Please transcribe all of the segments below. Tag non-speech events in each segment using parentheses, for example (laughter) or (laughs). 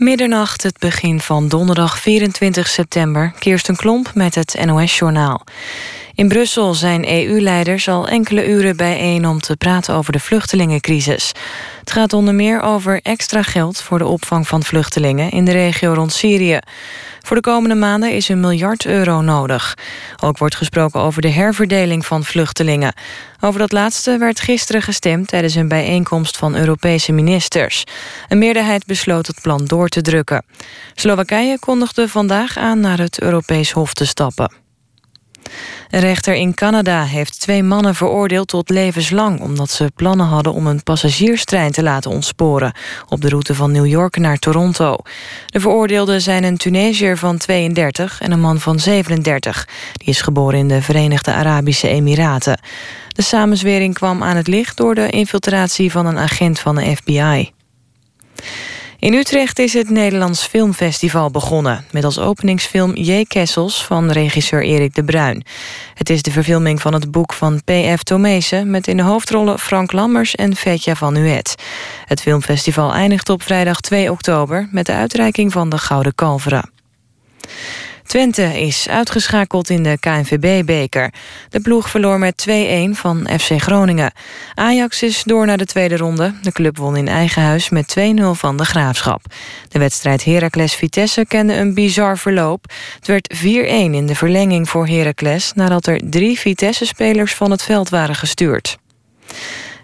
Middernacht, het begin van donderdag 24 september. Kirsten Klomp met het NOS-journaal. In Brussel zijn EU-leiders al enkele uren bijeen om te praten over de vluchtelingencrisis. Het gaat onder meer over extra geld voor de opvang van vluchtelingen in de regio rond Syrië. Voor de komende maanden is een miljard euro nodig. Ook wordt gesproken over de herverdeling van vluchtelingen. Over dat laatste werd gisteren gestemd tijdens een bijeenkomst van Europese ministers. Een meerderheid besloot het plan door te drukken. Slowakije kondigde vandaag aan naar het Europees Hof te stappen. Een rechter in Canada heeft twee mannen veroordeeld tot levenslang... omdat ze plannen hadden om een passagierstrein te laten ontsporen... op de route van New York naar Toronto. De veroordeelden zijn een Tunesiër van 32 en een man van 37. Die is geboren in de Verenigde Arabische Emiraten. De samenzwering kwam aan het licht door de infiltratie van een agent van de FBI. In Utrecht is het Nederlands Filmfestival begonnen... met als openingsfilm J. Kessels van regisseur Erik de Bruin. Het is de verfilming van het boek van P.F. Tomezen... met in de hoofdrollen Frank Lammers en Vetja van Nuet. Het filmfestival eindigt op vrijdag 2 oktober... met de uitreiking van de Gouden Kalveren. Twente is uitgeschakeld in de KNVB-beker. De ploeg verloor met 2-1 van FC Groningen. Ajax is door naar de tweede ronde. De club won in eigen huis met 2-0 van de Graafschap. De wedstrijd Heracles-Vitesse kende een bizar verloop. Het werd 4-1 in de verlenging voor Heracles... nadat er drie Vitesse-spelers van het veld waren gestuurd.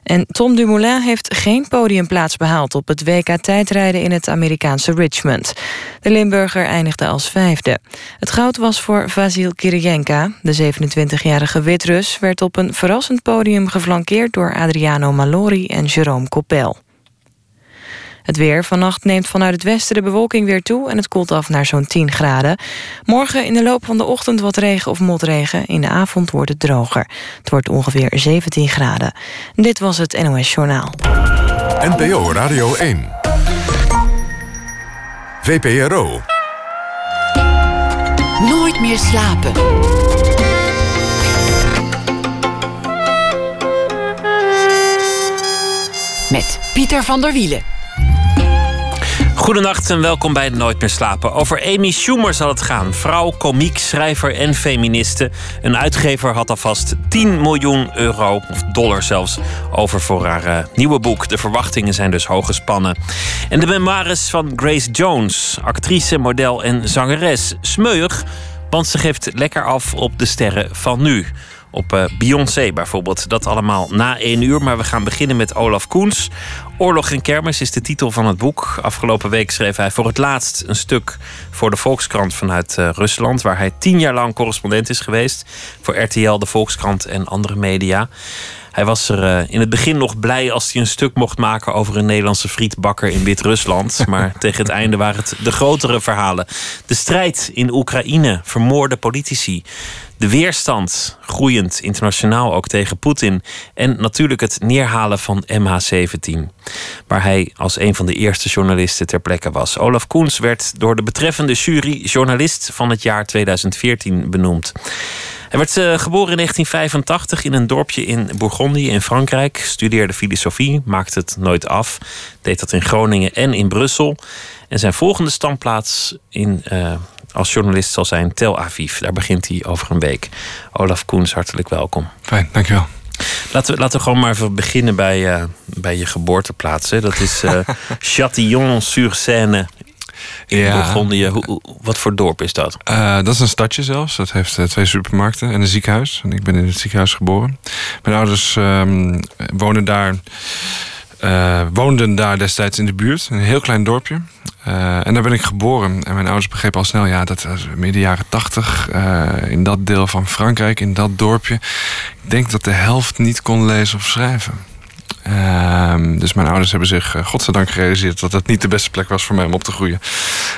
En Tom Dumoulin heeft geen podiumplaats behaald op het WK tijdrijden in het Amerikaanse Richmond. De Limburger eindigde als vijfde. Het goud was voor Vasil Kirienka. De 27-jarige Witrus werd op een verrassend podium geflankeerd door Adriano Malori en Jerome Coppel. Het weer. Vannacht neemt vanuit het westen de bewolking weer toe... en het koelt af naar zo'n 10 graden. Morgen in de loop van de ochtend wat regen of motregen. In de avond wordt het droger. Het wordt ongeveer 17 graden. Dit was het NOS Journaal. NPO Radio 1. VPRO. Nooit meer slapen. Met Pieter van der Wielen. Goedenacht en welkom bij Nooit meer slapen. Over Amy Schumer zal het gaan. Vrouw, komiek, schrijver en feministe. Een uitgever had alvast 10 miljoen euro, of dollar zelfs, over voor haar uh, nieuwe boek. De verwachtingen zijn dus hoog gespannen. En de memoires van Grace Jones, actrice, model en zangeres. Smeuig, want ze geeft lekker af op de sterren van nu op uh, Beyoncé bijvoorbeeld. Dat allemaal na één uur. Maar we gaan beginnen met Olaf Koens. Oorlog en kermis is de titel van het boek. Afgelopen week schreef hij voor het laatst een stuk voor de Volkskrant vanuit uh, Rusland, waar hij tien jaar lang correspondent is geweest voor RTL, de Volkskrant en andere media. Hij was er uh, in het begin nog blij als hij een stuk mocht maken over een Nederlandse frietbakker in Wit-Rusland. (laughs) Maar tegen het einde waren het de grotere verhalen. De strijd in Oekraïne, vermoorde politici. De weerstand, groeiend internationaal ook tegen Poetin. En natuurlijk het neerhalen van MH17. Waar hij als een van de eerste journalisten ter plekke was. Olaf Koens werd door de betreffende jury journalist van het jaar 2014 benoemd. Hij werd uh, geboren in 1985 in een dorpje in Bourgondië in Frankrijk. Studeerde filosofie, maakte het nooit af. Deed dat in Groningen en in Brussel. En zijn volgende standplaats in, uh, als journalist zal zijn Tel Aviv. Daar begint hij over een week. Olaf Koens, hartelijk welkom. Fijn, dankjewel. Laten we, laten we gewoon maar even beginnen bij, uh, bij je geboorteplaats. Hè. Dat is (laughs) Châtillon-sur-Seine in ja. Bourgondië. Hoe, wat voor dorp is dat? Uh, dat is een stadje zelfs. Dat heeft twee supermarkten en een ziekenhuis. En ik ben in het ziekenhuis geboren. Mijn ouders um, wonen daar uh, woonden daar destijds in de buurt, een heel klein dorpje. Uh, en daar ben ik geboren. En mijn ouders begrepen al snel, ja, dat was midden jaren tachtig, uh, in dat deel van Frankrijk, in dat dorpje. Ik denk dat de helft niet kon lezen of schrijven. Uh, dus mijn ouders hebben zich, uh, godzijdank, gerealiseerd dat dat niet de beste plek was voor mij om op te groeien.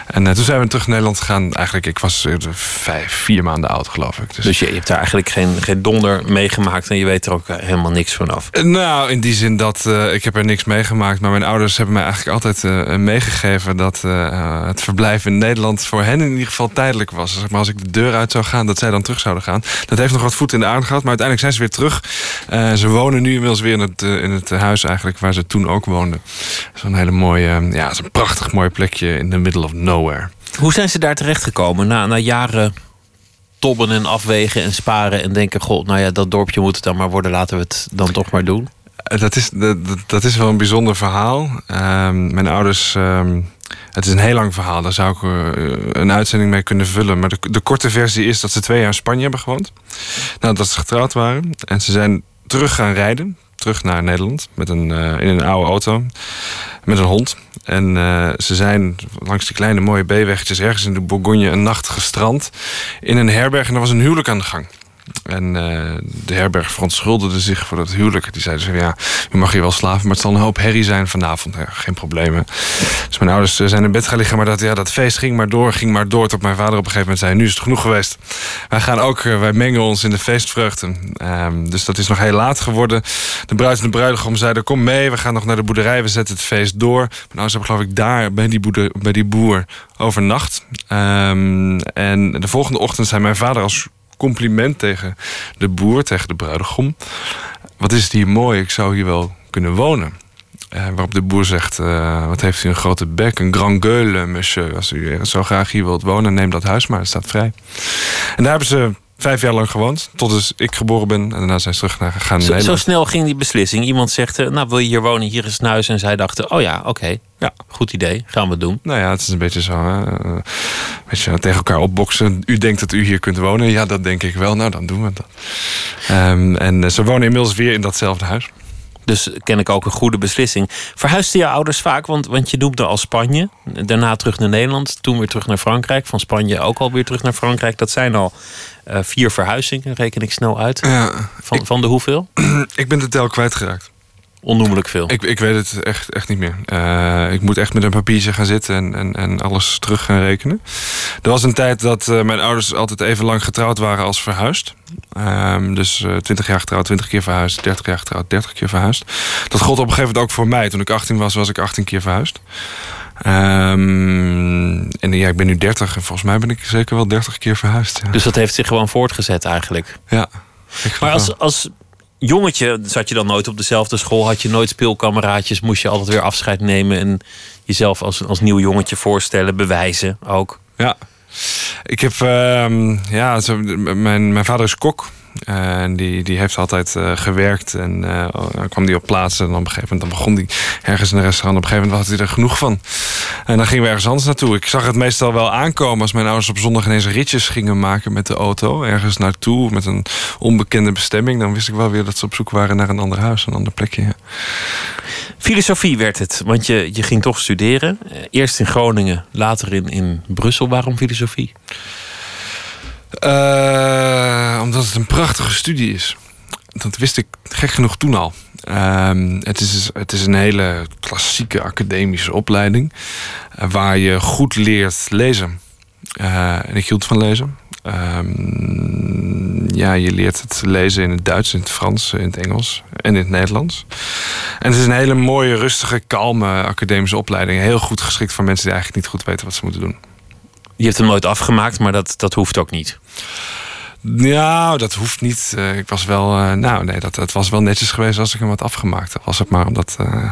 En uh, toen zijn we terug naar Nederland gegaan. Eigenlijk, ik was uh, vijf, vier maanden oud, geloof ik. Dus, dus je, je, hebt daar eigenlijk geen, geen donder meegemaakt en je weet er ook helemaal niks vanaf? Nou, in die zin dat ik heb er niks meegemaakt. Maar mijn ouders hebben mij eigenlijk altijd meegegeven dat het verblijf in Nederland voor hen in ieder geval tijdelijk was. Zeg maar als ik de deur uit zou gaan, dat zij dan terug zouden gaan. Dat heeft nog wat voet in de aarde gehad, maar uiteindelijk zijn ze weer terug. ze wonen nu inmiddels weer in het, in het huis eigenlijk waar ze toen ook woonden. Zo'n hele mooie, ja, zo'n prachtig mooi plekje in the middle of nowhere. Hoe zijn ze daar terechtgekomen na, na jaren tobben en afwegen en sparen en denken: God, nou ja, dat dorpje moet het dan maar worden, laten we het dan toch maar doen? Dat is, dat, dat is wel een bijzonder verhaal. Ehm, mijn ouders. Ehm, het is een heel lang verhaal, daar zou ik uh, een uitzending mee kunnen vullen. Maar de, de, korte versie is dat ze twee jaar in Spanje hebben gewoond. Nou, dat ze getrouwd waren. En ze zijn terug gaan rijden. Terug naar Nederland. Met een, uh, in een oude auto. Met een hond. En uh, ze zijn langs die kleine mooie B-weggetjes ergens in de Bourgogne een nacht gestrand. In een herberg en er was een huwelijk aan de gang. En uh, de herberg verontschuldigde zich voor dat huwelijk. Die zeiden ze: Ja, u mag hier wel slapen, maar het zal een hoop herrie zijn vanavond. Geen problemen. Dus mijn ouders zijn in bed gaan liggen, maar dat, ja, dat feest ging maar door, ging maar door. Tot mijn vader op een gegeven moment zei: Nu is het genoeg geweest. Wij gaan ook, uh, wij mengen ons in de feestvreugde. Um, dus dat is nog heel laat geworden. De bruid en de bruidegom zeiden: Kom mee, we gaan nog naar de boerderij, we zetten het feest door. Mijn ouders hebben, geloof ik, daar bij die, bij die boer overnacht. Um, en de volgende ochtend zei mijn vader als compliment tegen de boer, tegen de bruidegom. Wat is het hier mooi, ik zou hier wel kunnen wonen. Uh, waarop de boer zegt, uh, wat heeft u een grote bek, een grand gueule, monsieur. Als u zo graag hier wilt wonen, neem dat huis maar, het staat vrij. En daar hebben ze vijf jaar lang gewoond, tot dus ik geboren ben. En daarna zijn ze terug naar gegaan. Zo, zo, snel ging die beslissing. Iemand zegt, uh, nou wil je hier wonen, hier is een huis. En zij dachten, oh ja, oké, okay. ja. goed idee, gaan we doen. Nou ja, het is een beetje zo, hè? weet je, tegen elkaar opboksen. U denkt dat u hier kunt wonen. Ja, dat denk ik wel. Nou, dan doen we dat. Um, en ze wonen inmiddels weer in datzelfde huis. Dus ken ik ook een goede beslissing. Verhuisden je ouders vaak? Want, want je noemde al Spanje. Daarna terug naar Nederland. Toen weer terug naar Frankrijk. Van Spanje ook alweer terug naar Frankrijk. Dat zijn al uh, vier verhuizingen, reken ik snel uit. Ja, van, ik, van de hoeveel? (clears throat) ik ben de tel kwijtgeraakt. Onnoemelijk veel. Ik, ik weet het echt, echt niet meer. Uh, ik moet echt met een papiertje gaan zitten en, en, en alles terug gaan rekenen. Er was een tijd dat uh, mijn ouders altijd even lang getrouwd waren als verhuisd. Um, dus uh, 20 jaar getrouwd, 20 keer verhuisd. 30 jaar getrouwd, 30 keer verhuisd. Dat gold op een gegeven moment ook voor mij. Toen ik 18 was, was ik 18 keer verhuisd. Um, en ja, ik ben nu 30 en volgens mij ben ik zeker wel 30 keer verhuisd. Ja. Dus dat heeft zich gewoon voortgezet eigenlijk. Ja. Maar als, als jongetje zat je dan nooit op dezelfde school, had je nooit speelkameraadjes, moest je altijd weer afscheid nemen en jezelf als, als nieuw jongetje voorstellen, bewijzen ook. Ja, ik heb, uh, ja, mijn, mijn vader is kok. En die, die heeft altijd uh, gewerkt en uh, dan kwam die op plaatsen. En op een gegeven moment dan begon hij ergens in een restaurant. Op een gegeven moment had hij er genoeg van. En dan gingen we ergens anders naartoe. Ik zag het meestal wel aankomen als mijn ouders op zondag ineens ritjes gingen maken met de auto. Ergens naartoe met een onbekende bestemming. Dan wist ik wel weer dat ze op zoek waren naar een ander huis, een ander plekje. Filosofie werd het, want je, je ging toch studeren. Eerst in Groningen, later in, in Brussel. Waarom filosofie? Uh, omdat het een prachtige studie is. Dat wist ik gek genoeg toen al. Uh, het, is, het is een hele klassieke academische opleiding. Uh, waar je goed leert lezen. Uh, en ik hield van lezen. ja, je leert het lezen in het Duits, in het Frans, in het Engels en in het Nederlands. En het is een hele mooie, rustige, kalme academische opleiding. Heel goed geschikt voor mensen die eigenlijk niet goed weten wat ze moeten doen. Je hebt hem nooit afgemaakt, maar dat, dat hoeft ook niet. Nou, dat hoeft niet. Uh, ik was wel, uh, nou nee, dat, dat was wel netjes geweest als ik hem had afgemaakt. Was het maar omdat uh,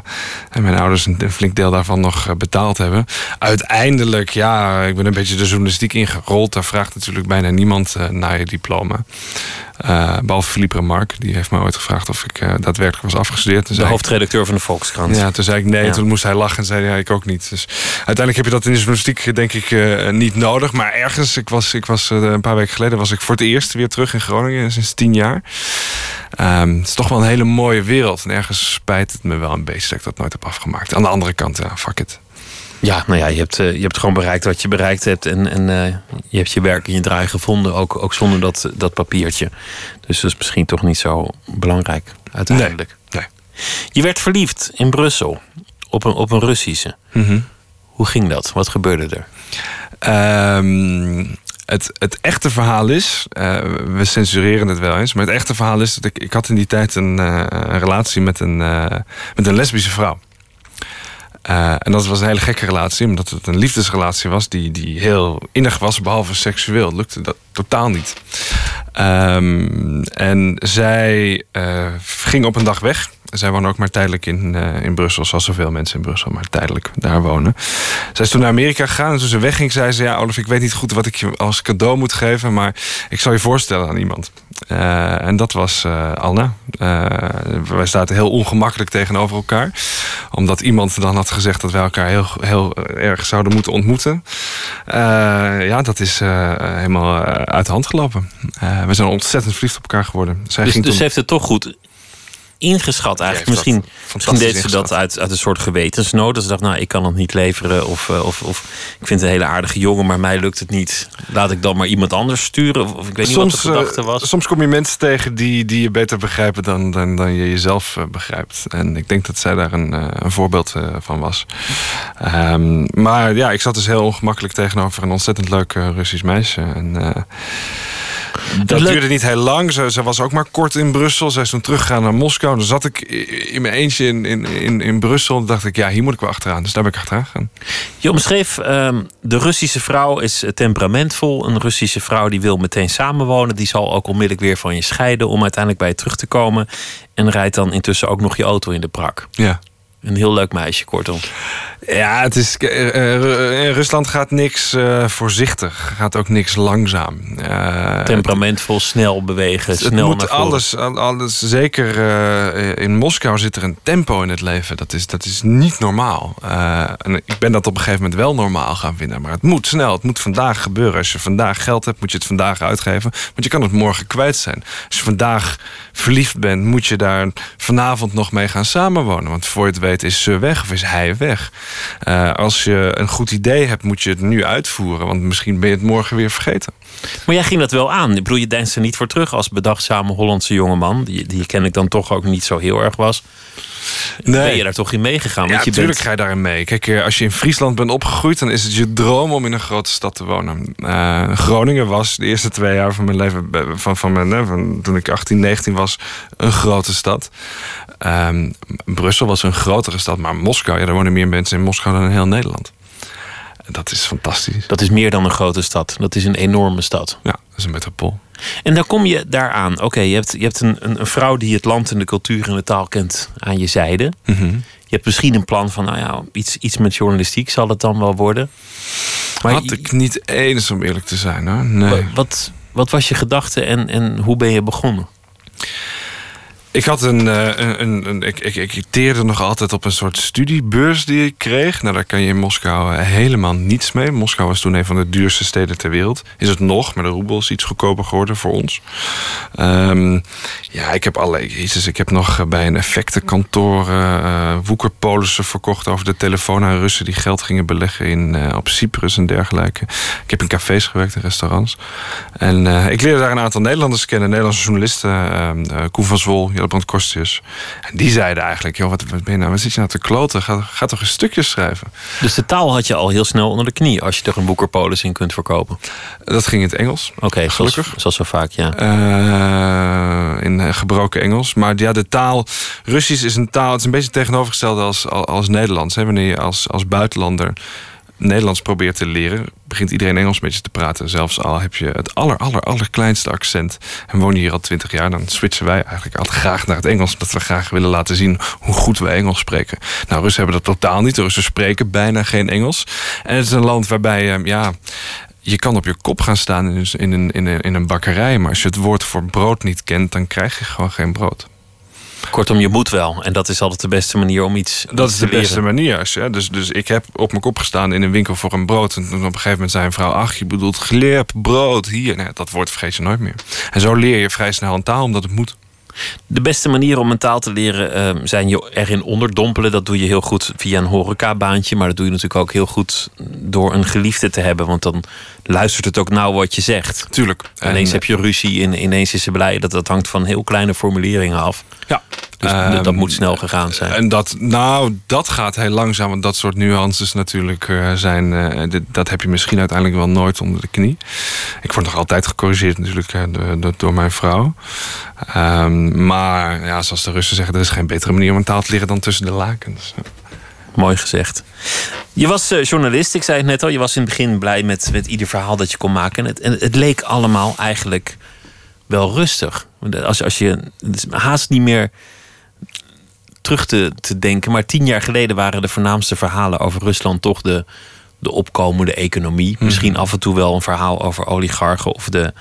mijn ouders een, een, flink deel daarvan nog betaald hebben. Uiteindelijk, ja, ik ben een beetje de journalistiek ingerold. Daar vraagt natuurlijk bijna niemand naar je diploma. behalve Philippe Remarque, die heeft me ooit gevraagd of ik daadwerkelijk was afgestudeerd. de hoofdredacteur van de Volkskrant. Ja, toen zei ik nee, ja. toen moest hij lachen en zei ja, ik ook niet. Dus uiteindelijk heb je dat in de journalistiek denk ik niet nodig. Maar ergens, ik was, ik was een paar weken geleden was ik voor het eerst weer terug in Groningen sinds tien jaar. Um, het is toch wel een hele mooie wereld. En ergens spijt het me wel een beetje dat ik dat nooit heb afgemaakt. Aan de andere kant, ja, fuck it. Ja, nou ja, je hebt, uh, je hebt gewoon bereikt wat je bereikt hebt. En, en uh, je hebt je werk in je draai gevonden, ook, ook zonder dat, dat papiertje. Dus dat is misschien toch niet zo belangrijk uiteindelijk. Nee, nee. Je werd verliefd in Brussel op een, op een Russische. Mm -hmm. Hoe ging dat? Wat gebeurde er? Um, het, het echte verhaal is, uh, we censureren het wel eens, maar het echte verhaal is dat ik, ik had in die tijd een, uh, een relatie met een, uh, met een lesbische vrouw. Eh, en dat was een hele gekke relatie, omdat het een liefdesrelatie was die, die heel innig was, behalve seksueel. Lukte dat totaal niet. Ehm, en zij ging op een dag weg. Zij woonde ook maar tijdelijk in, uh, in Brussel, zoals zoveel mensen in Brussel maar tijdelijk daar wonen. Zij is toen naar Amerika gegaan en toen ze wegging, zei ze: Ja, Olaf, ik weet niet goed wat ik je als cadeau moet geven, maar ik zal je voorstellen aan iemand. Uh, en dat was uh, Anna. wij zaten heel ongemakkelijk tegenover elkaar, omdat iemand dan had gezegd dat wij elkaar heel, heel erg zouden moeten ontmoeten. ja, dat is helemaal uit de hand gelopen. we zijn ontzettend verliefd op elkaar geworden. Zij dus, ging dus toen... heeft het toch goed ingeschat eigenlijk. Misschien, misschien deed ze dat uit, uit een soort gewetensnood. Dat ze dacht, nou, ik kan het niet leveren. Of, eh, of, of ik vind het een hele aardige jongen, maar mij lukt het niet. Laat ik dan maar iemand anders sturen. Of, ik weet niet wat de gedachte eh, was. soms kom je mensen tegen die, die je beter begrijpen dan, dan, dan je jezelf eh, begrijpt. En ik denk dat zij daar een, een voorbeeld van was. Um, maar ja, ik zat dus heel ongemakkelijk tegenover een ontzettend leuk Russisch meisje. En dat duurde niet heel lang. Ze, ze, was ook maar kort in Brussel. Zij is toen teruggegaan naar Moskou. Dan zat ik in mijn eentje in, in, in, in Brussel. En dacht ik, ja, hier moet ik wel achteraan. Dus daar ben ik achteraan gegaan. Je omschreef, uh, de Russische vrouw is temperamentvol. Een Russische vrouw die wil meteen samenwonen. Die zal ook onmiddellijk weer van je scheiden om uiteindelijk bij je terug te komen. En rijdt dan intussen ook nog je auto in de prak. Ja. Een heel leuk meisje, kortom. Ja, het is, eh, eh, in Rusland gaat niks uh, voorzichtig. Gaat ook niks langzaam. Uh, Temperamentvol, snel bewegen, het, snel moet naar alles, alles, zeker in Moskou zit er een tempo in het leven. Dat is, dat is niet normaal. en ik ben dat op een gegeven moment wel normaal gaan vinden. Maar het moet snel, het moet vandaag gebeuren. Als je vandaag geld hebt, moet je het vandaag uitgeven. Want je kan het morgen kwijt zijn. Als je vandaag verliefd bent, moet je daar vanavond nog mee gaan samenwonen. Want voor je het weet is ze weg of is hij weg. Uh, als je een goed idee hebt, moet je het nu uitvoeren. Want misschien ben je het morgen weer vergeten. Maar jij ging dat wel aan. Ik bedoel, je deinst er niet voor terug als bedachtzame Hollandse jongeman. Die, die ken ik dan toch ook niet zo heel erg was. Nee. Ben je daar toch in meegegaan? Ja, natuurlijk ga je daarin mee. Kijk, eh, als je in Friesland bent opgegroeid... dan is het je droom om in een grote stad te wonen. Uh, Groningen was de eerste twee jaar van mijn leven... Van, van, mijn, van, toen ik 18, 19 was, een grote stad. Um, Brussel was een grotere stad, maar Moskou... Ja, er wonen meer mensen in Moskou dan in heel Nederland. Dat is fantastisch. Dat is meer dan een grote stad. Dat is een enorme stad. Ja, dat is een metropool. En dan kom je daaraan. Oké, je hebt, je hebt een, een, vrouw die het land en de cultuur en de taal kent aan je zijde. Mhm. Je hebt misschien een plan van, nou ja, iets, iets met journalistiek zal het dan wel worden. Maar Had ik niet eens om eerlijk te zijn hoor. Nee. Wat, wat was je gedachte en, en hoe ben je begonnen? Ik had eh, een, een, een, ik, ik, ik teerde nog altijd op een soort studiebeurs die ik kreeg. Nou, daar kan je in Moskou eh, helemaal niets mee. Moskou was toen een van de duurste steden ter wereld. Is het nog, maar de roebel is iets goedkoper geworden voor ons. Um, ja, ik heb allerlei. Jezus, ik heb nog bij een effectenkantoor uh, woekerpolissen verkocht over de telefoon aan Russen die geld gingen beleggen in, uh, op Cyprus en dergelijke. Ik heb in cafés gewerkt, in restaurants. En ik leerde daar een aantal Nederlanders kennen, Nederlandse journalisten, uh, Koen van Zwol, Kostjes. En die zeiden eigenlijk: joh, wat, wat ben je nou? Wat zit je nou te kloten? Ga, ga toch een stukje schrijven. Dus de taal had je al heel snel onder de knie als je er een woekerpolis in kunt verkopen? Dat ging in het Engels. Oké, gelukkig. Zoals, zoals zo vaak, ja. in eh, gebroken Engels. Maar ja, de taal. Russisch is een taal. Het is een beetje tegenovergesteld als, als Nederlands. Hè? Wanneer je als, als buitenlander Nederlands probeert te leren, begint iedereen Engels met je te praten. Zelfs al heb je het aller, aller, allerkleinste accent. En woon je hier al twintig jaar, dan switchen wij eigenlijk altijd graag naar het Engels. Omdat we graag willen laten zien hoe goed wij Engels spreken. Nou, Russen hebben dat totaal niet. De Russen spreken bijna geen Engels. En het is een land waarbij, ja, je kan op je kop gaan staan in in, een, in een bakkerij. Maar als je het woord voor brood niet kent, dan krijg je gewoon geen brood. Kortom, je moet wel. En dat is altijd de beste manier om iets, Dat is de beste manier. Ja. Dus, dus ik heb op mijn kop gestaan in een winkel voor een brood. En op een gegeven moment zei een vrouw... ach, je bedoelt gleerp, brood, hier. Nee, dat woord vergeet je nooit meer. En zo leer je vrij snel een taal, omdat het moet. De beste manier om een taal te leren uh, zijn je erin onderdompelen. Dat doe je heel goed via een horecabaantje. Maar dat doe je natuurlijk ook heel goed door een geliefde te hebben. Want dan luistert het ook nauw wat je zegt. Tuurlijk. Ineens heb je ruzie en ineens is ze blij. Dat, dat hangt van heel kleine formuleringen af. Ja. Dus dat moet snel gegaan zijn. En dat, nou, dat gaat heel langzaam. Want dat soort nuances natuurlijk uh, zijn. Uh, dat heb je misschien uiteindelijk wel nooit onder de knie. Ik word nog altijd gecorrigeerd natuurlijk door, door mijn vrouw. Um, maar ja, zoals de Russen zeggen, er is geen betere manier om een taal te leren dan tussen de lakens. Mooi gezegd. Je was journalist, ik zei het net al. Je was in het begin blij met, met ieder verhaal dat je kon maken. En het, en het leek allemaal eigenlijk wel rustig. Als, als je haast niet meer terug te, te denken. Maar tien jaar geleden waren de voornaamste verhalen over Rusland toch de, de opkomende economie. Mhm. Misschien af en toe wel een verhaal over oligarchen of de,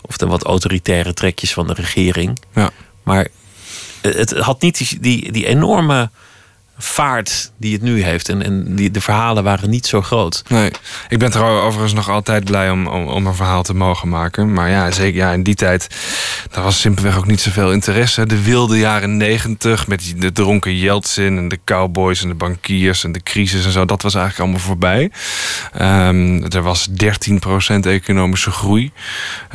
of de wat autoritaire trekjes van de regering. Ja. Maar het had niet die, die, die enorme vaart die het nu heeft. En, en die, de verhalen waren niet zo groot. Nee, ik ben er overigens nog altijd blij om, om, om, een verhaal te mogen maken. Maar ja, zeker ja, in die tijd, daar was simpelweg ook niet zoveel interesse. De wilde jaren negentig met de dronken Yeltsin en de cowboys en de bankiers en de crisis en zo. Dat was eigenlijk allemaal voorbij. Um, er was 13% economische groei.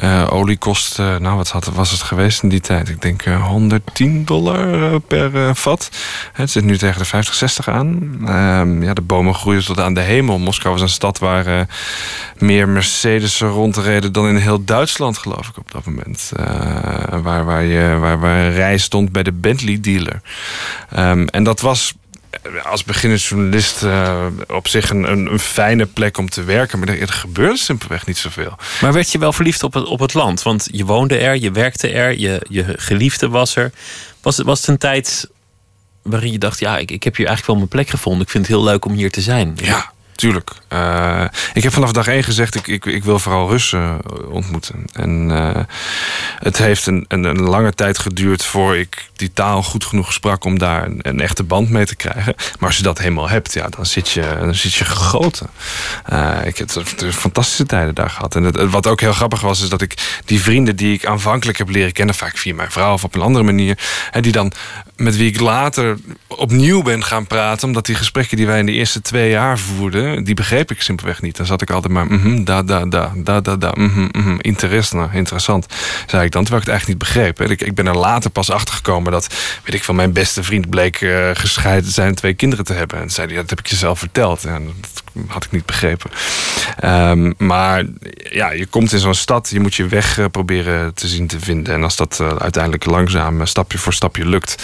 Uh, olie kost, uh, nou wat was het geweest in die tijd? Ik denk uh, eh, 110 dollar per vat. Het zit nu tegen de 50, 60 aan. Ehm, ja, de bomen groeien tot aan de hemel. Moskou was een stad waar uh, meer Mercedes rondreden dan in heel Duitsland, geloof ik, op dat moment. Uh, waar, waar, je, waar, waar een rij stond bij de Bentley dealer. Um, en dat was als beginnersjournalist uh, op zich een, een, een, fijne plek om te werken. Maar er, gebeurde simpelweg niet zoveel. Maar werd je wel verliefd op het, op het land? Want je woonde er, je werkte er, je, je geliefde was er. Was, was het een tijd waarin je dacht, ja, ik, ik heb hier eigenlijk wel mijn plek gevonden. Ik vind het heel leuk om hier te zijn. Ja, tuurlijk. Uh, ik heb vanaf dag één gezegd, ik, ik, ik wil vooral Russen ontmoeten. En uh, het heeft een, een, een, lange tijd geduurd voor ik die taal goed genoeg sprak om daar een, echte band mee te krijgen. Maar als je dat helemaal hebt, ja, dan zit je, dan zit je gegoten. Ik heb fantastische tijden daar gehad. En wat ook heel grappig was, is dat ik die vrienden die ik aanvankelijk heb leren kennen, vaak via mijn vrouw of op een andere manier, hè, die dan met wie ik later opnieuw ben gaan praten, omdat die gesprekken die wij in de eerste twee jaar voerden, die begreep ik simpelweg niet. Dan zat ik altijd maar, mm da, da, da, da, da, da, mm -hmm, mm interessant, zei ik dan, terwijl ik het eigenlijk niet begreep. Ik, ik ben er later pas achter gekomen dat, weet ik van mijn beste vriend bleek uh, gescheiden zijn twee kinderen te hebben. En zei hij, dat heb ik je zelf verteld. En dat had ik niet begrepen. Um, maar ja, je komt in zo'n stad, je moet je weg uh, proberen te zien te vinden. En als dat uh, uiteindelijk langzaam, stapje voor stapje lukt,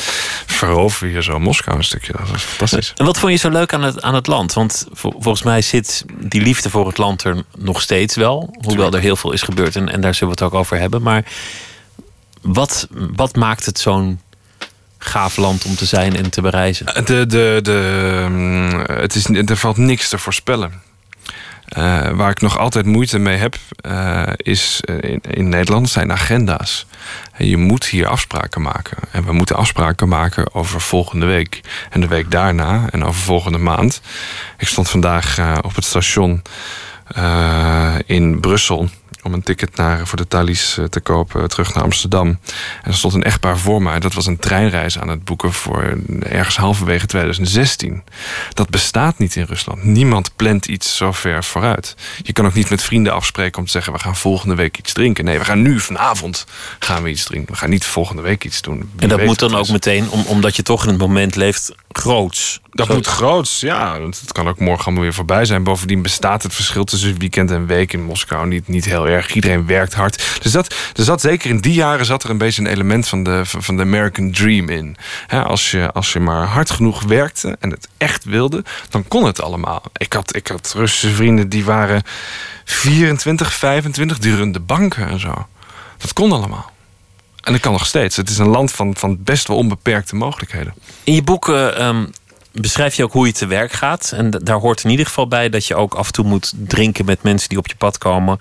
verover je zo Moskou een stukje. Dat was fantastisch. En wat vond je zo leuk aan het, aan het land? Want volgens mij zit die liefde voor het land er nog steeds wel. Hoewel er heel veel is gebeurd en, en daar zullen we het ook over hebben. Maar wat, wat maakt het zo'n gaaf land om te zijn en te bereizen? De, de, de, mm, het is, er valt niks te voorspellen. Uh, waar ik nog altijd moeite mee heb, uh, is in, in, Nederland zijn agenda's. Je moet hier afspraken maken. En we moeten afspraken maken over volgende week. En de week daarna en over volgende maand. Ik stond vandaag op het station in Brussel om een ticket naar, voor de Thalys eh, te kopen terug naar Amsterdam. En er stond een echtpaar voor mij. Dat was een treinreis aan het boeken voor ergens halverwege 2016. Dat bestaat niet in Rusland. Niemand plant iets zo ver vooruit. Je kan ook niet met vrienden afspreken om te zeggen... we gaan volgende week iets drinken. Nee, we gaan nu vanavond gaan we iets drinken. We gaan niet volgende week iets doen. en dat moet dan ook meteen, om, omdat je toch in het moment leeft, groots. Dat moet groots, ja. Het kan ook morgen allemaal weer voorbij zijn. Bovendien bestaat het verschil tussen weekend en week in Moskou niet, niet heel erg. Iedereen werkt hard. Dus dat, er zat zeker in die jaren zat er een beetje een element van de, van de American Dream in. als, je, als je maar hard genoeg werkte en het echt wilde, dan kon het allemaal. Ik had, ik had Russische vrienden die waren 24, 25, die de banken en zo. Dat kon allemaal. En dat kan nog steeds. Het is een land van, van best wel onbeperkte mogelijkheden. In je boek um, beschrijf je ook hoe je te werk gaat. En daar hoort in ieder geval bij dat je ook af en toe moet drinken met mensen die op je pad komen.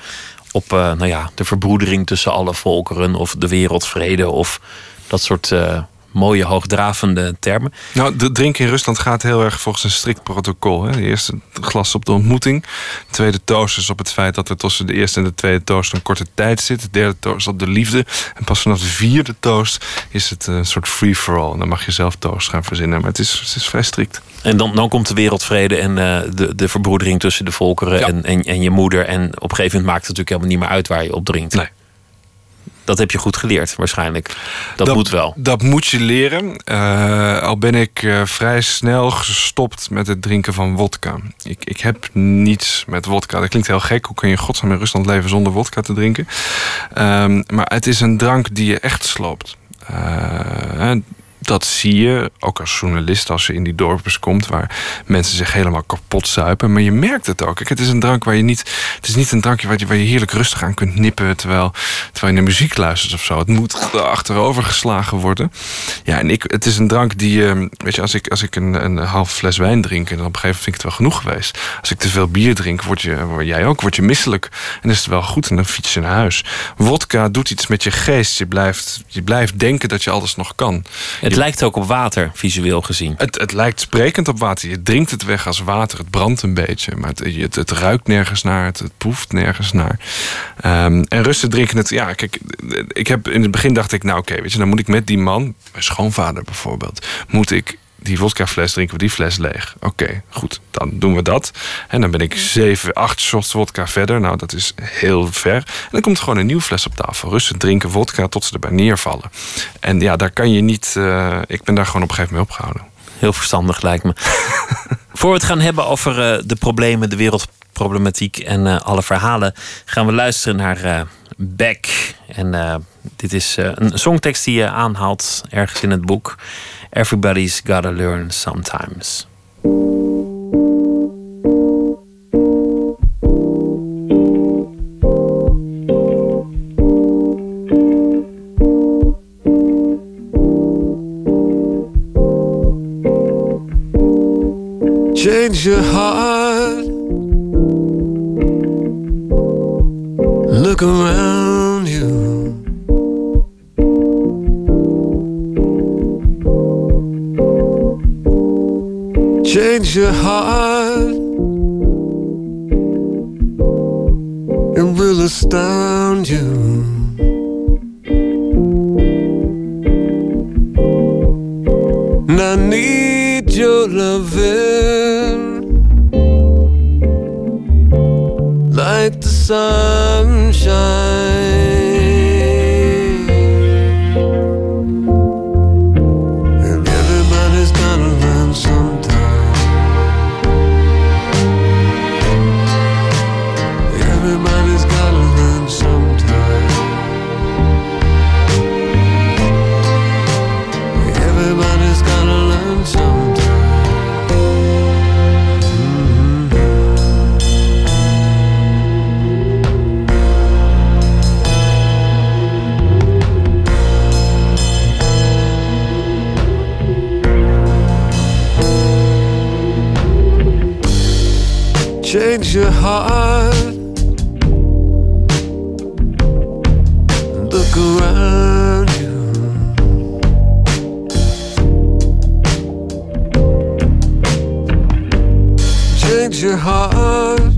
Op uh, nou ja, de verbroedering tussen alle volkeren of de wereldvrede of dat soort uh, mooie hoogdravende termen. Nou, de drinken in Rusland gaat heel erg volgens een strikt protocol. Hè. De eerste glas op de ontmoeting. De tweede toast is op het feit dat er tussen de eerste en de tweede toast een korte tijd zit. De derde toast op de liefde. En pas vanaf de vierde toast is het een soort free-for-all. Dan mag je zelf toast gaan verzinnen. Maar het is, het is vrij strikt. En dan, dan komt de wereldvrede en uh, de, de verbroedering tussen de volkeren en, en, en je moeder. En op een gegeven moment maakt het natuurlijk helemaal niet meer uit waar je op drinkt. Nee dat heb je goed geleerd waarschijnlijk. Dat, moet wel. Dat moet je leren. Uh, al ben ik uh, vrij snel gestopt met het drinken van wodka. Ik, ik heb niets met wodka. Dat klinkt heel gek. Hoe kun je in godsnaam in Rusland leven zonder wodka te drinken? Um, maar het is een drank die je echt sloopt. Uh, Dat zie je ook als journalist als je in die dorpjes komt waar mensen zich helemaal kapot zuipen. Maar je merkt het ook. Het is een drank waar je niet. Het is niet een drankje waar je, waar je heerlijk rustig aan kunt nippen terwijl, terwijl je naar muziek luistert of zo. Het moet achterover geslagen worden. Ja, en ik, het is een drank die. Ehm, weet je, als ik, als ik een, een half fles wijn drink en dan op een gegeven moment vind ik het wel genoeg geweest. Als ik te veel bier drink, word je, jij ook, word je misselijk. En is het wel goed en dan fiets je naar huis. Wodka doet iets met je geest. Je blijft, je blijft denken dat je alles nog kan. Het lijkt ook op water, visueel gezien. Het, het lijkt sprekend op water. Je drinkt het weg als water. Het brandt een beetje. Maar het, het, het ruikt nergens naar. Het, het proeft nergens naar. Um, en rustig drinken het. Ja, kijk, ik heb in het begin dacht ik, nou oké, weet je, dan moet ik met die man, mijn schoonvader bijvoorbeeld, moet ik die vodkafles drinken we die fles leeg. Oké, goed, dan doen we dat. En dan ben ik zeven, acht shots vodka verder. Nou, dat is heel ver. En dan komt gewoon een nieuwe fles op tafel. Rustig drinken vodka tot ze erbij neervallen. En ja, daar kan je niet... Uh, ik ben daar gewoon op een gegeven moment mee opgehouden. Heel verstandig lijkt me. (laughs) Voor we het gaan hebben over uh, de problemen, de wereldproblematiek en uh, alle verhalen... gaan we luisteren naar Beck. En dit is een songtekst die je aanhaalt ergens in het boek... everybody's gotta learn sometimes. Change your heart. Look around change your heart. It will astound you. And I need your loving like the sunshine. Change your heart. Look around you. Change your heart.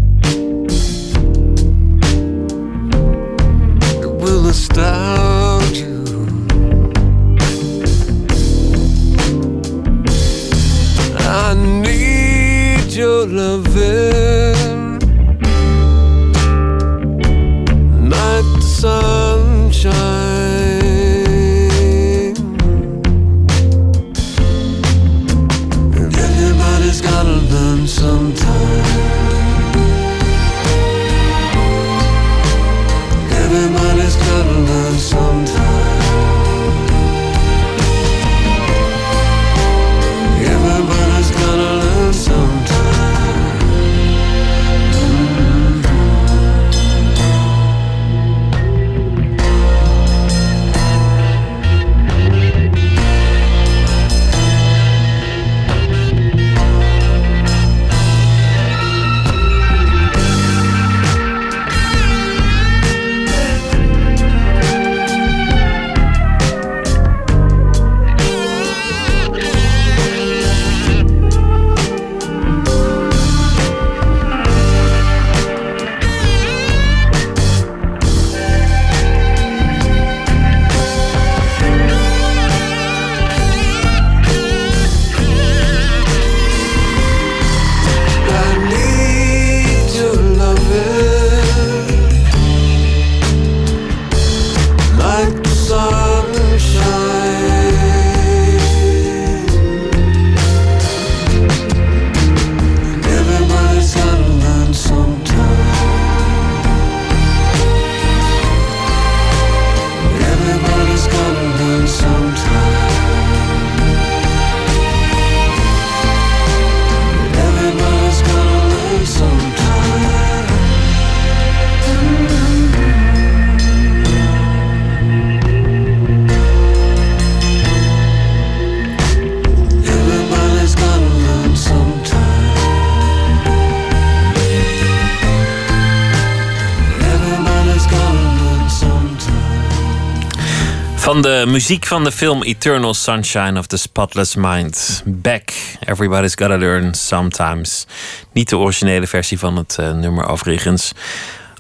De muziek van de film Eternal Sunshine of the Spotless Mind. Back, Everybody's Gotta Learn Sometimes. Niet de originele versie van het uh, nummer overigens.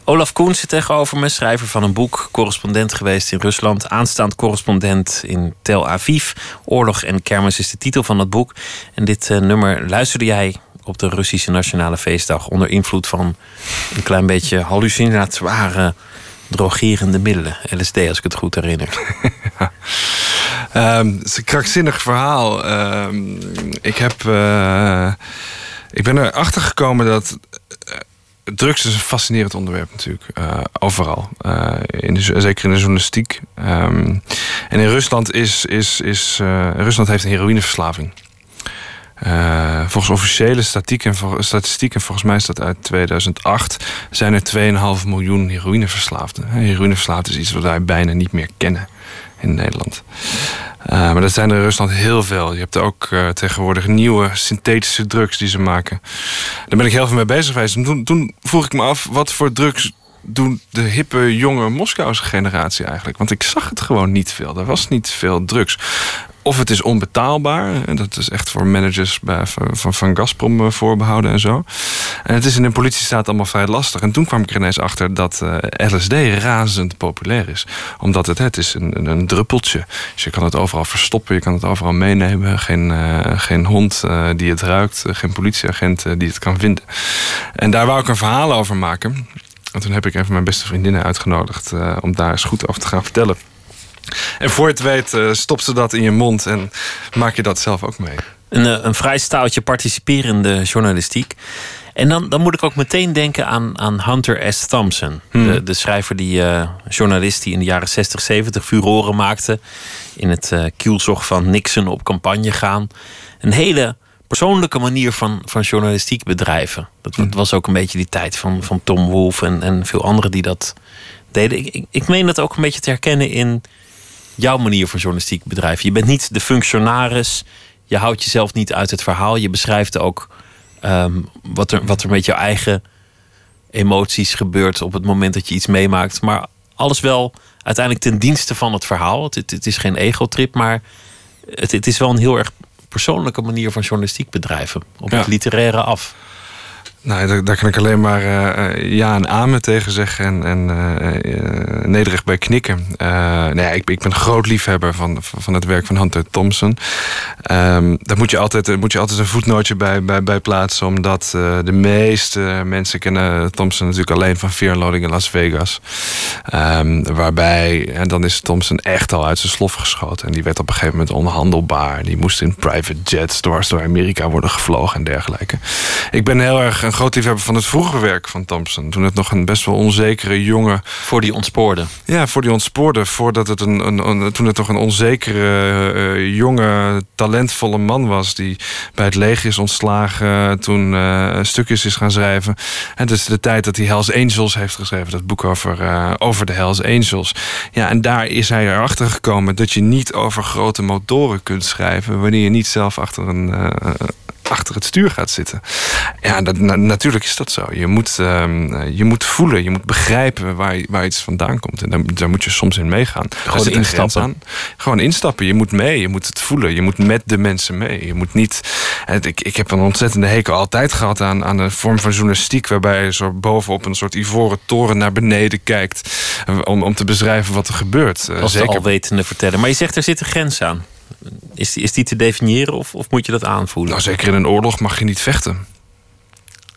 Olaf Koen zit tegenover me, schrijver van een boek, correspondent geweest in Rusland, aanstaand correspondent in Tel Aviv. Oorlog en kermis is de titel van het boek. En dit uh, nummer luisterde jij op de Russische Nationale Feestdag onder invloed van een klein beetje hallucinatoire drogerende middelen. LSD, als ik het goed herinner. (laughs) um, het is een krankzinnig verhaal. Um, ik, heb, uh, ik ben erachter gekomen dat. Uh, drugs is een fascinerend onderwerp natuurlijk. Uh, overal. in zeker in de journalistiek. Um, en in Rusland is. is, is Rusland heeft een heroïneverslaving. Uh, volgens officiële statistieken, volgens mij is dat uit 2008, zijn er 2,5 miljoen heroïneverslaafden. Heroïneverslaafd is iets wat wij bijna niet meer kennen in Nederland. Uh, maar dat zijn er in Rusland heel veel. Je hebt ook uh, tegenwoordig nieuwe synthetische drugs die ze maken. Daar ben ik heel veel mee bezig geweest. En toen, toen vroeg ik me af, wat voor drugs doen de hippe, jonge Moskouse generatie eigenlijk? Want ik zag het gewoon niet veel. Er was niet veel drugs. Of het is onbetaalbaar. En dat is echt voor managers bij, van, van Gazprom eh, voorbehouden en zo. En het is in de politiestaat allemaal vrij lastig. En toen kwam ik er ineens achter dat uh, LSD razend populair is. Omdat het, het is een, een, druppeltje. Dus je kan het overal verstoppen, je kan het overal meenemen. Geen, uh, geen hond die het ruikt, geen politieagent die het kan vinden. En daar wou ik een verhaal over maken. En toen heb ik een van mijn beste vriendinnen uitgenodigd om daar eens goed over te gaan vertellen. En voor je het weet, uh, stopt ze dat in je mond en maak je dat zelf ook mee. Een, uh, een vrij staaltje participerende journalistiek. En dan, dan moet ik ook meteen denken aan, aan Hunter S. Thompson. Hmm. De, de schrijver, die uh, journalist die in de jaren 60, 70 furoren maakte. In het kielzog van Nixon op campagne gaan. Een hele persoonlijke manier van, van journalistiek bedrijven. Dat, dat was ook een beetje die tijd van, van Tom Wolfe en, en veel anderen die dat deden. Ik, ik, ik meen dat ook een beetje te herkennen in jouw manier van journalistiek bedrijven. Je bent niet de functionaris. Je houdt jezelf niet uit het verhaal. Je beschrijft ook um, wat, er, wat er met jouw eigen emoties gebeurt op het moment dat je iets meemaakt. Maar alles wel uiteindelijk ten dienste van het verhaal. Het, het is geen egotrip, maar het, het, is wel een heel erg persoonlijke manier van journalistiek bedrijven. Op ja. het literaire af. Nou, daar, kan ik alleen maar uh, ja en amen tegen zeggen en, en uh, nederig bij knikken. nee, nou ik, ik, ben groot liefhebber van, van het werk van Hunter Thompson. Um, daar moet je altijd, moet je altijd een voetnootje bij, bij, bij plaatsen, omdat de meeste mensen kennen Thompson natuurlijk alleen van Fear Loading in Las Vegas. Um, waarbij, en dan is Thompson echt al uit zijn slof geschoten. En die werd op een gegeven moment onhandelbaar. Die moest in private jets dwars door Amerika worden gevlogen en dergelijke. Ik ben heel erg een groot liefhebber van het vroege werk van Thompson. Toen het nog een best wel onzekere jonge... Voor die ontspoorde. Ja, voor die ontspoorde. Voordat het een, een, een toen het nog een onzekere, uh, jonge, talentvolle man was... die bij het leger is ontslagen, toen uh, stukjes is gaan schrijven. En dus de tijd dat hij Hells Angels heeft geschreven. Dat boek over, uh, over de Hells Angels. Ja, en daar is hij erachter gekomen dat je niet over grote motoren kunt schrijven... wanneer je niet zelf achter een achter het stuur gaat zitten. Ja, dat, na, natuurlijk is dat zo. Je moet, um, je moet voelen, je moet begrijpen waar, waar iets vandaan komt. En daar, daar moet je soms in meegaan. Gewoon instappen. Aan. Gewoon instappen. Je moet mee, je moet het voelen. Je moet met de mensen mee. Je moet niet... Ik, ik heb een ontzettende hekel altijd gehad aan, aan een vorm van journalistiek... waarbij je zo bovenop een soort ivoren toren naar beneden kijkt... om, om te beschrijven wat er gebeurt. Als Zeker. de alwetende vertellen. Maar je zegt er zit een grens aan. Is die, is die te definiëren of, of moet je dat aanvoelen? Nou, zeker in een oorlog mag je niet vechten.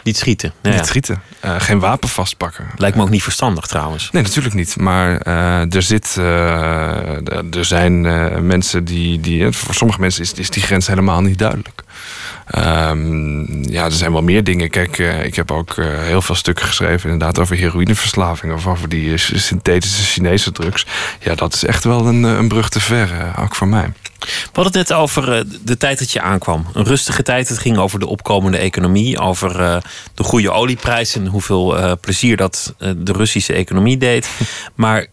Niet schieten. Ja, niet schieten. Uh, geen wapen vastpakken. Lijkt me ook niet verstandig trouwens. Nee, natuurlijk niet. Maar uh, er, zit, uh, er zijn mensen die. die voor sommige mensen is, is die grens helemaal niet duidelijk. Um, ja, er zijn wel meer dingen. Kijk, uh, ik heb ook uh, heel veel stukken geschreven inderdaad over heroïneverslaving of over die uh, synthetische Chinese drugs. Ja, dat is echt wel een, een brug te ver, ook voor mij. We hadden het net over de tijd dat je aankwam. Een rustige tijd. Het ging over de opkomende economie, over de goede olieprijs en hoeveel plezier dat de Russische economie deed. (laughs) Maar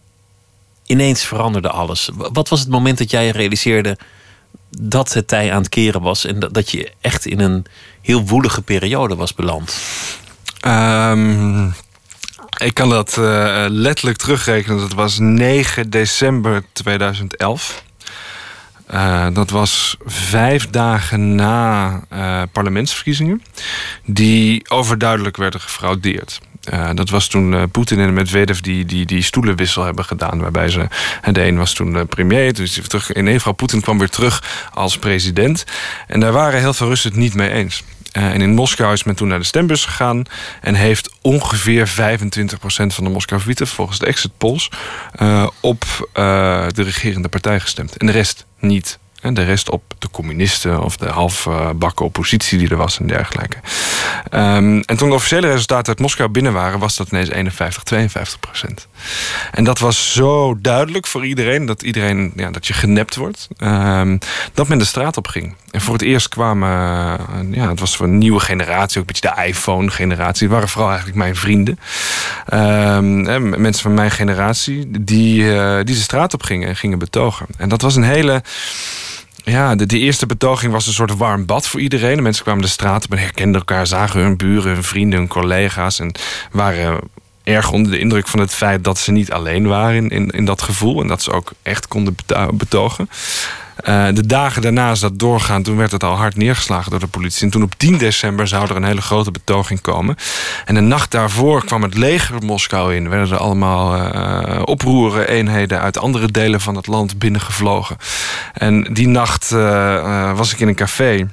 ineens veranderde alles. Wat was het moment dat jij realiseerde dat het tij aan het keren was en dat, dat je echt in een heel woelige periode was beland? Um, Ik kan dat uh, letterlijk terugrekenen. Dat was 9 december 2011. Uh, dat was vijf dagen na uh, parlementsverkiezingen, die overduidelijk werden gefraudeerd. Uh, dat was toen Poetin en Medvedev die, die, die stoelenwissel hebben gedaan. Waarbij ze. De een was toen premier. Dus terug, in ieder geval, Poetin kwam weer terug als president. En daar waren heel veel Russen het niet mee eens. En in Moskou is men toen naar de stembus gegaan en heeft ongeveer 25% van de Moscovieten, volgens de exit polls, op de regerende partij gestemd. En de rest niet. En de rest op de communisten of de halfbakken oppositie die er was en dergelijke. Um, en toen de officiële resultaten uit Moskou binnen waren, was dat ineens 51, 52 procent. En dat was zo duidelijk voor iedereen, dat iedereen ja, dat je genept wordt, um, dat men de straat op ging. En voor het eerst kwamen, ja, het was voor een nieuwe generatie, ook een beetje de iPhone-generatie. Waren vooral eigenlijk mijn vrienden. Um, mensen van mijn generatie, die, uh, die de straat op gingen en gingen betogen. En dat was een hele ja, de, de, eerste betoging was een soort warm bad voor iedereen. De mensen kwamen de straat op en herkenden elkaar, zagen hun buren, hun vrienden, hun collega's. En waren erg onder de indruk van het feit dat ze niet alleen waren in, in, dat gevoel. En dat ze ook echt konden betogen. Uh, de dagen daarna is dat doorgaan. Toen werd het al hard neergeslagen door de politie. En toen op 10 december zou er een hele grote betoging komen. En de nacht daarvoor kwam het leger Moskou in. Werden er allemaal uh, oproeren, eenheden uit andere delen van het land binnengevlogen. En die nacht uh, was ik in een café.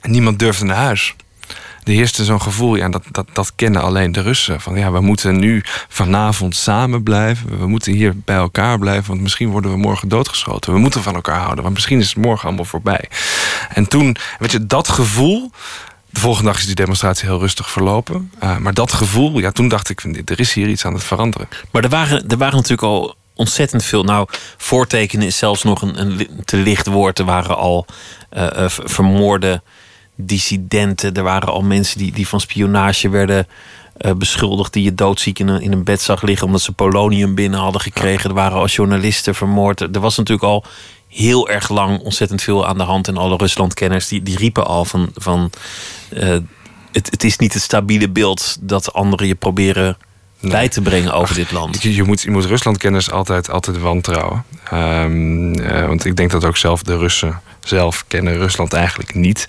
En niemand durfde naar huis er heerste zo'n gevoel, ja, dat, dat, dat kennen alleen de Russen. Van ja, we moeten nu vanavond samen blijven. We moeten hier bij elkaar blijven, want misschien worden we morgen doodgeschoten. We moeten van elkaar houden, want misschien is het morgen allemaal voorbij. En toen, weet je, dat gevoel. De volgende dag is die demonstratie heel rustig verlopen. Uh, maar dat gevoel, ja, toen dacht ik, er is hier iets aan het veranderen. Maar er waren, er waren natuurlijk al ontzettend veel. Nou, voortekenen is zelfs nog een, te licht woord. Er waren al uh, vermoorde dissidenten. Er waren al mensen die, die van spionage werden uh, beschuldigd. Die je doodziek in een, in een bed zag liggen omdat ze polonium binnen hadden gekregen. Er waren al journalisten vermoord. Er was natuurlijk al heel erg lang ontzettend veel aan de hand. En alle Ruslandkenners die, die riepen al van. van uh, het, het is niet het stabiele beeld dat anderen je proberen nee. bij te brengen over dit land. Je, je, moet, je moet Ruslandkenners altijd, altijd wantrouwen. Um, uh, want ik denk dat ook zelf de Russen zelf kennen Rusland eigenlijk niet.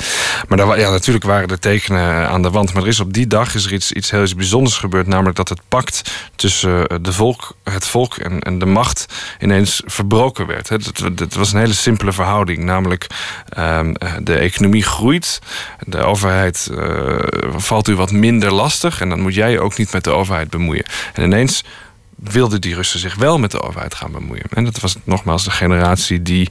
Maar daar, ja, natuurlijk waren er tekenen aan de wand. Maar er is op die dag is er iets, iets heel bijzonders gebeurd. Namelijk dat het pact tussen eh, de volk, het volk en, en de macht ineens verbroken werd. Het, was een hele simpele verhouding. Namelijk um, de economie groeit. De overheid uh, valt u wat minder lastig. En dan moet jij je ook niet met de overheid bemoeien. En ineens wilden die Russen zich wel met de overheid gaan bemoeien. En dat was nogmaals de generatie die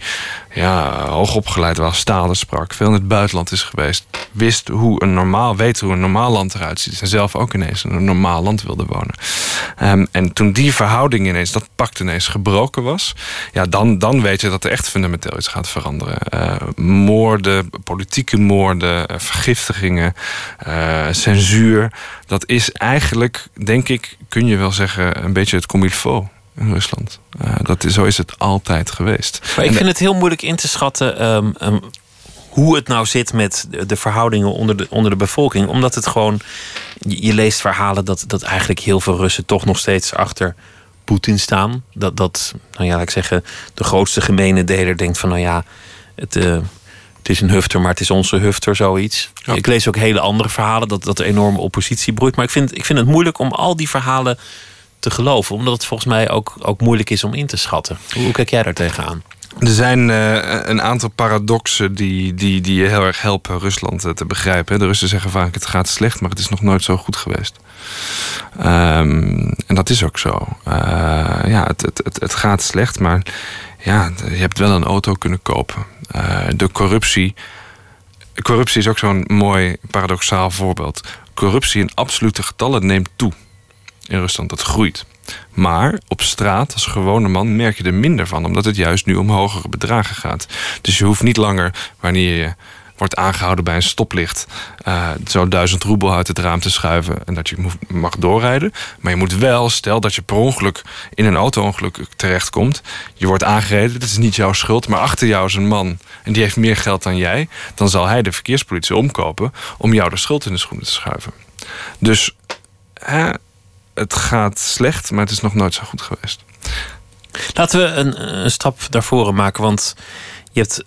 ja, hoogopgeleid was, talen sprak, veel in het buitenland is geweest, wist hoe een normaal, weet hoe een normaal land eruit ziet en zelf ook ineens in een normaal land wilde wonen. Um, en toen die verhouding ineens, dat pact ineens gebroken was, ja, dan, dan weet je dat er echt fundamenteel iets gaat veranderen. Uh, moorden, politieke moorden, uh, vergiftigingen, uh, censuur, dat is eigenlijk, denk ik, kun je wel zeggen, een beetje het comme il faut in Rusland. Uh, dat is, zo is het altijd geweest. Maar ik vind het heel moeilijk in te schatten um, um, hoe het nou zit met de verhoudingen onder de, onder de bevolking. Omdat het gewoon, je, leest verhalen dat, dat eigenlijk heel veel Russen toch nog steeds achter Poetin staan. Dat, dat nou ja, laat ik zeggen, de grootste gemene deler denkt van, nou ja, het. Uh, het is een hufter, maar het is onze hufter, zoiets. Ja. Ik lees ook hele andere verhalen, dat, dat er enorme oppositie broeit. Maar ik vind, ik vind het moeilijk om al die verhalen te geloven. Omdat het volgens mij ook, ook moeilijk is om in te schatten. Hoe, kijk jij daar tegenaan? Er zijn uh, een aantal paradoxen die, die, die je heel erg helpen Rusland te begrijpen. De Russen zeggen vaak het gaat slecht, maar het is nog nooit zo goed geweest. Um, en dat is ook zo. Uh, ja, het, het, het, het, gaat slecht, maar ja, je hebt wel een auto kunnen kopen. De corruptie. Corruptie is ook zo'n mooi paradoxaal voorbeeld. Corruptie in absolute getallen neemt toe in Rusland. Dat groeit. Maar op straat, als gewone man, merk je er minder van, omdat het juist nu om hogere bedragen gaat. Dus je hoeft niet langer, wanneer je wordt aangehouden bij een stoplicht, uh, zo duizend roebel uit het raam te schuiven en dat je mag doorrijden. Maar je moet wel, stel dat je per ongeluk in een auto-ongeluk terechtkomt, je wordt aangereden, dat is niet jouw schuld, maar achter jou is een man en die heeft meer geld dan jij, dan zal hij de verkeerspolitie omkopen om jou de schuld in de schoenen te schuiven. Dus. Het gaat slecht, maar het is nog nooit zo goed geweest. Laten we een, een stap naar voren maken, want je hebt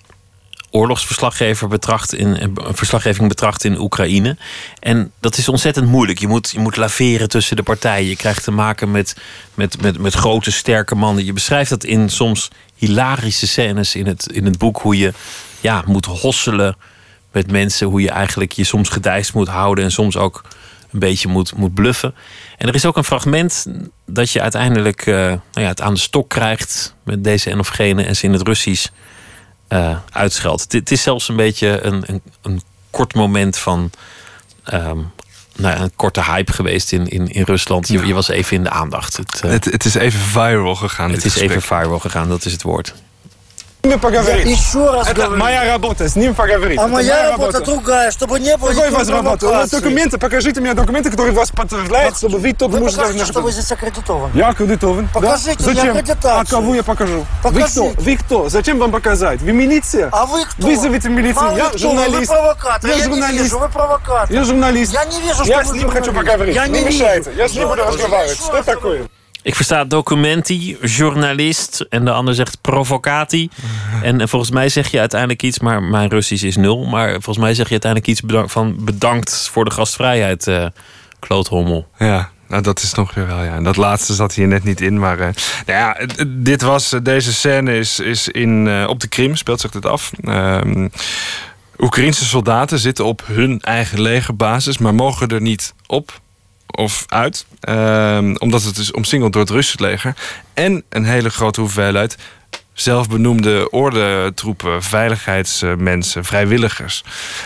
oorlogsverslaggever betracht in, verslaggeving betracht in Oekraïne. En dat is ontzettend moeilijk. Je moet, je moet laveren tussen de partijen. Je krijgt te maken met, met, met, met grote, sterke mannen. Je beschrijft dat in soms hilarische scènes in het, in het boek. Hoe je ja, moet hosselen met mensen. Hoe je eigenlijk je soms gedijst moet houden. En soms ook een beetje moet, moet bluffen. En er is ook een fragment dat je uiteindelijk uh, nou ja, het aan de stok krijgt met deze en of gene en ze in het Russisch uh, uitscheldt. Het is zelfs een beetje een, een, een kort moment van um, nou, een korte hype geweest in, in, in Rusland. Je, je was even in de aandacht. Het, uh, het, het, is even viral gegaan. Het is gesprek. even viral gegaan, dat is het woord. Ними поговорить. Еще раз Это говорю. моя работа, с ним поговорить. А Это моя работа другая, чтобы не было Какой у вас работа? У вас документы, покажите мне документы, которые вас подтверждают, чтобы вы тот Вы можете покажите, что вы здесь аккредитован. Я аккредитован. Покажите да? Зачем? аккредитацию. А кого я покажу? Вы Покажите. кто? Вы кто? Зачем вам показать? Вы милиция? А вы кто? Вызовите милицию. Мало Я кто, журналист. Вы провокатор. Я Я, не журналист. вижу, вы провокатор. Я журналист. Я не вижу, что Я вы с ним хочу журналист. поговорить. Я не не мешайте. Я с ним буду разговаривать. раз Что такое? Ik versta documenti, journalist en de ander zegt provocatie. (laughs) En volgens mij zeg je uiteindelijk iets, maar mijn Russisch is nul. Maar volgens mij zeg je uiteindelijk iets bedankt, van bedankt voor de gastvrijheid, eh, uh, kloothommel. Ja, nou, dat is nog weer wel, ja. En dat laatste zat hier net niet in. Maar eh, nou ja, dit was, eh, deze scène is, is in, op de Krim, speelt zich dit af. Ehm, Oekraïense soldaten zitten op hun eigen legerbasis, maar mogen er niet op of uit. ehm, omdat het is omsingeld door het Russische leger. En een hele grote hoeveelheid zelfbenoemde ordentroepen, veiligheidsmensen, vrijwilligers.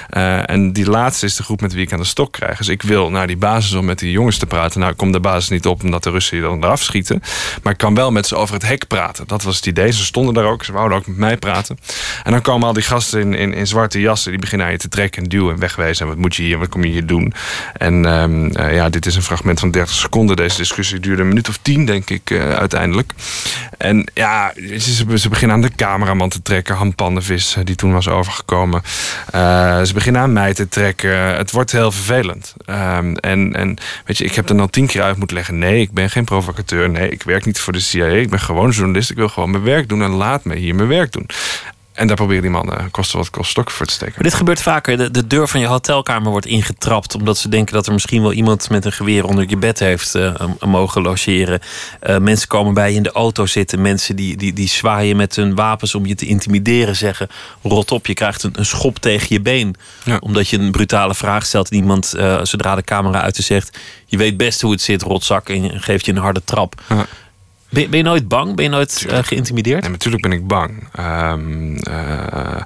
Eh, en die laatste is de groep met wie ik aan de stok krijg. Dus ik wil naar die basis om met die jongens te praten. Nou, ik kom de basis niet op omdat de Russen je dan eraf schieten. Maar ik kan wel met ze over het hek praten. Dat was het idee. Ze stonden daar ook. Ze wouden ook met mij praten. En dan komen al die gasten in, in, in zwarte jassen. Die beginnen aan je te trekken en duwen en wegwezen. En wat moet je hier? Wat kom je hier doen? En ehm, eh, ja, dit is een fragment van 30 seconden. Deze discussie duurde een minuut of tien, denk ik, eh, uiteindelijk. En ja, ze, ze- ze beginnen aan de cameraman te trekken. Han Pannevis, eh, die toen was overgekomen. Eh, ze beginnen aan mij te trekken. Het wordt heel vervelend. Ehm, en, en weet je, ik heb er al tien keer uit moeten leggen. Nee, ik ben geen provocateur. Nee, ik werk niet voor de CIA. Ik ben gewoon journalist. Ik wil gewoon mijn werk doen. En laat me hier mijn werk doen. En daar proberen die mannen kosten wat kost stokken voor te steken. Maar dit gebeurt vaker. De, de deur van je hotelkamer wordt ingetrapt. omdat ze denken dat er misschien wel iemand met een geweer onder je bed heeft eh, mogen logeren. Eh, mensen komen bij je in de auto zitten. Mensen die, die, die zwaaien met hun wapens om je te intimideren. Zeggen: rot op, je krijgt een, een schop tegen je been. Ja. Omdat je een brutale vraag stelt. En iemand, eh, zodra de camera uit is, zegt: Je weet best hoe het zit, rotzak. En je- geeft je een harde trap. Ja. Ben, ben je nooit bang? Ben je nooit eh, geïntimideerd? En natuurlijk ben ik bang. Ehm, eh,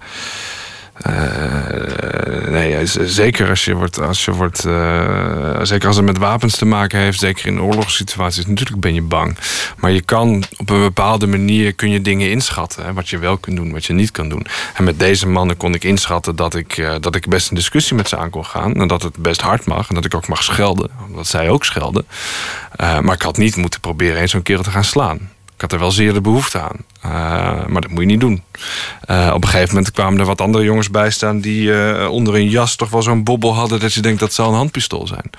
eh, nee, zeker als je wordt, als je wordt eh, zeker als het met wapens te maken heeft, zeker in oorlogssituaties, natuurlijk ben je bang. Maar je kan op een bepaalde manier kun je dingen inschatten, wat je wel kunt doen, wat je niet kan doen. En met deze mannen kon ik inschatten dat ik, eh, dat ik best een discussie met ze aan kon gaan en dat het best hard mag en dat ik ook mag schelden, omdat zij ook schelden. Maar ik had niet moeten proberen eens zo'n kerel te gaan slaan. Had er wel zeer de behoefte aan. Eh, maar dat moet je niet doen. Eh, op een gegeven moment kwamen er wat andere jongens bij staan... die eh, onder een jas toch wel zo'n bobbel hadden... dat je denkt dat zal een handpistool zijn.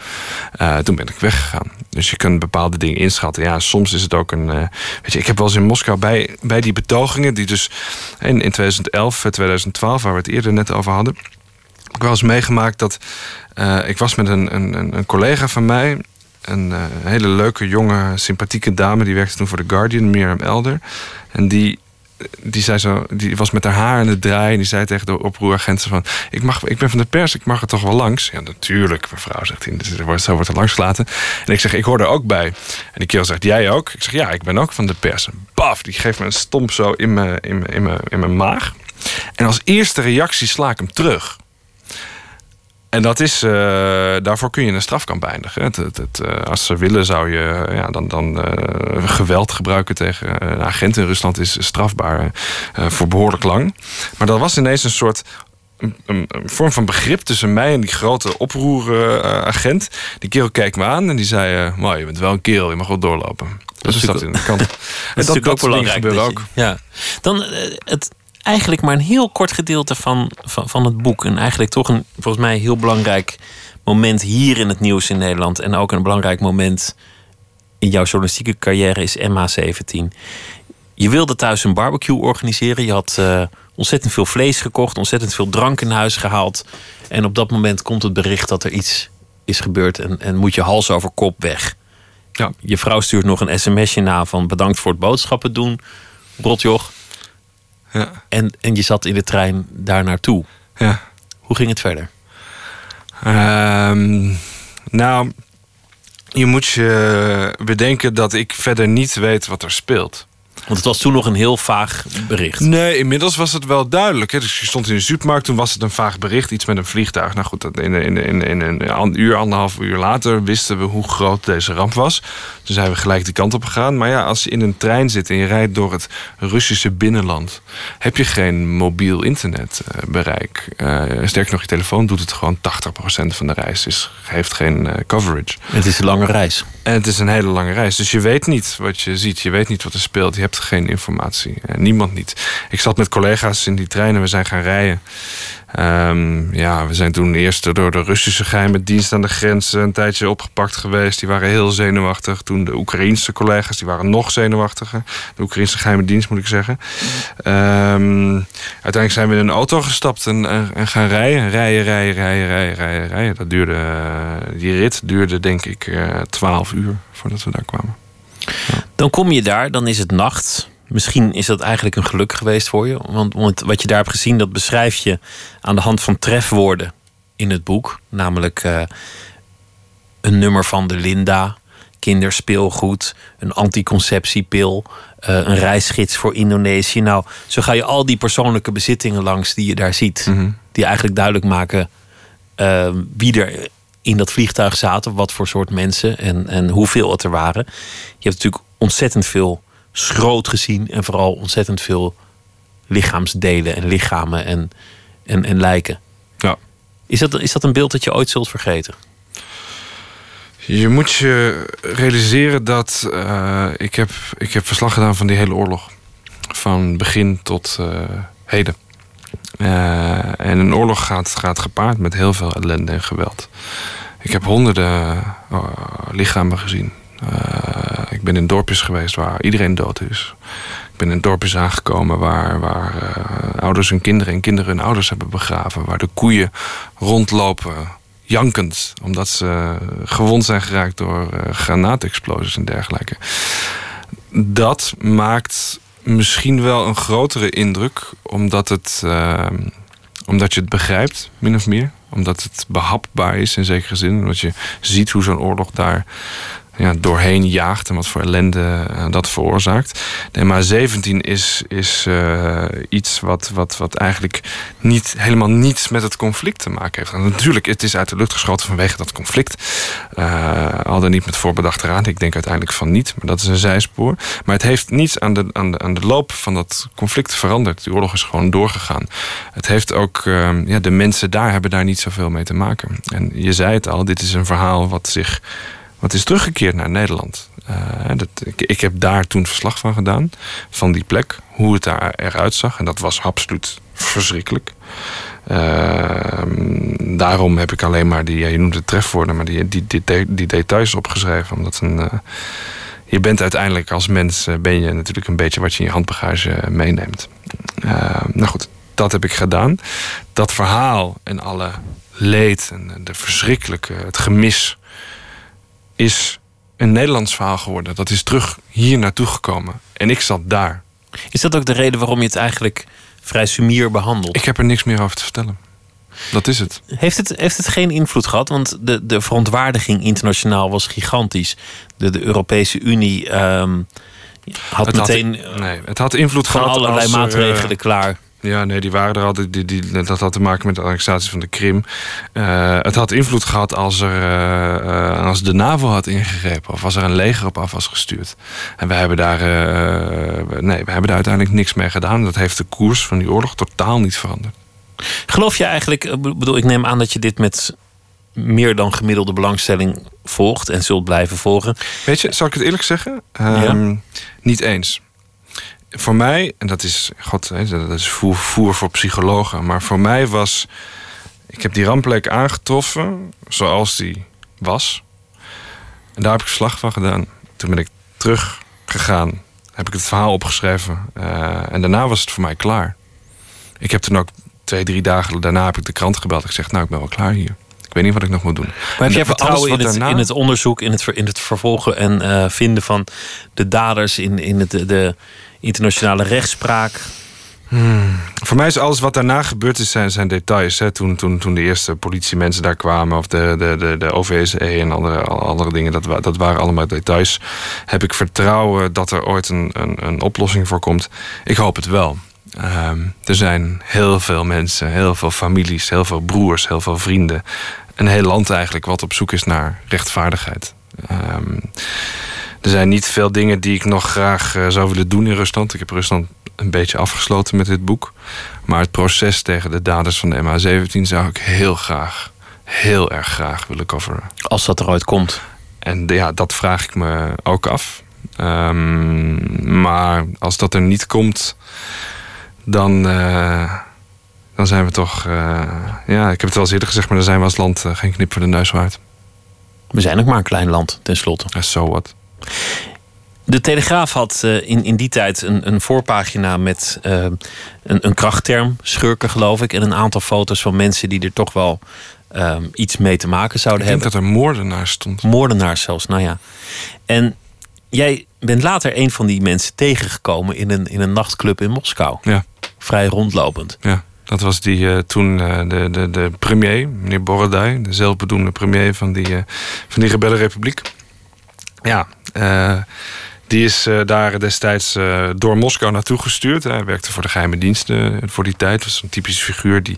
Toen ben ik weggegaan. Dus je kunt bepaalde dingen inschatten. Ja, soms is het ook een... weet je, ik heb wel eens in Moskou bij, bij die betogingen... die dus in, in 2011, eh, 2012, waar we het eerder net over hadden... ik wel eens meegemaakt dat... ik was met een, een- een collega van mij een eh, hele leuke, jonge, sympathieke dame. Die werkte toen voor The Guardian, Miriam Elder. En die, die, zei zo, die was met haar haar in het draaien. En die zei tegen de oproeragenten van... Ik, mag, ik ben van de pers, ik mag er toch wel langs? Ja, natuurlijk, mevrouw, zegt hij. Dus zo wordt er langs gelaten. En ik zeg, ik hoor er ook bij. En die kerel zegt, jij ook? Ik zeg, ja, ik ben ook van de pers. Baf, die geeft me een stomp zo in mijn, in in mijn, in mijn maag. En als eerste reactie sla ik hem terug. En dat is, eh, daarvoor kun je een strafkamp beëindigen. Het, het, het, eh, als ze willen zou je ja, dan, dan eh, geweld gebruiken tegen een agent in Rusland is strafbaar eh, voor behoorlijk lang. Maar dat was ineens een soort een, een, een vorm van begrip tussen mij en die grote oproeragent. die kerel keek me aan en die zei: eh "Maar je bent wel een kerel, je mag wel doorlopen. Dus is dat in de kant. (laughs) En Dat is natuurlijk ook belangrijk. dat ook. ja. Dan eh, het eigenlijk maar een heel kort gedeelte van, van, van het boek. En eigenlijk toch een volgens mij heel belangrijk moment hier in het nieuws in Nederland. En ook een belangrijk moment in jouw journalistieke carrière is MH17. Je wilde thuis een barbecue organiseren. Je had eh, ontzettend veel vlees gekocht, ontzettend veel drank in huis gehaald. En op dat moment komt het bericht dat er iets is gebeurd en, en moet je hals over kop weg. Ja. Je vrouw stuurt nog een sms'je na van bedankt voor het boodschappen doen, Rotjoch. Ja. En, en je zat in de trein daar naartoe. Ja. Hoe ging het verder? Ehm, nou, je moet je bedenken dat ik verder niet weet wat er speelt. Want het was toen nog een heel vaag bericht. Nee, inmiddels was het wel duidelijk. Hè. Dus je stond in de supermarkt, toen was het een vaag bericht, iets met een vliegtuig. Nou goed, dat in, in, in, in een uur, anderhalf uur later wisten we hoe groot deze ramp was. Toen zijn we gelijk die kant op gegaan. Maar ja, als je in een trein zit en je rijdt door het Russische binnenland, heb je geen mobiel internetbereik. Uh, sterker nog, je telefoon doet het gewoon 80% van de reis. Dus heeft geen uh, coverage. Het is een lange reis. En het is een hele lange reis. Dus je weet niet wat je ziet. Je weet niet wat er speelt. Je hebt geen informatie. En niemand niet. Ik zat met collega's in die treinen. We zijn gaan rijden. Um, ja, we zijn toen eerst door de Russische geheime dienst aan de grens een tijdje opgepakt geweest. Die waren heel zenuwachtig. Toen de Oekraïense collega's, die waren nog zenuwachtiger. De Oekraïnse geheime dienst, moet ik zeggen. Um, uiteindelijk zijn we in een auto gestapt en, en, gaan rijden. Rijden, rijden, rijden, rijden, rijden, rijden. Dat duurde, uh, die rit duurde denk ik twaalf uh, uur voordat we daar kwamen. Dan kom je daar, dan is het nacht. Misschien is dat eigenlijk een geluk geweest voor je. Want, wat je daar hebt gezien, dat beschrijf je aan de hand van trefwoorden in het boek. Namelijk uh, een nummer van de Linda, kinderspeelgoed, een anticonceptiepil, uh, een reisgids voor Indonesië. Nou, zo ga je al die persoonlijke bezittingen langs die je daar ziet. Mhm. Die eigenlijk duidelijk maken uh, wie er in dat vliegtuig zaten, wat voor soort mensen en, en hoeveel het er waren. Je hebt natuurlijk ontzettend veel schroot gezien en vooral ontzettend veel lichaamsdelen en lichamen en, en, en lijken. Ja. Is dat, is dat een beeld dat je ooit zult vergeten? Je moet je realiseren dat uh, ik, heb, ik heb verslag gedaan van die hele oorlog. Van begin tot uh, heden. Uh, en een oorlog gaat, gaat gepaard met heel veel ellende en geweld. Ik heb honderden lichamen gezien. Uh, ik ben in dorpjes geweest waar iedereen dood is. Ik ben in dorpjes aangekomen waar, waar ouders hun kinderen en kinderen hun ouders hebben begraven. Waar de koeien rondlopen, jankend, omdat ze gewond zijn geraakt door granaatexplosies en dergelijke. Dat maakt misschien wel een grotere indruk, omdat, het, omdat je het begrijpt, min of meer. Omdat het behapbaar is in zekere zin. Omdat je ziet hoe zo'n oorlog daar ja, doorheen jaagt en wat voor ellende uh, dat veroorzaakt. De MH17 is, is uh, iets wat, wat, wat eigenlijk niet, helemaal niets met het conflict te maken heeft. En natuurlijk, het is uit de lucht geschoten vanwege dat conflict. Uh, al dan niet met voorbedachte raad. Ik denk uiteindelijk van niet, maar dat is een zijspoor. Maar het heeft niets aan de, aan de, aan de loop van dat conflict veranderd. Die oorlog is gewoon doorgegaan. Het heeft ook, ja, de mensen daar hebben daar niet zoveel mee te maken. En je zei het al, dit is een verhaal wat zich wat is teruggekeerd naar Nederland. Uh, dat, ik, heb daar toen verslag van gedaan, van die plek, hoe het daar eruit zag. En dat was absoluut verschrikkelijk. Uh, daarom heb ik alleen maar die, je noemt het trefwoorden, maar die, die, die, details opgeschreven. Omdat een, uh, je bent uiteindelijk als mens, ben je natuurlijk een beetje wat je in je handbagage meeneemt. nou goed, dat heb ik gedaan. Dat verhaal en alle leed en de verschrikkelijke, het gemis is een Nederlands verhaal geworden. Dat is terug hier naartoe gekomen. En ik zat daar. Is dat ook de reden waarom je het eigenlijk vrij sumier behandelt? Ik heb er niks meer over te vertellen. Dat is het. Heeft het, heeft het geen invloed gehad? Want de, de verontwaardiging internationaal was gigantisch. De, de Europese Unie um, had het meteen had, nee, het had invloed van gehad allerlei als maatregelen klaar. Ja, nee, die waren er altijd. Die, die, dat had te maken met de annexatie van de Krim. Uh, het had invloed gehad als, er, uh, als de NAVO had ingegrepen. Of als er een leger op af was gestuurd. En we hebben daar, uh, nee, we hebben daar uiteindelijk niks mee gedaan. Dat heeft de koers van die oorlog totaal niet veranderd. Geloof je eigenlijk, bedoel, ik neem aan dat je dit met meer dan gemiddelde belangstelling volgt en zult blijven volgen. Weet je, zal ik het eerlijk zeggen? Um, ja? Niet eens voor mij, en dat is, god, dat is voer, voer, voor psychologen, maar voor mij was. Ik heb die rampplek aangetroffen zoals die was. En daar heb ik verslag van gedaan. Toen ben ik teruggegaan, heb ik het verhaal opgeschreven. eh, en daarna was het voor mij klaar. Ik heb toen ook twee, drie dagen daarna heb ik de krant gebeld. Ik zeg, nou, ik ben wel klaar hier. Ik weet niet wat ik nog moet doen. Maar heb jij En vertrouwen alles in het, daarna- in het onderzoek, in het, in het vervolgen en eh, vinden van de daders in, in het, de, de internationale rechtspraak? Voor mij is alles wat daarna gebeurd is, zijn, zijn details. Hè. Toen, toen, toen de eerste politiemensen daar kwamen, of de, de, de, de OVSE en andere, andere dingen, dat, dat waren allemaal details. Heb ik vertrouwen dat er ooit een, een, een oplossing voor komt? Ik hoop het wel. Ehm, er zijn heel veel mensen, heel veel families, heel veel broers, heel veel vrienden. Een heel land eigenlijk wat op zoek is naar rechtvaardigheid. Ehm, er zijn niet veel dingen die ik nog graag eh, zou willen doen in Rusland. Ik heb Rusland een beetje afgesloten met dit boek. Maar het proces tegen de daders van de MH17 zou ik heel graag, heel erg graag willen coveren. Als dat er ooit komt. En ja, dat vraag ik me ook af. Ehm, maar als dat er niet komt, dan, eh, dan zijn we toch. eh, ja, ik heb het wel eens eerder gezegd, maar dan zijn we als land geen knip voor de neus waard. We zijn ook maar een klein land, tenslotte. Ja, so what? De Telegraaf had eh, in, in die tijd een, een voorpagina met eh, een, een krachtterm, schurken geloof ik, en een aantal foto's van mensen die er toch wel eh, iets mee te maken Ik zouden denk hebben. dat er moordenaars stond. Moordenaars zelfs, nou ja. En jij bent later een van die mensen tegengekomen in een, in een nachtclub in Moskou. Ja. Vrij rondlopend. Ja, dat was die toen de, de, de premier, meneer Borodai, de zelfbedoelde premier van die, eh, van die rebellenrepubliek. Ja, die is eh, daar destijds eh, door Moskou naartoe gestuurd. Hij werkte voor de geheime diensten eh, voor die tijd. Was een typische figuur die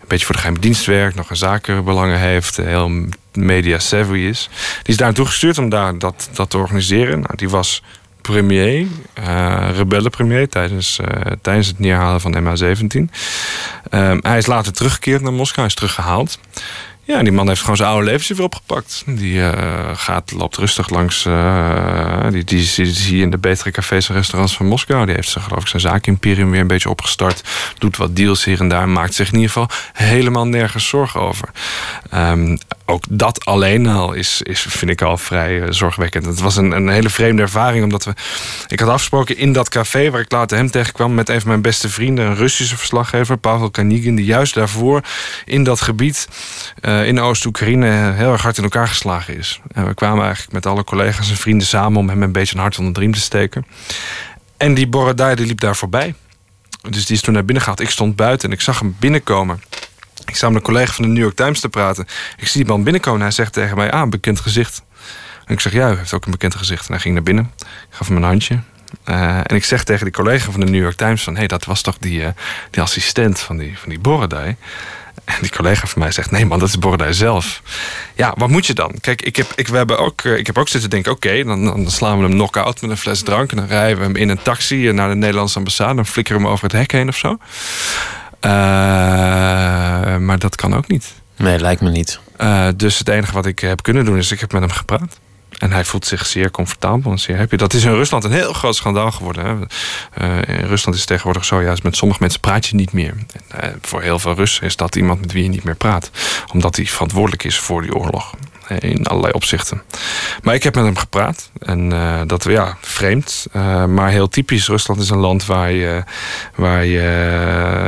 een beetje voor de geheime dienst werkt, nog een zakenbelangen heeft, eh, heel media savvy is. Die is daar naartoe gestuurd om daar dat, dat te organiseren. Nou, die was premier, eh rebellenpremier tijdens, eh, tijdens het neerhalen van MH17. Ehm, hij is later teruggekeerd naar Moskou, hij is teruggehaald. Ja, die man heeft gewoon zijn oude leventje weer opgepakt. Die eh, gaat, loopt rustig langs. eh, die, die, zie- in de betere cafés en restaurants van Moskou. Die heeft zijn, geloof ik, zijn zaakimperium weer een beetje opgestart. Doet wat deals hier en daar. Maakt zich in ieder geval helemaal nergens zorgen over. Ehm, ook dat alleen al is, is, vind ik al vrij eh, zorgwekkend. Het was een, een hele vreemde ervaring, omdat we. Ik had afgesproken in dat café waar ik later hem tegenkwam met een van mijn beste vrienden, een Russische verslaggever, Pavel Kanigin, die juist daarvoor in dat gebied in Oost-Oekraïne heel erg hard in elkaar geslagen is. En we kwamen eigenlijk met alle collega's en vrienden samen om hem een beetje een hart onder de riem te steken. En die Borodai die liep daar voorbij. Dus die is toen naar binnen gehaald. Ik stond buiten en ik zag hem binnenkomen. Ik sta met een collega van de New York Times te praten. Ik zie die man binnenkomen en hij zegt tegen mij... ah, bekend gezicht. En ik zeg, ja, u heeft ook een bekend gezicht. En hij ging naar binnen. Ik gaf hem een handje. Eh, en ik zeg tegen die collega van de New York Times... van, hé, hey, dat was toch die, eh, die assistent van die, van die Borodai? En die collega van mij zegt: Nee, man, dat is Borodai zelf. Ja, wat moet je dan? Kijk, ik heb, ik, we hebben ook, eh, ik heb ook zitten denken: Oké, dan, dan slaan we hem knock-out met een fles drank. En dan rijden we hem in een taxi naar de Nederlandse ambassade. Dan flikkeren we hem over het hek heen of zo. Eh, maar dat kan ook niet. Nee, lijkt me niet. Eh, dus het enige wat ik heb kunnen doen is: ik heb met hem gepraat. En hij voelt zich zeer comfortabel en zeer happy. Dat is in Rusland een heel groot schandaal geworden. Hè. Eh, in Rusland is het tegenwoordig zo, juist met sommige mensen praat je niet meer. En, eh, voor heel veel Russen is dat iemand met wie je niet meer praat. Omdat hij verantwoordelijk is voor die oorlog. In allerlei opzichten. Maar ik heb met hem gepraat. En eh, dat, ja, vreemd. eh, maar heel typisch. Rusland is een land waar je, waar je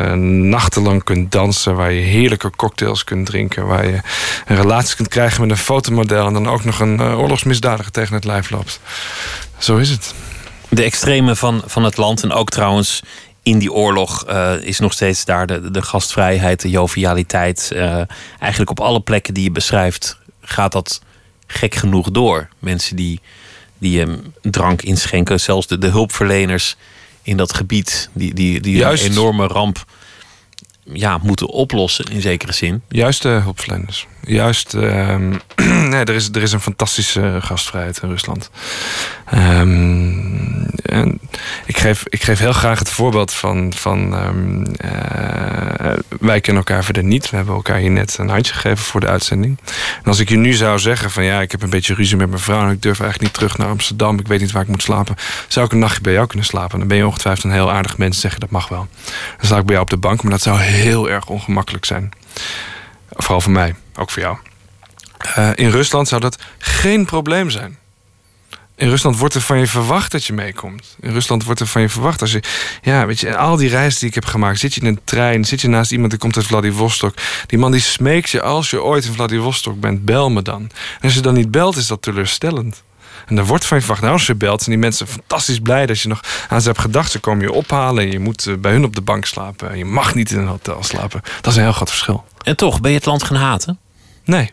eh, nachtenlang kunt dansen. Waar je heerlijke cocktails kunt drinken. Waar je een relatie kunt krijgen met een fotomodel. En dan ook nog een oorlogsmisdadiger tegen het lijf loopt. Zo is het. De extreme van, van het land en ook trouwens in die oorlog is nog steeds daar de, de gastvrijheid, de jovialiteit. eigenlijk op alle plekken die je beschrijft gaat dat gek genoeg door. Mensen die, die hem drank inschenken, zelfs de, de hulpverleners in dat gebied, die, die, die Juist. een enorme ramp ja, moeten oplossen in zekere zin. Juist de hulpverleners. Juist, ehm, (clears throat) nee, er, is, er is een fantastische gastvrijheid in Rusland. Ehm, en ik, geef, ik geef heel graag het voorbeeld van. van ehm, eh, wij kennen elkaar verder niet. We hebben elkaar hier net een handje gegeven voor de uitzending. En als ik je nu zou zeggen: van ja, ik heb een beetje ruzie met mijn vrouw. en ik durf eigenlijk niet terug naar Amsterdam. Ik weet niet waar ik moet slapen. Zou ik een nachtje bij jou kunnen slapen? Dan ben je ongetwijfeld een heel aardig mens. Zeggen dat mag wel. Dan sta ik bij jou op de bank. Maar dat zou heel erg ongemakkelijk zijn. Vooral voor mij, ook voor jou. Eh, in Rusland zou dat geen probleem zijn. In Rusland wordt er van je verwacht dat je meekomt. In Rusland wordt er van je verwacht als je. Ja, weet je, al die reizen die ik heb gemaakt. Zit je in een trein, zit je naast iemand die komt uit Vladivostok. Die man die smeekt je als je ooit in Vladivostok bent, bel me dan. En als je dan niet belt, is dat teleurstellend. En daar wordt van je je belt, zijn die mensen fantastisch blij dat je nog aan ze hebt gedacht. Ze komen je ophalen en je moet eh, bij hun op de bank slapen. Je mag niet in een hotel slapen. Dat is een heel groot verschil. En toch, ben je het land gaan haten? Nee.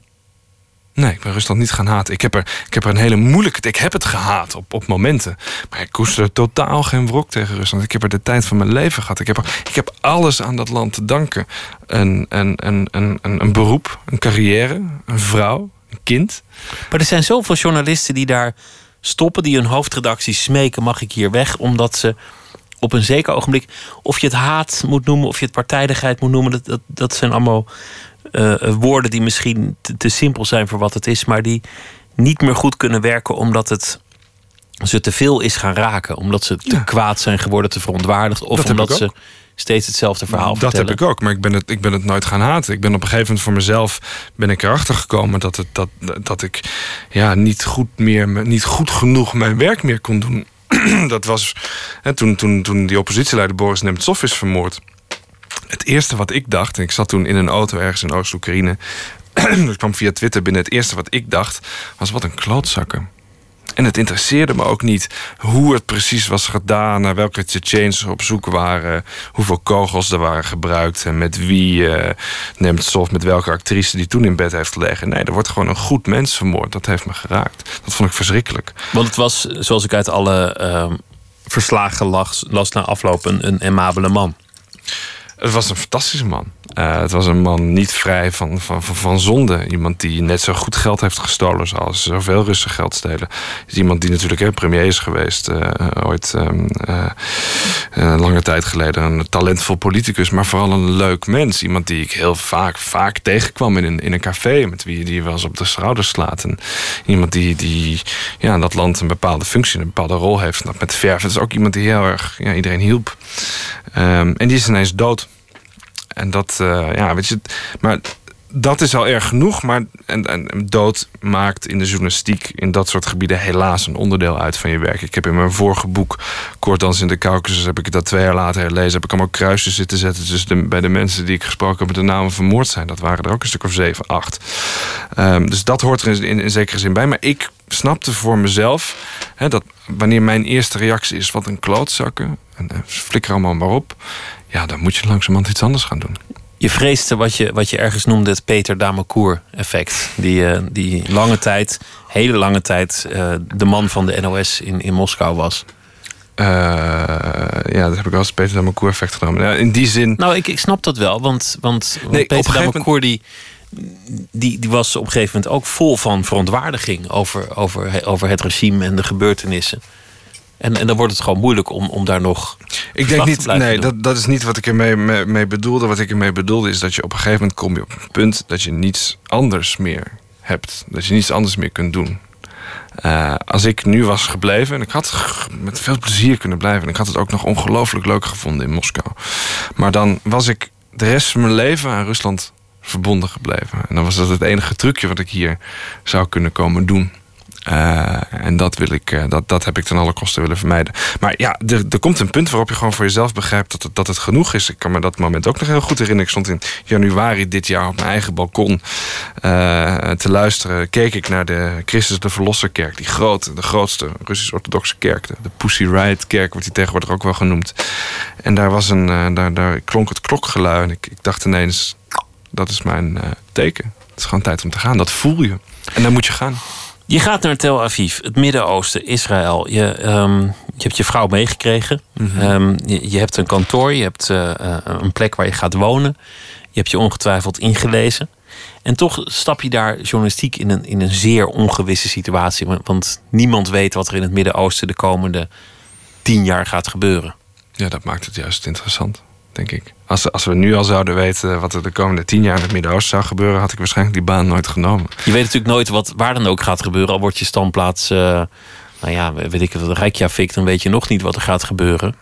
Nee, ik ben Rusland niet gaan haten. Ik heb er, ik heb er een hele moeilijke... Ik heb het gehaat op, op momenten. Maar ik koester totaal geen wrok tegen Rusland. Ik heb er de tijd van mijn leven gehad. Ik heb, er- ik heb alles aan dat land te danken. Een, een, een, een, een, beroep, een carrière, een vrouw, kind. Maar er zijn zoveel journalisten die daar stoppen, die hun hoofdredactie smeken: mag ik hier weg? Omdat ze op een zeker ogenblik, of je het haat moet noemen, of je het partijdigheid moet noemen, dat, dat, dat zijn allemaal eh, eh, woorden die misschien te, te simpel zijn voor wat het is, maar die niet meer goed kunnen werken omdat het ze te veel is gaan raken. Omdat ze te Ja. kwaad zijn geworden, te verontwaardigd. Of Dat omdat ze. Steeds hetzelfde verhaal dat vertellen. heb ik ook, maar ik ben, het, ik ben het nooit gaan haten. Ik ben op een gegeven moment voor mezelf ben ik erachter gekomen dat, het, dat, dat ik ja, niet, goed meer, niet goed genoeg mijn werk meer kon doen. (clears throat) dat was hè, toen, toen, toen die oppositieleider Boris Nemtsov is vermoord. Het eerste wat ik dacht, en ik zat toen in een auto ergens in Oost-Oekraïne. (clears throat) dat kwam via Twitter binnen. Het eerste wat ik dacht was: wat een klootzakken. En het interesseerde me ook niet hoe het precies was gedaan, naar welke Tsjetsjens op zoek waren, hoeveel kogels er waren gebruikt en met wie eh Nemtsov, met welke actrice die toen in bed heeft gelegen. Nee, er wordt gewoon een goed mens vermoord. Dat heeft me geraakt. Dat vond ik verschrikkelijk. Want het was, zoals ik uit alle ehm, verslagen las, las na afloop, een, een man. Het was een fantastische man. Eh, het was een man niet vrij van, van, van, zonde. Iemand die net zo goed geld heeft gestolen zoals zoveel Russen geld stelen. Is iemand die natuurlijk hè, premier is geweest. eh, ooit eh, een lange tijd geleden. Een talentvol politicus, maar vooral een leuk mens. Iemand die ik heel vaak, vaak tegenkwam in een, in een café. Met wie die wel eens op de schouders slaat. Iemand die, die ja, in dat land een bepaalde functie, een bepaalde rol heeft. Met verf. Het is ook iemand die heel erg ja, iedereen hielp. Ehm, en die is ineens dood. En dat, eh, ja, weet je, maar dat is al erg genoeg. Maar en, en dood maakt in de journalistiek in dat soort gebieden helaas een onderdeel uit van je werk. Ik heb in mijn vorige boek, Koortdans in de Caucasus, heb ik dat twee jaar later herlezen. Heb ik allemaal kruisjes zitten zetten tussen de, bij de mensen die ik gesproken heb, met de namen vermoord zijn. Dat waren er ook een stuk of zeven, acht. Ehm, dus dat hoort er in, in, in zekere zin bij. Maar ik snapte voor mezelf hè, dat wanneer mijn eerste reactie is: wat een klootzakken. En eh, flikker allemaal maar op. Ja, dan moet je langzamerhand iets anders gaan doen. Je vreesde wat je, wat je ergens noemde het Peter Damecour-effect. Die, eh, die lange tijd, hele lange tijd, eh, de man van de NOS in, in Moskou was. Eh, ja, dat heb ik wel eens Peter Damecour effect genomen. Ja, in die zin. Nou, ik, ik snap dat wel, want, want, Nee, Peter gegeven Damecour die, die, die was op een gegeven moment ook vol van verontwaardiging over, over, over het regime en de gebeurtenissen. En, en dan wordt het gewoon moeilijk om, om daar nog. Ik denk niet, nee, doen. dat, dat is niet wat ik ermee mee, mee bedoelde. Wat ik ermee bedoelde is dat je op een gegeven moment kom je op een punt dat je niets anders meer hebt. Dat je niets anders meer kunt doen. Eh, als ik nu was gebleven, en ik had met veel plezier kunnen blijven, en ik had het ook nog ongelooflijk leuk gevonden in Moskou. Maar dan was ik de rest van mijn leven aan Rusland verbonden gebleven. En dan was dat het enige trucje wat ik hier zou kunnen komen doen. Eh, en dat, wil ik, eh, dat, dat heb ik ten alle kosten willen vermijden. Maar ja, er, er komt een punt waarop je gewoon voor jezelf begrijpt dat het, dat het genoeg is. Ik kan me dat moment ook nog heel goed herinneren. Ik stond in januari dit jaar op mijn eigen balkon eh, te luisteren. Keek ik naar de Christus de Verlosserkerk. Die grote, de grootste Russisch-orthodoxe kerk. De, Pussy Riot kerk wordt die tegenwoordig ook wel genoemd. En daar, was een, daar, daar klonk het klokgelui. En ik, ik dacht ineens, dat is mijn teken. Het is gewoon tijd om te gaan. Dat voel je. En dan moet je gaan. Je gaat naar Tel Aviv, het Midden-Oosten, Israël. Je, ehm, je hebt je vrouw meegekregen. Mhm. Ehm, je, je hebt een kantoor, je hebt eh, eh, een plek waar je gaat wonen. Je hebt je ongetwijfeld ingelezen. En toch stap je daar journalistiek in een, in een zeer ongewisse situatie. Want niemand weet wat er in het Midden-Oosten de komende tien jaar gaat gebeuren. Ja, dat maakt het juist interessant, denk ik. Als, als we nu al zouden weten wat er de komende tien jaar in het Midden-Oosten zou gebeuren, had ik waarschijnlijk die baan nooit genomen. Je weet natuurlijk nooit wat waar dan ook gaat gebeuren. Al wordt je standplaats, eh, nou ja, weet ik het, Reykjavik, dan weet je nog niet wat er gaat gebeuren.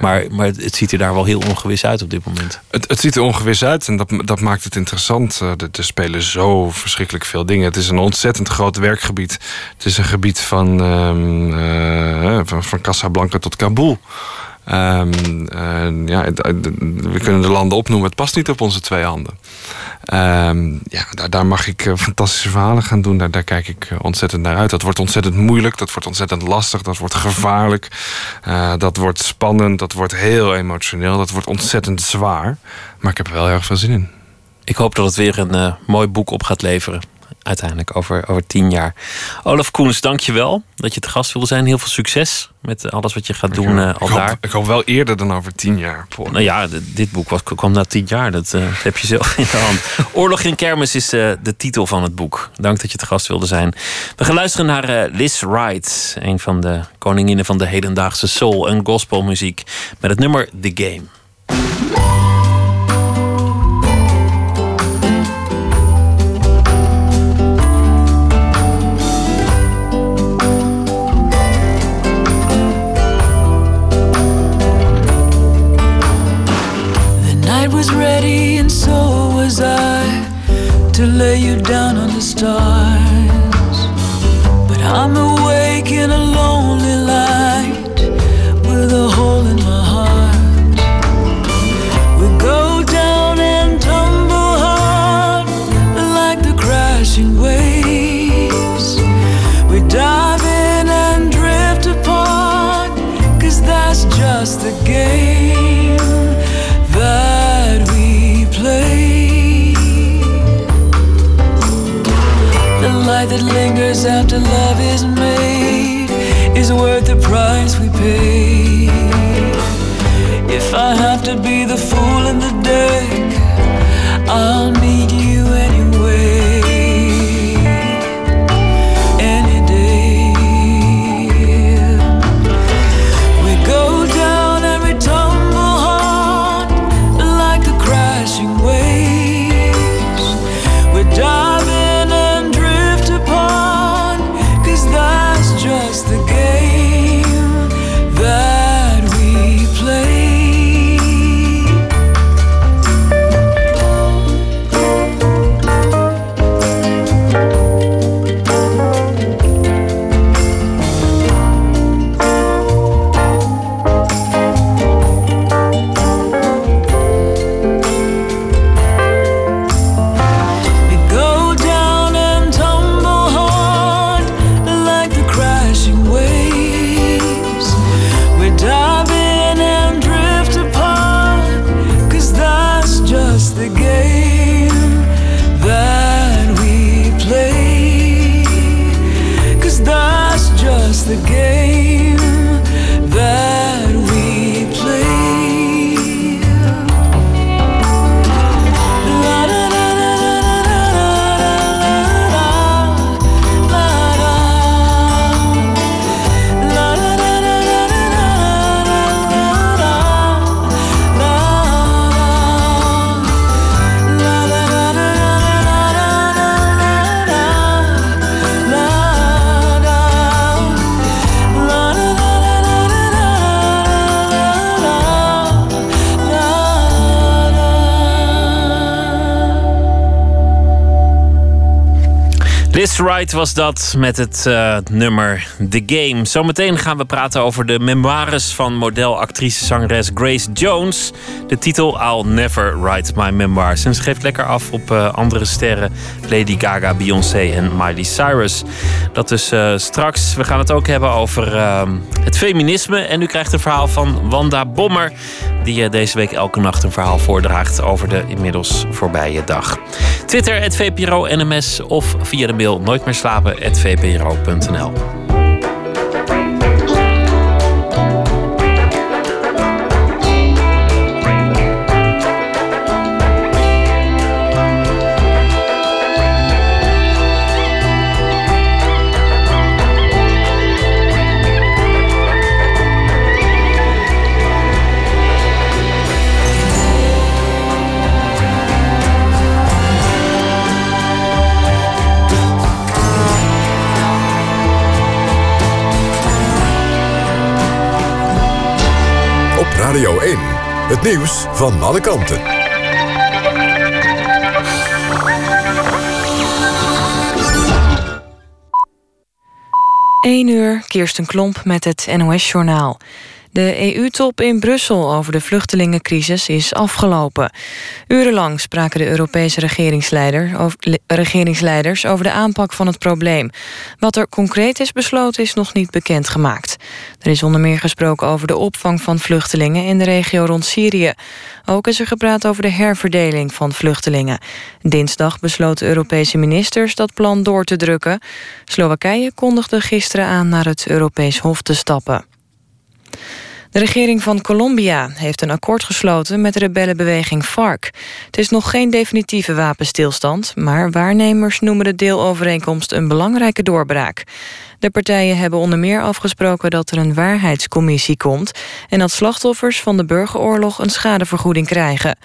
Maar, maar het ziet er daar wel heel ongewis uit op dit moment. Het, het ziet er ongewis uit en dat, dat maakt het interessant. Eh, Er, er spelen zo verschrikkelijk veel dingen. Het is een ontzettend groot werkgebied. Het is een gebied van, ehm, eh, van, van Casablanca tot Kabul. Ehm, eh, ja, we kunnen de landen opnoemen. Het past niet op onze twee handen. Ehm, ja, daar, daar mag ik eh, fantastische verhalen gaan doen. Daar, kijk ik eh, ontzettend naar uit. Dat wordt ontzettend moeilijk. Dat wordt ontzettend lastig. Dat wordt gevaarlijk. eh, dat wordt spannend. Dat wordt heel emotioneel. Dat wordt ontzettend zwaar. Maar ik heb er wel erg veel zin in. Ik hoop dat het weer een mooi boek op gaat leveren. Uiteindelijk over, over tien jaar. Olaf Koens, dank je wel dat je te gast wilde zijn. Heel veel succes met alles wat je gaat doen eh, al ik, daar. hoop, ik hoop wel eerder dan over tien jaar. Nou ja, dit boek was, kwam na tien jaar. Dat eh, heb je zelf (laughs) in de hand. Oorlog in Kermis is eh, de titel van het boek. Dank dat je te gast wilde zijn. We gaan luisteren naar Liz Wright. Een van de koninginnen van de hedendaagse soul- en gospelmuziek. Met het nummer The Game. Lay you down on the stars. But I'm awake in a lonely light, with a hole Was dat met het eh, nummer The Game. Zometeen gaan we praten over de memoires van model, actrice, zangeres Grace Jones. De titel I'll Never Write My Memoirs. En ze geeft lekker af op eh, andere sterren. Lady Gaga, Beyoncé en Miley Cyrus. Dat dus eh, straks. We gaan het ook hebben over eh, het feminisme. En u krijgt een verhaal van Wanda Bommer. Die eh, deze week elke nacht een verhaal voordraagt over de inmiddels voorbije dag. Twitter, het VPRO NMS of via de mail nooit Het nieuws van alle kanten. 1 uur, Kirsten Klomp met het NOS-journaal. De EU-top in Brussel over de vluchtelingencrisis is afgelopen. Urenlang spraken de Europese regeringsleiders over de aanpak van het probleem. Wat er concreet is besloten is nog niet bekendgemaakt. Er is onder meer gesproken over de opvang van vluchtelingen in de regio rond Syrië. Ook is er gepraat over de herverdeling van vluchtelingen. Dinsdag besloten Europese ministers dat plan door te drukken. Slowakije kondigde gisteren aan naar het Europees Hof te stappen. De regering van Colombia heeft een akkoord gesloten met de rebellenbeweging FARC. Het is nog geen definitieve wapenstilstand, maar waarnemers noemen de deelovereenkomst een belangrijke doorbraak. De partijen hebben onder meer afgesproken dat er een waarheidscommissie komt en dat slachtoffers van de burgeroorlog een schadevergoeding krijgen.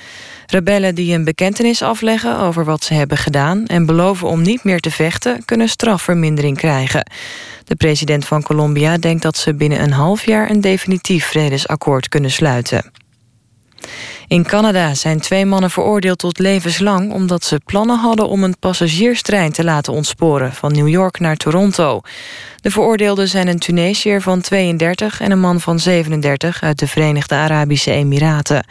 Rebellen die een bekentenis afleggen over wat ze hebben gedaan en beloven om niet meer te vechten, kunnen strafvermindering krijgen. De president van Colombia denkt dat ze binnen een half jaar een definitief vredesakkoord kunnen sluiten. In Canada zijn twee mannen veroordeeld tot levenslang... omdat ze plannen hadden om een passagierstrein te laten ontsporen... van New York naar Toronto. De veroordeelden zijn een Tunesiër van 32 en een man van 37... uit de Verenigde Arabische Emiraten.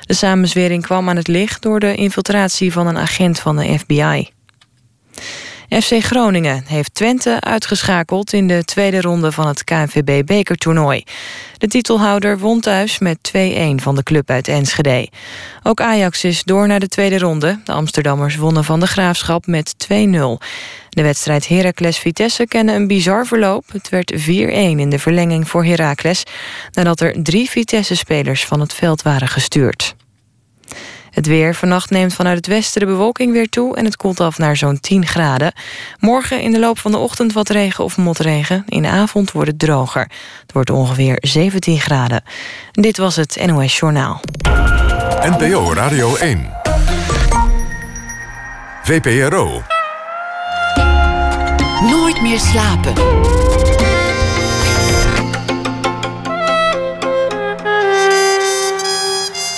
De samenzwering kwam aan het licht door de infiltratie van een agent van de FBI. FC Groningen heeft Twente uitgeschakeld in de tweede ronde van het KNVB-bekertoernooi. De titelhouder won thuis met 2-1 van de club uit Enschede. Ook Ajax is door naar de tweede ronde. De Amsterdammers wonnen van de Graafschap met 2-0. De wedstrijd Heracles-Vitesse kende een bizar verloop. Het werd 4-1 in de verlenging voor Heracles... nadat er drie Vitesse-spelers van het veld waren gestuurd. Het weer vannacht neemt vanuit het westen de bewolking weer toe... en het koelt af naar zo'n 10 graden. Morgen in de loop van de ochtend wat regen of motregen. In de avond wordt het droger. Het wordt ongeveer 17 graden. Dit was het NOS Journaal. NPO Radio 1. VPRO. Nooit meer slapen.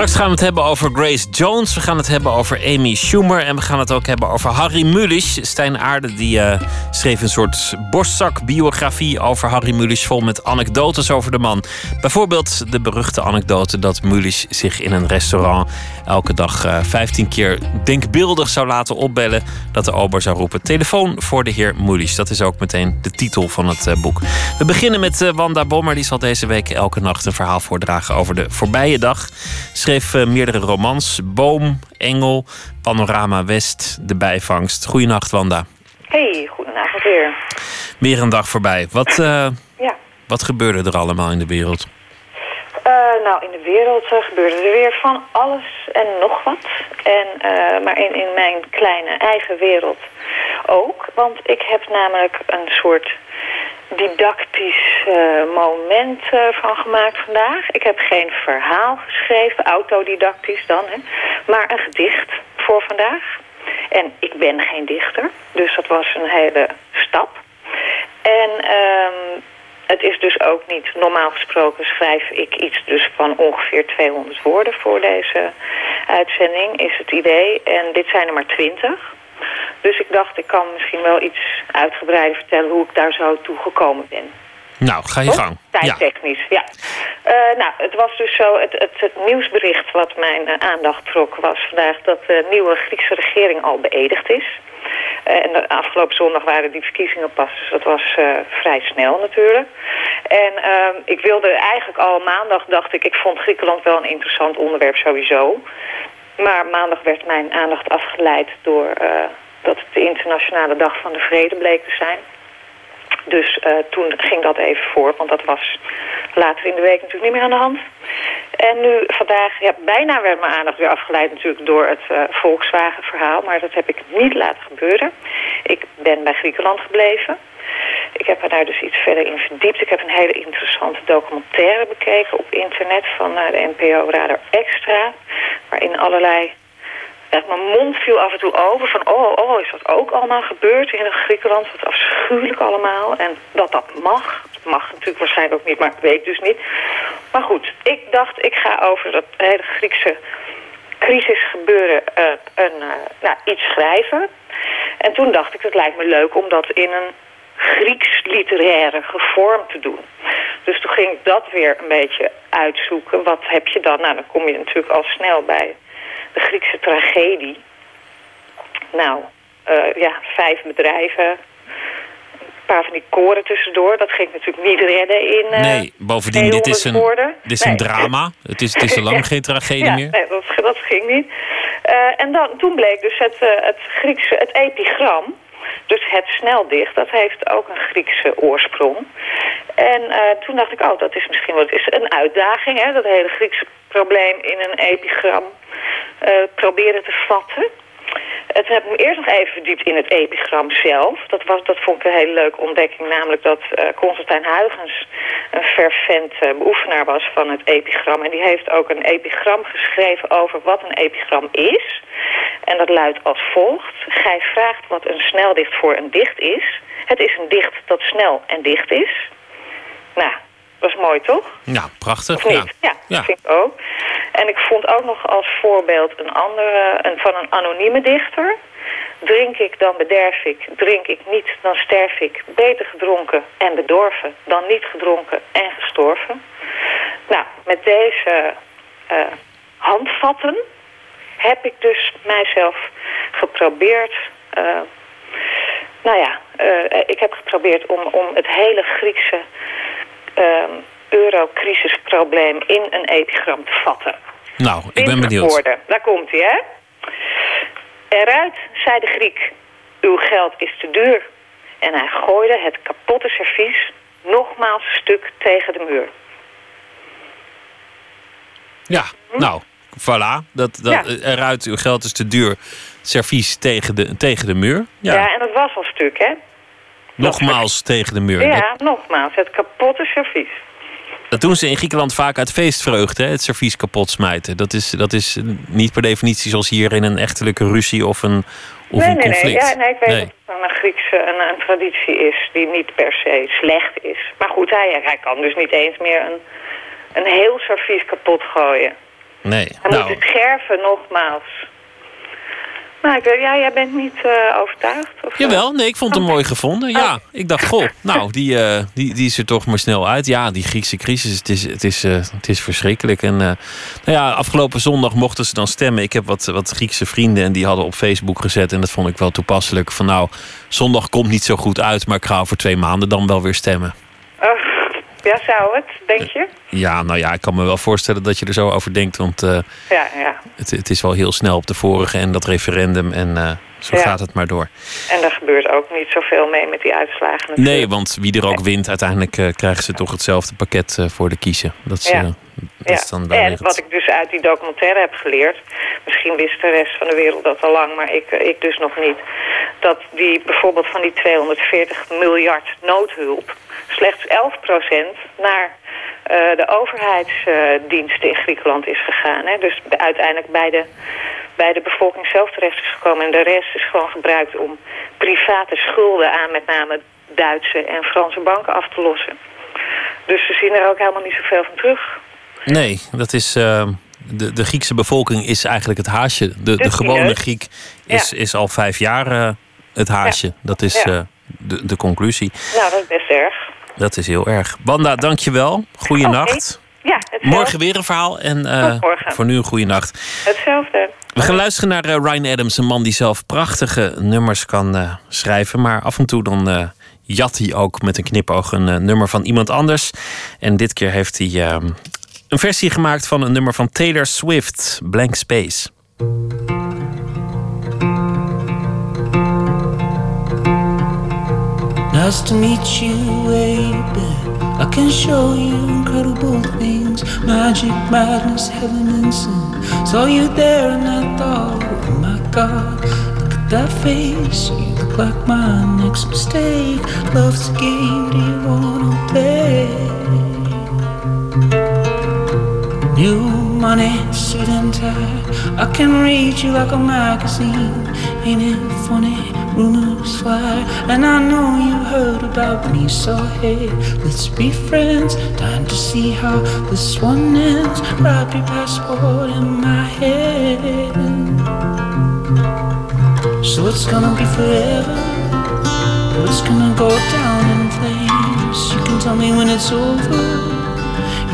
Straks gaan we het hebben over Grace Jones. We gaan het hebben over Amy Schumer. En we gaan het ook hebben over Harry Mulisch. Stijn Aarde die, uh, schreef een soort borstzakbiografie over Harry Mulisch... vol met anekdotes over de man. Bijvoorbeeld de beruchte anekdote dat Mulisch zich in een restaurant... elke dag uh, 15 keer denkbeeldig zou laten opbellen... dat de ober zou roepen telefoon voor de heer Mulisch. Dat is ook meteen de titel van het uh, boek. We beginnen met Wanda Bommer. Die zal deze week elke nacht een verhaal voordragen over de voorbije dag schreef uh, meerdere romans. Boom, Engel, Panorama West, De Bijvangst. Goedenacht, Wanda. Hey, goedenavond weer. Weer een dag voorbij. Wat, uh, (laughs) ja. wat gebeurde er allemaal in de wereld? Uh, nou, in de wereld gebeurde er weer van alles en nog wat. En, maar in, in mijn kleine eigen wereld ook. Want ik heb namelijk een soort didactisch uh, moment uh, van gemaakt vandaag. Ik heb geen verhaal geschreven, autodidactisch dan, hè, maar een gedicht voor vandaag. En ik ben geen dichter, dus dat was een hele stap. En um, het is dus ook niet, normaal gesproken schrijf ik iets dus van ongeveer 200 woorden voor deze uitzending, is het idee. En dit zijn er maar 20. Dus ik dacht, ik kan misschien wel iets uitgebreider vertellen hoe ik daar zo toe gekomen ben. Nou, ga je gang. Tijdtechnisch, ja. ja. Uh, nou, het was dus zo, het, het, het nieuwsbericht wat mijn uh, aandacht trok was vandaag dat de nieuwe Griekse regering al beëdigd is. Uh, en de afgelopen zondag waren die verkiezingen pas, dus dat was vrij snel natuurlijk. En ehm, ik wilde eigenlijk al maandag, dacht ik, ik vond Griekenland wel een interessant onderwerp sowieso. Maar maandag werd mijn aandacht afgeleid door uh, dat het de internationale dag van de vrede bleek te zijn. Dus uh, toen ging dat even voor, want dat was later in de week natuurlijk niet meer aan de hand. En nu vandaag, bijna werd mijn aandacht weer afgeleid natuurlijk door het uh, Volkswagen-verhaal. Maar dat heb ik niet laten gebeuren. Ik ben bij Griekenland gebleven. Ik heb er daar dus iets verder in verdiept. Ik heb een hele interessante documentaire bekeken op internet van uh, de NPO Radar Extra. Waarin allerlei echt, mijn mond viel af en toe over van... oh, oh, is dat ook allemaal gebeurd in Griekenland? Wat afschuwelijk allemaal. En dat dat mag. Dat mag natuurlijk waarschijnlijk ook niet, maar ik weet dus niet. Maar goed, ik dacht, ik ga over dat hele Griekse crisisgebeuren uh, een, uh, nou, iets schrijven. En toen dacht ik, het lijkt me leuk om dat in een Grieks literaire vorm te doen. Dus toen ging ik dat weer een beetje uitzoeken. Wat heb je dan? Nou, dan kom je natuurlijk al snel bij de Griekse tragedie. Nou, uh, ja, vijf bedrijven. Een paar van die koren tussendoor. Dat ging natuurlijk niet redden in. Uh, nee, bovendien, dit is een, dit is nee. een drama. Het is, het is al lang (laughs) geen tragedie ja, meer. Nee, dat, dat ging niet. Uh, en dan, toen bleek dus het, het Griekse, het epigram. Dus het sneldicht, dat heeft ook een Griekse oorsprong. En uh, toen dacht ik, oh, dat is misschien wel is een uitdaging, hè, dat hele Griekse probleem in een epigram uh, proberen te vatten. Toen heb ik me eerst nog even verdiept in het epigram zelf. Dat, was, dat vond ik een hele leuke ontdekking. Namelijk dat uh, Constantijn Huygens een fervent uh, beoefenaar was van het epigram. En die heeft ook een epigram geschreven over wat een epigram is. En dat luidt als volgt. Gij vraagt wat een sneldicht voor een dicht is. Het is een dicht dat snel en dicht is. Nou, dat is mooi, toch? Ja, prachtig. Of niet? Ja, ja, dat vind ik ook. En ik vond ook nog als voorbeeld een andere, een, van een anonieme dichter. Drink ik, dan bederf ik. Drink ik niet, dan sterf ik. Beter gedronken en bedorven dan niet gedronken en gestorven. Nou, met deze uh, handvatten heb ik dus mijzelf geprobeerd... Uh, nou ja, uh, ik heb geprobeerd om, om het hele Griekse um, eurocrisisprobleem in een epigram te vatten. Nou, ik ben benieuwd. Woorden. Daar komt hij, hè? Eruit, zei de Griek, uw geld is te duur. En hij gooide het kapotte servies nogmaals stuk tegen de muur. Ja, hm? nou, voilà. Dat, dat, ja. Eruit, uw geld is te duur. Servies tegen de, tegen de muur. Ja. ja, en dat was al stuk, hè? Nogmaals tegen de muur. Ja, nogmaals. Het kapotte servies. Dat doen ze in Griekenland vaak uit feestvreugde, het servies kapot smijten. Dat is, dat is niet per definitie zoals hier in een echtelijke ruzie of een, of nee, een nee, conflict. Nee, ja, nee, ik weet nee. dat het een Griekse een, een, traditie is die niet per se slecht is. Maar goed, hij, hij kan dus niet eens meer een, een heel servies kapot gooien. Nee. Hij nou, moet het scherven nogmaals. Nou, ik, ja, jij bent niet uh, overtuigd? Of Jawel, nee, ik vond hem mooi gevonden. Ja, ik dacht, goh, nou, die, uh, die, die is er toch maar snel uit. Ja, die Griekse crisis, het is, het is, uh, het is verschrikkelijk. En nou ja, afgelopen zondag mochten ze dan stemmen. Ik heb wat, wat Griekse vrienden en die hadden op Facebook gezet. En dat vond ik wel toepasselijk. Van nou, zondag komt niet zo goed uit, maar ik ga over twee maanden dan wel weer stemmen. Ja, zou het, denk je? Ja, nou ja, ik kan me wel voorstellen dat je er zo over denkt. Want uh, ja, ja. Het, het, is wel heel snel op de vorige en dat referendum. En uh, zo ja. gaat het maar door. En er gebeurt ook niet zoveel mee met die uitslagen. Natuurlijk. Nee, want wie er ook wint, uiteindelijk uh, krijgen ze toch hetzelfde pakket voor de kiezen. Dat is, ja. dat is dan en wat ik dus uit die documentaire heb geleerd... misschien wist de rest van de wereld dat al lang, maar ik, ik dus nog niet... dat die bijvoorbeeld van die 240 miljard noodhulp... slechts 11% naar de overheidsdiensten in Griekenland is gegaan. Hè? Dus uiteindelijk bij de, bij de bevolking zelf terecht is gekomen. En de rest is gewoon gebruikt om private schulden aan met name Duitse en Franse banken af te lossen. Dus ze zien er ook helemaal niet zoveel van terug. Nee, dat is... Uh, de, de Griekse bevolking is eigenlijk het haasje. De, de gewone Griek is, ja. is al vijf jaar het haasje. Ja. Dat is ja. de, de conclusie. Nou, dat is best erg. Dat is heel erg. Wanda, dankjewel. Goeienacht. Okay. Morgen weer een verhaal. En uh, voor nu een goede nacht. Hetzelfde. We gaan luisteren naar uh, Ryan Adams, een man die zelf prachtige nummers kan uh, schrijven. Maar af en toe dan jat hij ook met een knipoog een nummer van iemand anders. En dit keer heeft hij ehm, een versie gemaakt van een nummer van Taylor Swift, Blank Space. Nice to meet you, baby. I can show you incredible things magic, madness, heaven, and sin. Saw you there and I thought, oh my god, look at that face. You look like my next mistake. Love's a game, do you wanna play? You money, tie. I can read you like a magazine. Ain't it funny? Rumors fly, and I know you heard about me. So hey, let's be friends. Time to see how this one ends. Wrap your passport in my head. So it's gonna be forever. Or it's gonna go down in flames. You can tell me when it's over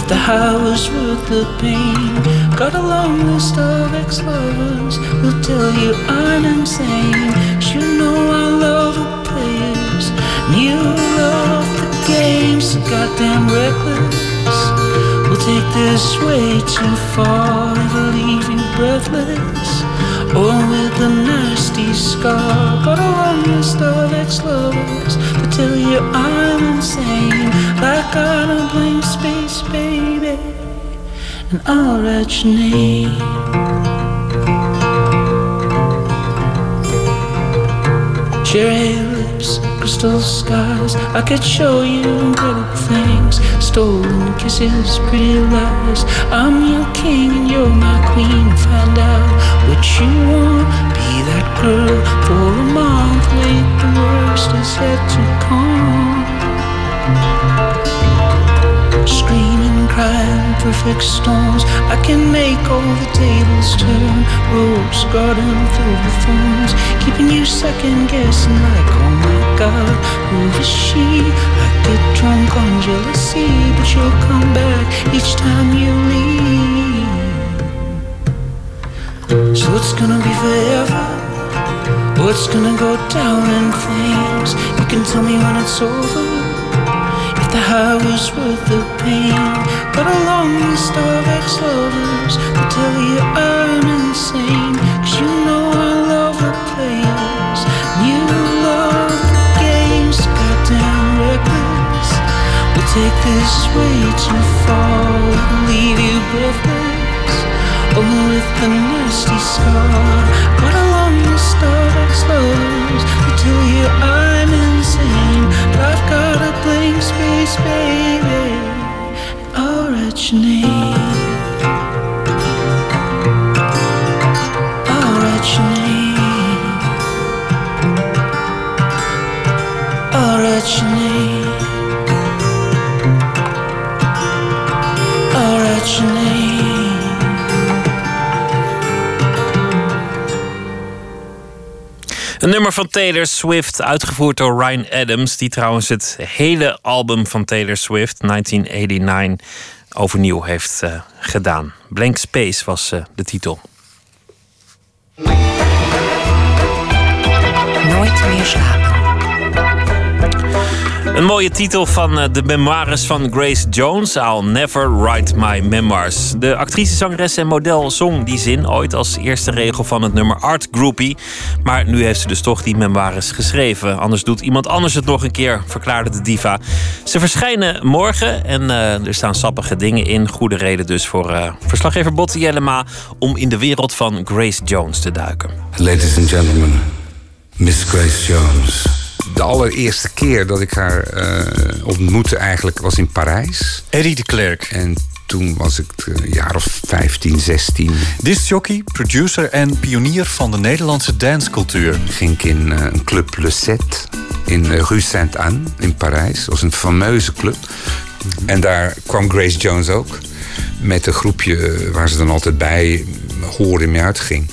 the was worth the pain. Got a long list of ex-lovers who'll tell you I'm insane. You know I love the players, you love the games. So goddamn reckless. We'll take this way too far, you breathless or with a nasty scar. Got a long list of ex-lovers to tell you I'm insane, like on a blank space, baby, and I'll write your name. Cherry lips, crystal skies. I could show you incredible things. Stolen kisses, pretty lies. I'm your king and you're my queen. Find out what you want. Be that girl for a month. Wait, the worst is yet to come. Screaming, crying, perfect storms. I can make all the tables turn. Rose garden filled with thorns. Keeping you second guessing, like, god, who is she? I get drunk on jealousy, but you'll come back each time you leave. So it's gonna be forever. Or it's gonna go down in flames. You can tell me when it's over If the high was worth the pain. A long list of ex-lovers to tell you I'm insane. Cause you take this way too far, leave you breathless. Oh, with the nasty scar. But along the ex-lovers to tell you I'm insane. But I've got a blank space, baby. I'll write your name. I'll name. Een nummer van Taylor Swift, uitgevoerd door Ryan Adams, die trouwens het hele album van Taylor Swift, 1989, overnieuw heeft uh, gedaan. Blank Space was uh, de titel. Nooit meer slapen. Een mooie titel van eh, de memoires van Grace Jones. I'll never write my memoirs. De actrice, zangeres en model zong die zin ooit als eerste regel van het nummer Art Groupie. Maar nu heeft ze dus toch die memoires geschreven. Anders doet iemand anders het nog een keer, verklaarde de diva. Ze verschijnen morgen en uh, er staan sappige dingen in. Goede reden dus voor uh, verslaggever Botte Jellema om in de wereld van Grace Jones te duiken. Ladies and gentlemen, Miss Grace Jones de allereerste keer dat ik haar uh, ontmoette eigenlijk was in Parijs. Eddie de Klerk. En toen was ik een jaar of 15, 16. Discjockey, producer en pionier van de Nederlandse dancecultuur. Ging ik in uh, een club Le Set in Rue Sainte-Anne in Parijs. Dat was een fameuze club. Mm -hmm. En daar kwam Grace Jones ook. Met een groepje waar ze dan altijd bij horen mee uitging.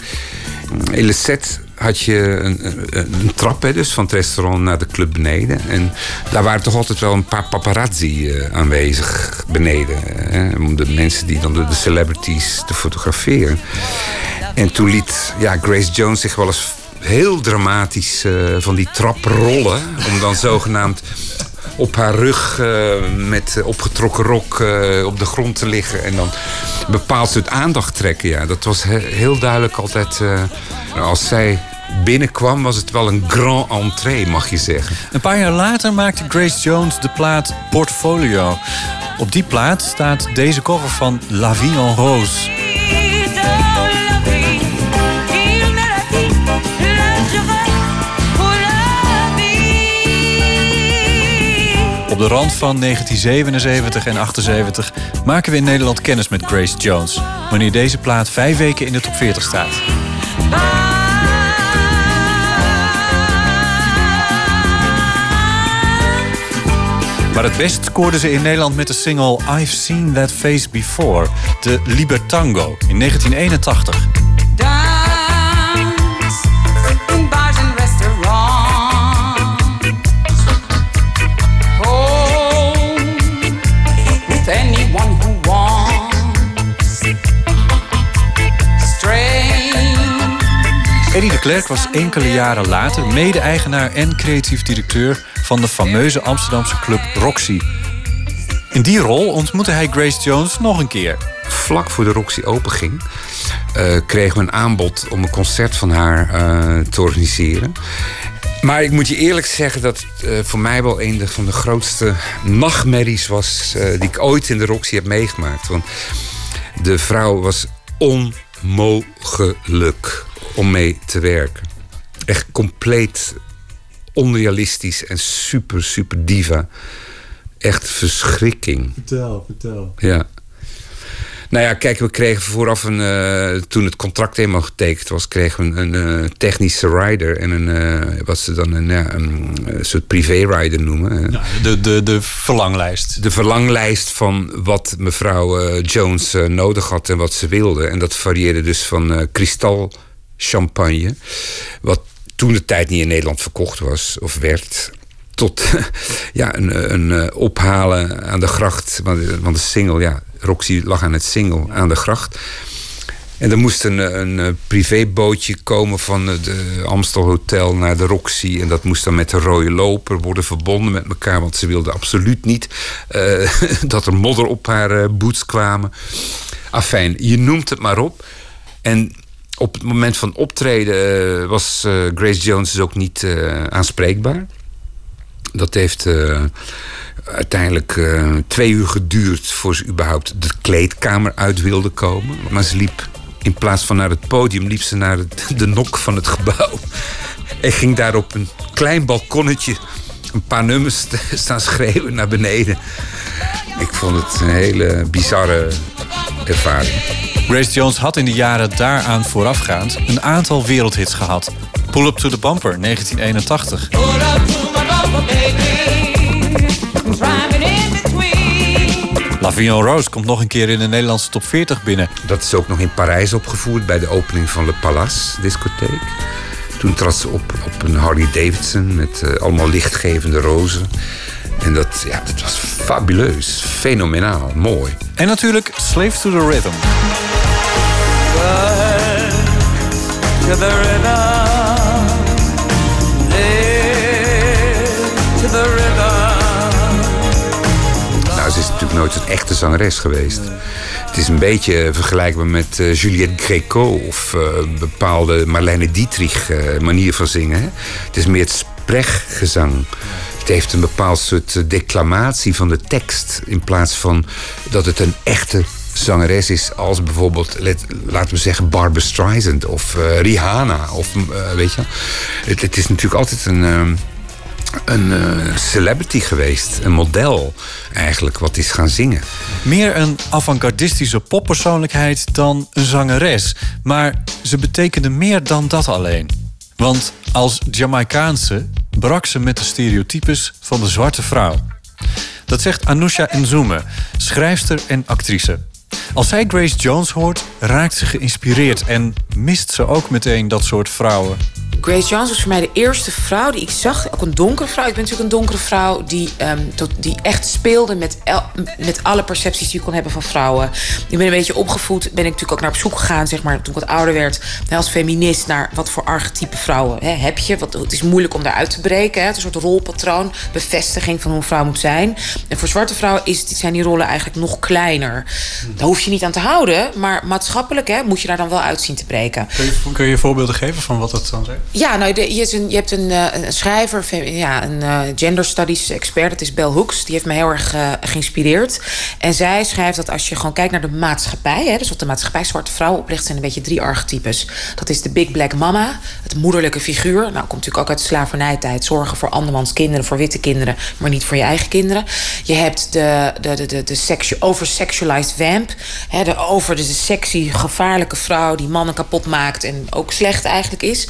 In Le Set had je een, een, trap hè, dus van het restaurant naar de club beneden. En daar waren toch altijd wel een paar paparazzi uh, aanwezig beneden. Hè, om de mensen die dan de, de celebrities te fotograferen. En toen liet ja, Grace Jones zich wel eens heel dramatisch uh, van die trap rollen. Om dan zogenaamd op haar rug uh, met opgetrokken rok uh, op de grond te liggen. En dan bepaald soort aandacht trekken. Ja, dat was he heel duidelijk altijd. Uh, als zij binnenkwam, was het wel een grand entrée, mag je zeggen. Een paar jaar later maakte Grace Jones de plaat Portfolio. Op die plaat staat deze cover van La Vie en Rose. De rand van 1977 en 78 maken we in Nederland kennis met Grace Jones. Wanneer deze plaat vijf weken in de top 40 staat. Maar het best scoorde ze in Nederland met de single I've Seen That Face Before, de Libertango in 1981. Was enkele jaren later mede-eigenaar en creatief directeur van de fameuze Amsterdamse club Roxy. In die rol ontmoette hij Grace Jones nog een keer. Vlak voor de Roxy openging, eh kregen we een aanbod om een concert van haar eh, te organiseren. Maar ik moet je eerlijk zeggen dat eh, voor mij wel een van de grootste nachtmerries was die ik ooit in de Roxy heb meegemaakt. Want de vrouw was onmogelijk om mee te werken. Echt compleet onrealistisch en super, super diva. Echt verschrikking. Vertel, vertel. Ja. Nou ja, kijk, we kregen vooraf een. eh, toen het contract helemaal getekend was, kregen we een, een eh, technische rider. En een. eh, wat ze dan een, ja, een, soort privé-rider noemen. De, de, de verlanglijst. De verlanglijst van wat mevrouw eh, Jones eh, nodig had en wat ze wilde. En dat varieerde dus van eh kristal champagne. Wat toen de tijd niet in Nederland verkocht was of werd. Tot (laughs) ja, een, een eh, ophalen aan de gracht. Want, want de single, ja, Roxy lag aan het single aan de gracht. En er moest een, een privébootje komen van het Amstel Hotel naar de Roxy. En dat moest dan met de rode loper worden verbonden met elkaar. Want ze wilde absoluut niet eh, (laughs) dat er modder op haar eh, boots kwamen. Afijn, je noemt het maar op. En op het moment van optreden eh, was Grace Jones dus ook niet aanspreekbaar. Dat heeft uiteindelijk eh, twee uur geduurd voor ze überhaupt de kleedkamer uit wilde komen. Maar ze liep in plaats van naar het podium, liep ze naar de nok van het gebouw. En ging daar op een klein balkonnetje een paar nummers st- staan schreeuwen naar beneden. Ik vond het een hele bizarre ervaring. Grace Jones had in de jaren daaraan voorafgaand een aantal wereldhits gehad. Pull Up to the Bumper 1981. La Vie en Rose komt nog een keer in de Nederlandse top 40 binnen. Dat is ook nog in Parijs opgevoerd bij de opening van Le Palace discotheek. Toen trad ze op op een Harley Davidson met eh, allemaal lichtgevende rozen. En dat, ja, dat was fabuleus, fenomenaal, mooi. En natuurlijk Slave to the Rhythm. to the rhythm. Nooit een echte zangeres geweest. Het is een beetje vergelijkbaar met eh, Juliette Gréco of eh, bepaalde Marlene Dietrich eh, manier van zingen. Hè? Het is meer het sprechgezang. Het heeft een bepaald soort declamatie van de tekst. In plaats van dat het een echte zangeres is als bijvoorbeeld, laten we zeggen, Barbara Streisand of eh, Rihanna. Of, weet je, het is natuurlijk altijd een, ehm, een eh, celebrity geweest. Een model eigenlijk, wat is gaan zingen. Meer een avant-gardistische poppersoonlijkheid dan een zangeres. Maar ze betekende meer dan dat alleen. Want als Jamaicaanse brak ze met de stereotypes van de zwarte vrouw. Dat zegt Anousha Nzume, schrijfster en actrice. Als zij Grace Jones hoort, raakt ze geïnspireerd... en mist ze ook meteen dat soort vrouwen. Grace Jones was voor mij de eerste vrouw die ik zag. Ook een donkere vrouw. Ik ben natuurlijk een donkere vrouw die, ehm, tot, die echt speelde met, met alle percepties die je kon hebben van vrouwen. Ik ben een beetje opgevoed. Ben ik natuurlijk ook naar op zoek gegaan, zeg maar, toen ik wat ouder werd. Als feminist naar wat voor archetype vrouwen hè, heb je. Want het is moeilijk om daaruit te breken. Hè. Het is een soort rolpatroon, bevestiging van hoe een vrouw moet zijn. En voor zwarte vrouwen is, zijn die rollen eigenlijk nog kleiner. Daar hoef je niet aan te houden. Maar maatschappelijk hè, moet je daar dan wel uit zien te breken. Kun je, kun je voorbeelden geven van wat dat dan zegt? Ja, nou, je, is een, je hebt een, eh, een schrijver, ja, een eh, gender studies expert, dat is Bell Hooks. Die heeft me heel erg eh, geïnspireerd. En zij schrijft dat als je gewoon kijkt naar de maatschappij, hè, dus wat de maatschappij zwarte vrouwen oplicht, zijn een beetje drie archetypes. Dat is de big black mama, het moederlijke figuur. Nou, komt natuurlijk ook uit de slavernijtijd. Zorgen voor andermans kinderen, voor witte kinderen, maar niet voor je eigen kinderen. Je hebt de, de, de, de, de oversexualized vamp. Hè, de over, de sexy, gevaarlijke vrouw die mannen kapot maakt en ook slecht eigenlijk is.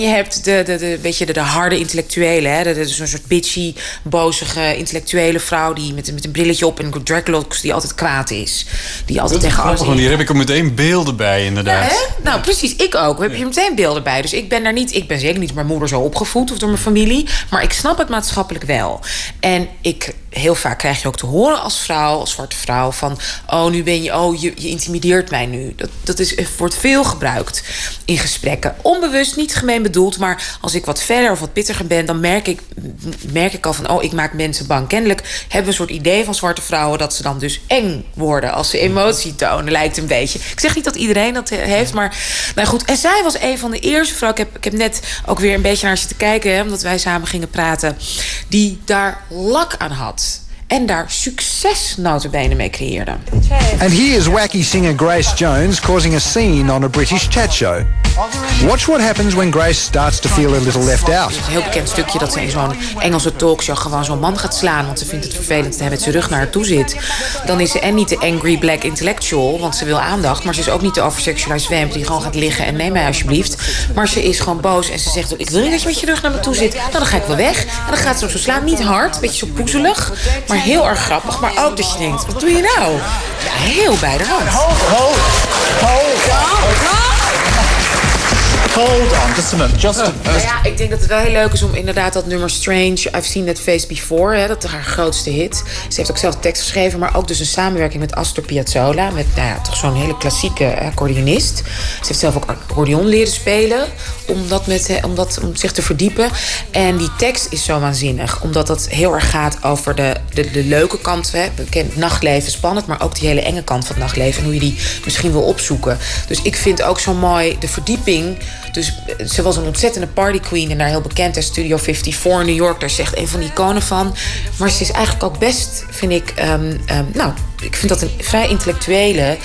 Je hebt de, de, de, weet je, de, de harde intellectuele, hè, de, de, zo'n soort bitchy, bozige intellectuele vrouw die met, met een brilletje op en dreadlocks die altijd kwaad is. Die altijd Dat is tegen alles grappig, hier heb ik er meteen beelden bij, inderdaad. ja, hè? Nou, precies. Ik ook. We hebben hier meteen beelden bij. Dus ik ben daar niet... Ik ben zeker niet door mijn moeder zo opgevoed of door mijn familie. Maar ik snap het maatschappelijk wel. En ik... Heel vaak krijg je ook te horen als vrouw, als zwarte vrouw... van, oh, nu ben je... Oh, je, je intimideert mij nu. Dat, dat is, wordt veel gebruikt in gesprekken. Onbewust, niet gemeen bedoeld. Maar als ik wat verder of wat pittiger ben... dan merk ik, merk ik al van, oh, ik maak mensen bang. Kennelijk hebben we een soort idee van zwarte vrouwen... dat ze dan dus eng worden als ze emotie tonen, lijkt een beetje. Ik zeg niet dat iedereen dat heeft, maar nou goed. En zij was een van de eerste vrouwen. Ik heb, ik heb net ook weer een beetje naar ze te kijken, omdat wij samen gingen praten, die daar lak aan had. En daar succes notabene mee creëerde. And here's wacky singer Grace Jones causing a scene on a British chat show. Watch what happens when Grace starts to feel a little left out. Het is een heel bekend stukje dat ze in zo'n Engelse talkshow gewoon zo'n man gaat slaan. Want ze vindt het vervelend dat hij met zijn rug naar haar toe zit. Dan is ze en niet de angry black intellectual, want ze wil aandacht. Maar ze is ook niet de oversexualized vamp die gewoon gaat liggen en neem mij alsjeblieft. Maar ze is gewoon boos en ze zegt ook: Ik wil niet dat je met je rug naar me toe zit. Nou, dan ga ik wel weg. En dan gaat ze hem zo slaan. Niet hard, een beetje zo poezelig. Maar heel erg grappig. Maar ook dat je denkt: Wat doe je nou? Ja, heel bij de hand. Hold on, just a moment. Just a, Nou ja, ik denk dat het wel heel leuk is om inderdaad dat nummer Strange... I've Seen That Face Before, hè, dat is haar grootste hit. Ze heeft ook zelf tekst geschreven, maar ook dus een samenwerking met Astor Piazzolla... met nou ja, toch zo'n hele klassieke accordeonist. Ze heeft zelf ook accordeon leren spelen om, dat met, hè, om, dat, om zich te verdiepen. En die tekst is zo waanzinnig, omdat dat heel erg gaat over de, de, de leuke kant. Hè, bekend nachtleven, spannend, maar ook die hele enge kant van het nachtleven... en hoe je die misschien wil opzoeken. Dus ik vind ook zo mooi de verdieping... Dus eh, ze was een ontzettende party queen en daar heel bekend in Studio 54 in New York. Daar is ze echt een van die iconen van. Maar ze is eigenlijk ook best, vind ik, ehm, ehm, nou, ik vind dat een vrij intellectuele,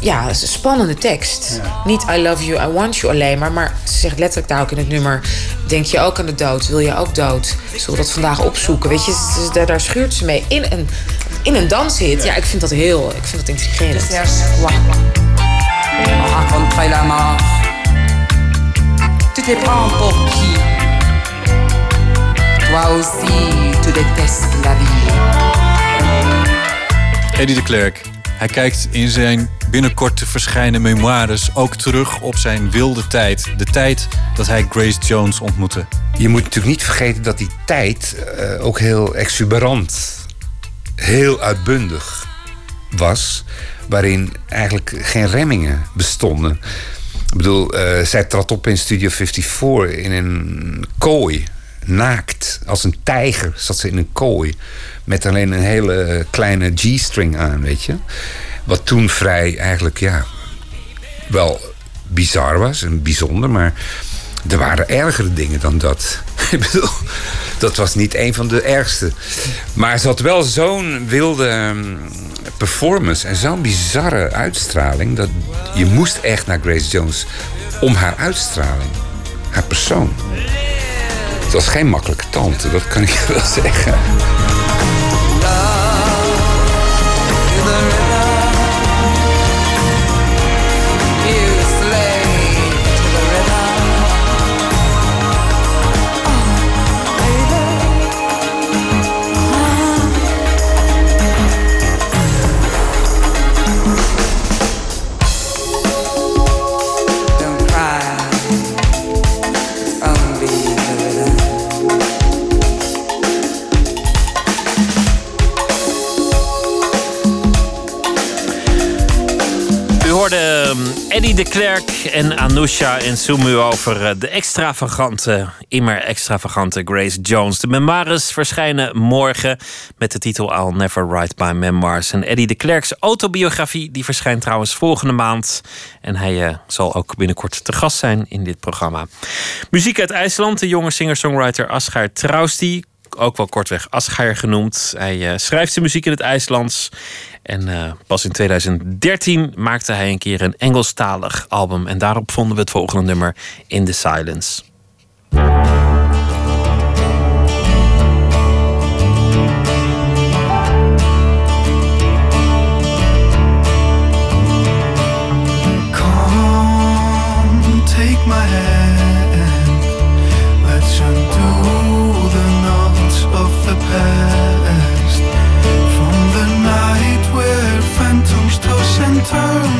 ja, een spannende tekst. Niet I love you, I want you alleen maar, maar ze zegt letterlijk daar ook in het nummer: Denk je ook aan de dood? Wil je ook dood? Zullen we dat vandaag opzoeken? Weet je, daar, daar schuurt ze mee in een, in een danshit. Ja, ik vind dat heel, ik vind dat intrigerend. mort. Tu te prends pour qui Toi aussi, tu détestes la vie. Eddie de Klerk. Hij kijkt in zijn binnenkort te verschijnen memoires ook terug op zijn wilde tijd. De tijd dat hij Grace Jones ontmoette. Je moet natuurlijk niet vergeten dat die tijd eh, ook heel exuberant, heel uitbundig was. Waarin eigenlijk geen remmingen bestonden. Ik bedoel, eh, zij trad op in Studio 54 in een kooi. Naakt, als een tijger zat ze in een kooi. Met alleen een hele kleine G-string aan, weet je. Wat toen vrij eigenlijk, ja, wel bizar was en bijzonder, maar er waren ergere dingen dan dat. (laughs) Ik bedoel, dat was niet een van de ergste. Maar ze had wel zo'n wilde ehm, performance en zo'n bizarre uitstraling dat je moest echt naar Grace Jones om haar uitstraling, haar persoon. Het was geen makkelijke tante, dat kan ik wel zeggen. Eddie de Klerk en Anousha en Sumu over eh, de extravagante, immer extravagante Grace Jones. De memoires verschijnen morgen met de titel I'll Never Write My Memoirs. En Eddie de Klerk's autobiografie die verschijnt trouwens volgende maand. En hij eh, zal ook binnenkort te gast zijn in dit programma. Muziek uit IJsland. De jonge singer-songwriter Asgaar Trausti ook wel kortweg Asgaar genoemd. Hij uh, schrijft zijn muziek in het IJslands. En uh, pas in 2013 maakte hij een keer een Engelstalig album. En daarop vonden we het volgende nummer In the Silence. Past. From the night where phantoms toss and turn,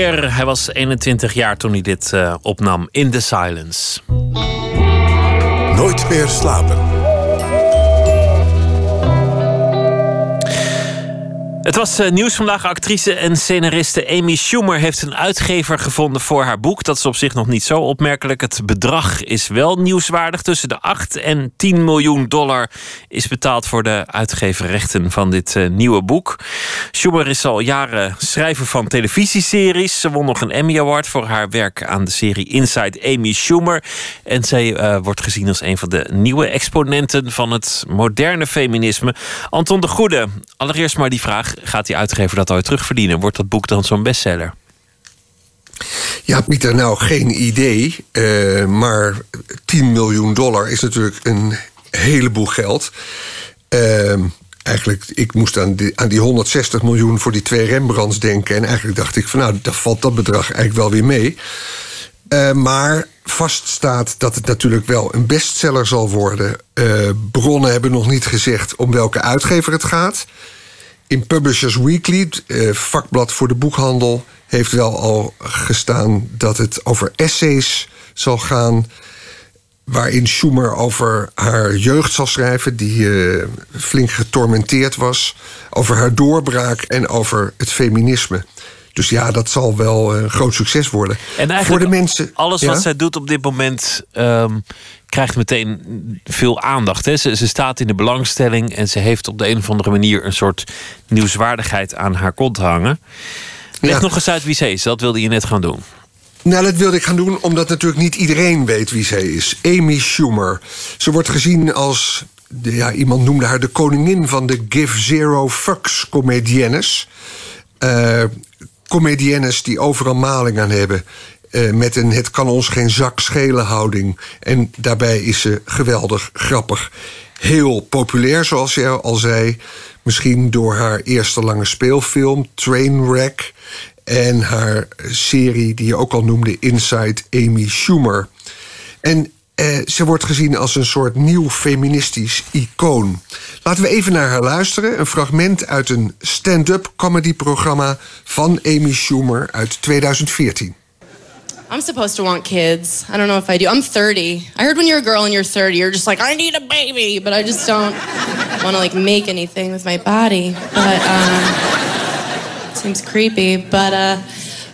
Hij was 21 jaar toen hij dit eh, opnam. In the Silence. Nooit meer slapen. Het was eh, nieuws vandaag. Actrice en scenariste Amy Schumer heeft een uitgever gevonden voor haar boek. Dat is op zich nog niet zo opmerkelijk. Het bedrag is wel nieuwswaardig. Tussen de 8 en 10 miljoen dollar is betaald voor de uitgeverrechten van dit eh, nieuwe boek. Schumer is al jaren schrijver van televisieseries. Ze won nog een Emmy Award voor haar werk aan de serie Inside Amy Schumer. En zij eh, wordt gezien als een van de nieuwe exponenten van het moderne feminisme. Anton de Goede, allereerst maar die vraag: gaat die uitgever dat ooit terugverdienen? Wordt dat boek dan zo'n bestseller? Ja, Pieter, nou geen idee. eh, maar 10 miljoen dollar is natuurlijk een heleboel geld. Eh, eigenlijk, ik moest aan die, aan die 160 miljoen voor die twee Rembrandts denken. En eigenlijk dacht ik van nou, dan valt dat bedrag eigenlijk wel weer mee. Eh, maar vast staat dat het natuurlijk wel een bestseller zal worden. Eh, bronnen hebben nog niet gezegd om welke uitgever het gaat. In Publishers Weekly, eh, vakblad voor de boekhandel, heeft wel al gestaan dat het over essays zal gaan. Waarin Schumer over haar jeugd zal schrijven, die eh, flink getormenteerd was. Over haar doorbraak en over het feminisme. Dus ja, dat zal wel een groot succes worden. En eigenlijk voor de mensen. alles Ja? wat zij doet op dit moment ehm, krijgt meteen veel aandacht. Hè? Ze, ze staat in de belangstelling en ze heeft op de een of andere manier een soort nieuwswaardigheid aan haar kont hangen. Leg Ja. nog eens uit wie ze is. Dat wilde je net gaan doen. Nou, dat wilde ik gaan doen omdat natuurlijk niet iedereen weet wie zij is. Amy Schumer. Ze wordt gezien als. Ja, iemand noemde haar de koningin van de Give Zero Fucks comediennes. Eh comediennes die overal maling aan hebben. eh, met een het kan ons geen zak schelen houding. En daarbij is ze geweldig grappig. Heel populair, zoals je al zei. Misschien door haar eerste lange speelfilm, Trainwreck. En haar serie, die je ook al noemde, Inside Amy Schumer. En eh, ze wordt gezien als een soort nieuw feministisch icoon. Laten we even naar haar luisteren. Een fragment uit een stand-up comedy-programma van Amy Schumer uit 2014. I'm supposed to want kids. I don't know if I do. I'm 30. I heard when you're a girl and you're 30, you're just like, I need a baby, but I just don't want to like make anything with my body. But um, seems creepy. But uh,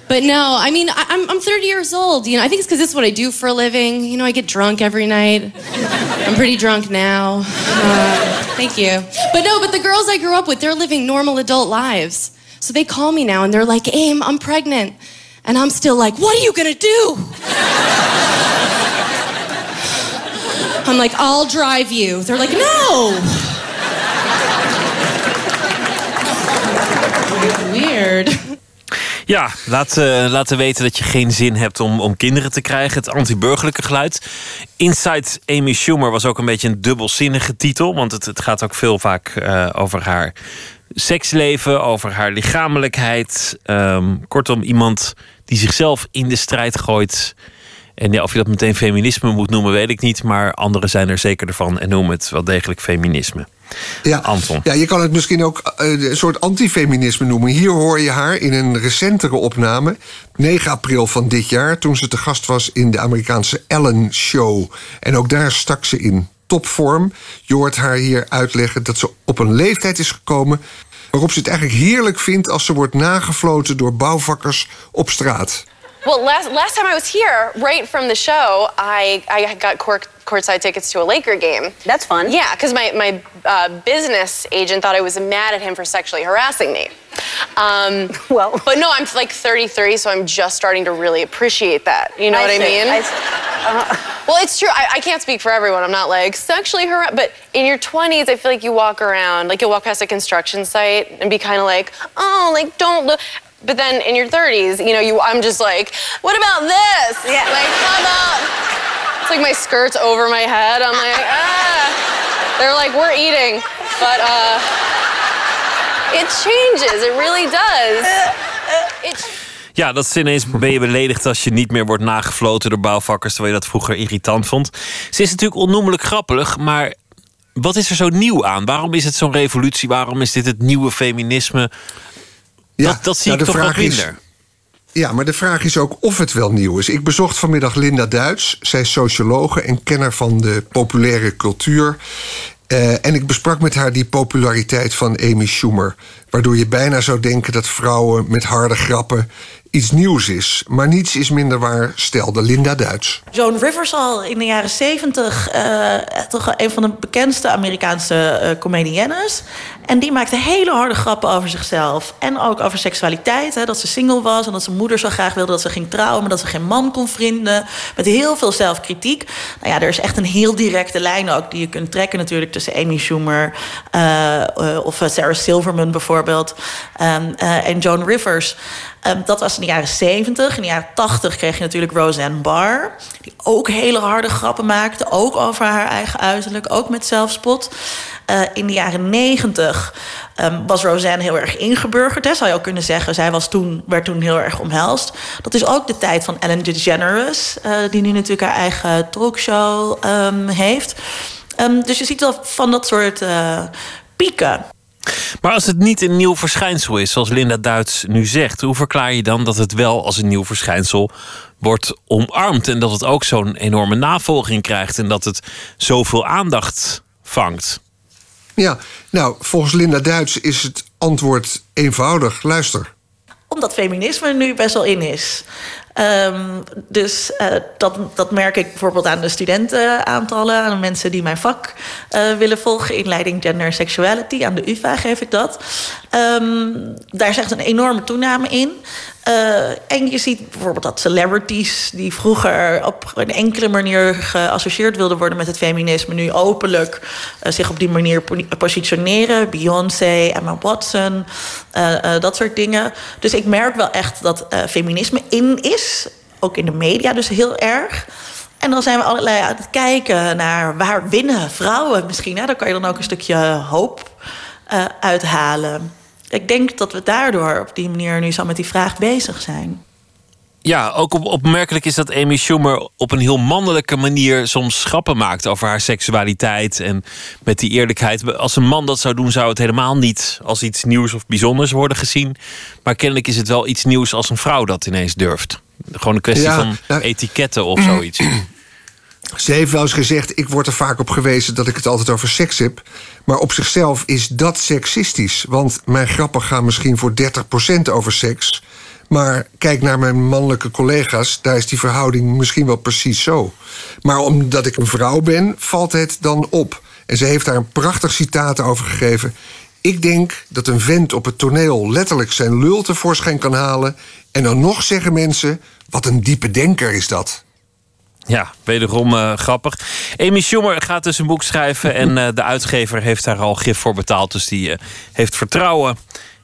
but no, I mean, I, I'm I'm 30 years old. You know, I think it's because it's what I do for a living. You know, I get drunk every night. I'm pretty drunk now. Uh, thank you. But no, but the girls I grew up with, they're living normal adult lives. So they call me now and they're like, Aim, I'm pregnant. And I'm still like, what are you gonna do? I'm like, I'll drive you. They're like, no. Weird. Ja, laat, eh, laten weten dat je geen zin hebt om, om kinderen te krijgen. Het anti-burgerlijke geluid. Inside Amy Schumer was ook een beetje een dubbelzinnige titel. Want het, het gaat ook veel vaak eh, over haar seksleven, over haar lichamelijkheid. Ehm, kortom, iemand die zichzelf in de strijd gooit. En ja, of je dat meteen feminisme moet noemen, weet ik niet. Maar anderen zijn er zeker ervan en noemen het wel degelijk feminisme. Ja, Anton. ja, je kan het misschien ook eh, een soort antifeminisme noemen. Hier hoor je haar in een recentere opname, 9 april van dit jaar, toen ze te gast was in de Amerikaanse Ellen Show. En ook daar stak ze in topvorm. Je hoort haar hier uitleggen dat ze op een leeftijd is gekomen waarop ze het eigenlijk heerlijk vindt als ze wordt nagefloten door bouwvakkers op straat. Well, last last time I was here, right from the show, I I got court, courtside tickets to a Laker game. That's fun. Yeah, because my my uh, business agent thought I was mad at him for sexually harassing me. Um, (laughs) well, but no, I'm like 33, so I'm just starting to really appreciate that. You know I what I mean? I see. (laughs) well, it's true. I, I can't speak for everyone. I'm not like sexually harassed, but in your 20s, I feel like you walk around, like you'll walk past a construction site and be kind of like, oh, like don't look. But then in your 30s, you know, you I'm just like, what about this? Yeah. Like, how about? It's like my skirt's over my head. I'm like, ah. They're like, we're eating, but uh, it changes. It really does. It Ja, dat is ineens ben je beledigd als je niet meer wordt nagefloten door bouwvakkers, terwijl je dat vroeger irritant vond. Ze is natuurlijk onnoemelijk grappig, maar wat is er zo nieuw aan? Waarom is het zo'n revolutie? Waarom is dit het nieuwe feminisme? Dat, dat zie nou, ik de toch wat is- minder. Ja, maar de vraag is ook of het wel nieuw is. Ik bezocht vanmiddag Linda Duits. Zij is sociologe en kenner van de populaire cultuur. Eh, en ik besprak met haar die populariteit van Amy Schumer. Waardoor je bijna zou denken dat vrouwen met harde grappen iets nieuws is. Maar niets is minder waar, stelde Linda Duits. Joan Rivers al in de jaren zeventig eh, toch een van de bekendste Amerikaanse eh comediennes. En die maakte hele harde grappen over zichzelf. En ook over seksualiteit. Hè, dat ze single was en dat zijn moeder zo graag wilde dat ze ging trouwen... maar dat ze geen man kon vinden. Met heel veel zelfkritiek. Nou ja, er is echt een heel directe lijn ook die je kunt trekken natuurlijk... tussen Amy Schumer eh, eh, of Sarah Silverman bijvoorbeeld. Uh, en Joan Rivers... Um, dat was in de jaren 70. In de jaren 80 kreeg je natuurlijk Roseanne Barr. Die ook hele harde grappen maakte. Ook over haar eigen uiterlijk. Ook met zelfspot. Uh, in de jaren 90 um, was Roseanne heel erg ingeburgerd. Hè, zou je ook kunnen zeggen. Zij was toen, werd toen heel erg omhelst. Dat is ook de tijd van Ellen DeGeneres. Uh, die nu natuurlijk haar eigen talkshow um, heeft. dus je ziet wel van dat soort uh, pieken. Maar als het niet een nieuw verschijnsel is, zoals Linda Duits nu zegt, hoe verklaar je dan dat het wel als een nieuw verschijnsel wordt omarmd en dat het ook zo'n enorme navolging krijgt en dat het zoveel aandacht vangt? Ja, nou, volgens Linda Duits is het antwoord eenvoudig. Luister. Omdat feminisme nu best wel in is. Um, dus uh, dat, dat merk ik bijvoorbeeld aan de studentenaantallen, aan de mensen die mijn vak uh, willen volgen, inleiding gender en sexuality. Aan de UvA geef ik dat. Um, daar echt een enorme toename in. Uh, en je ziet bijvoorbeeld dat celebrities die vroeger op een enkele manier geassocieerd wilden worden met het feminisme, nu openlijk uh, zich op die manier positioneren. Beyoncé, Emma Watson, uh, dat soort dingen. Dus ik merk wel echt dat feminisme in is, ook in de media dus heel erg. En dan zijn we allerlei aan het kijken naar waar winnen vrouwen misschien. Hè? Daar kan je dan ook een stukje hoop uithalen ik denk dat we daardoor op die manier nu zo met die vraag bezig zijn. Ja, ook op, opmerkelijk is dat Amy Schumer op een heel mannelijke manier soms grappen maakt over haar seksualiteit en met die eerlijkheid. Als een man dat zou doen, zou het helemaal niet als iets nieuws of bijzonders worden gezien. Maar kennelijk is het wel iets nieuws als een vrouw dat ineens durft. Gewoon een kwestie ja, van nou, etiketten of zoiets. (clears throat) Ze heeft wel eens gezegd: Ik word er vaak op gewezen dat ik het altijd over seks heb. Maar op zichzelf is dat seksistisch. Want mijn grappen gaan misschien voor 30% over seks. Maar kijk naar mijn mannelijke collega's, daar is die verhouding misschien wel precies zo. Maar omdat ik een vrouw ben, valt het dan op. En ze heeft daar een prachtig citaat over gegeven. Ik denk dat een vent op het toneel letterlijk zijn lul tevoorschijn kan halen. En dan nog zeggen mensen: wat een diepe denker is dat. Ja, wederom uh, grappig. Amy Schumer gaat dus een boek schrijven en uh, (laughs) de uitgever heeft daar al gif voor betaald. Dus die uh, heeft vertrouwen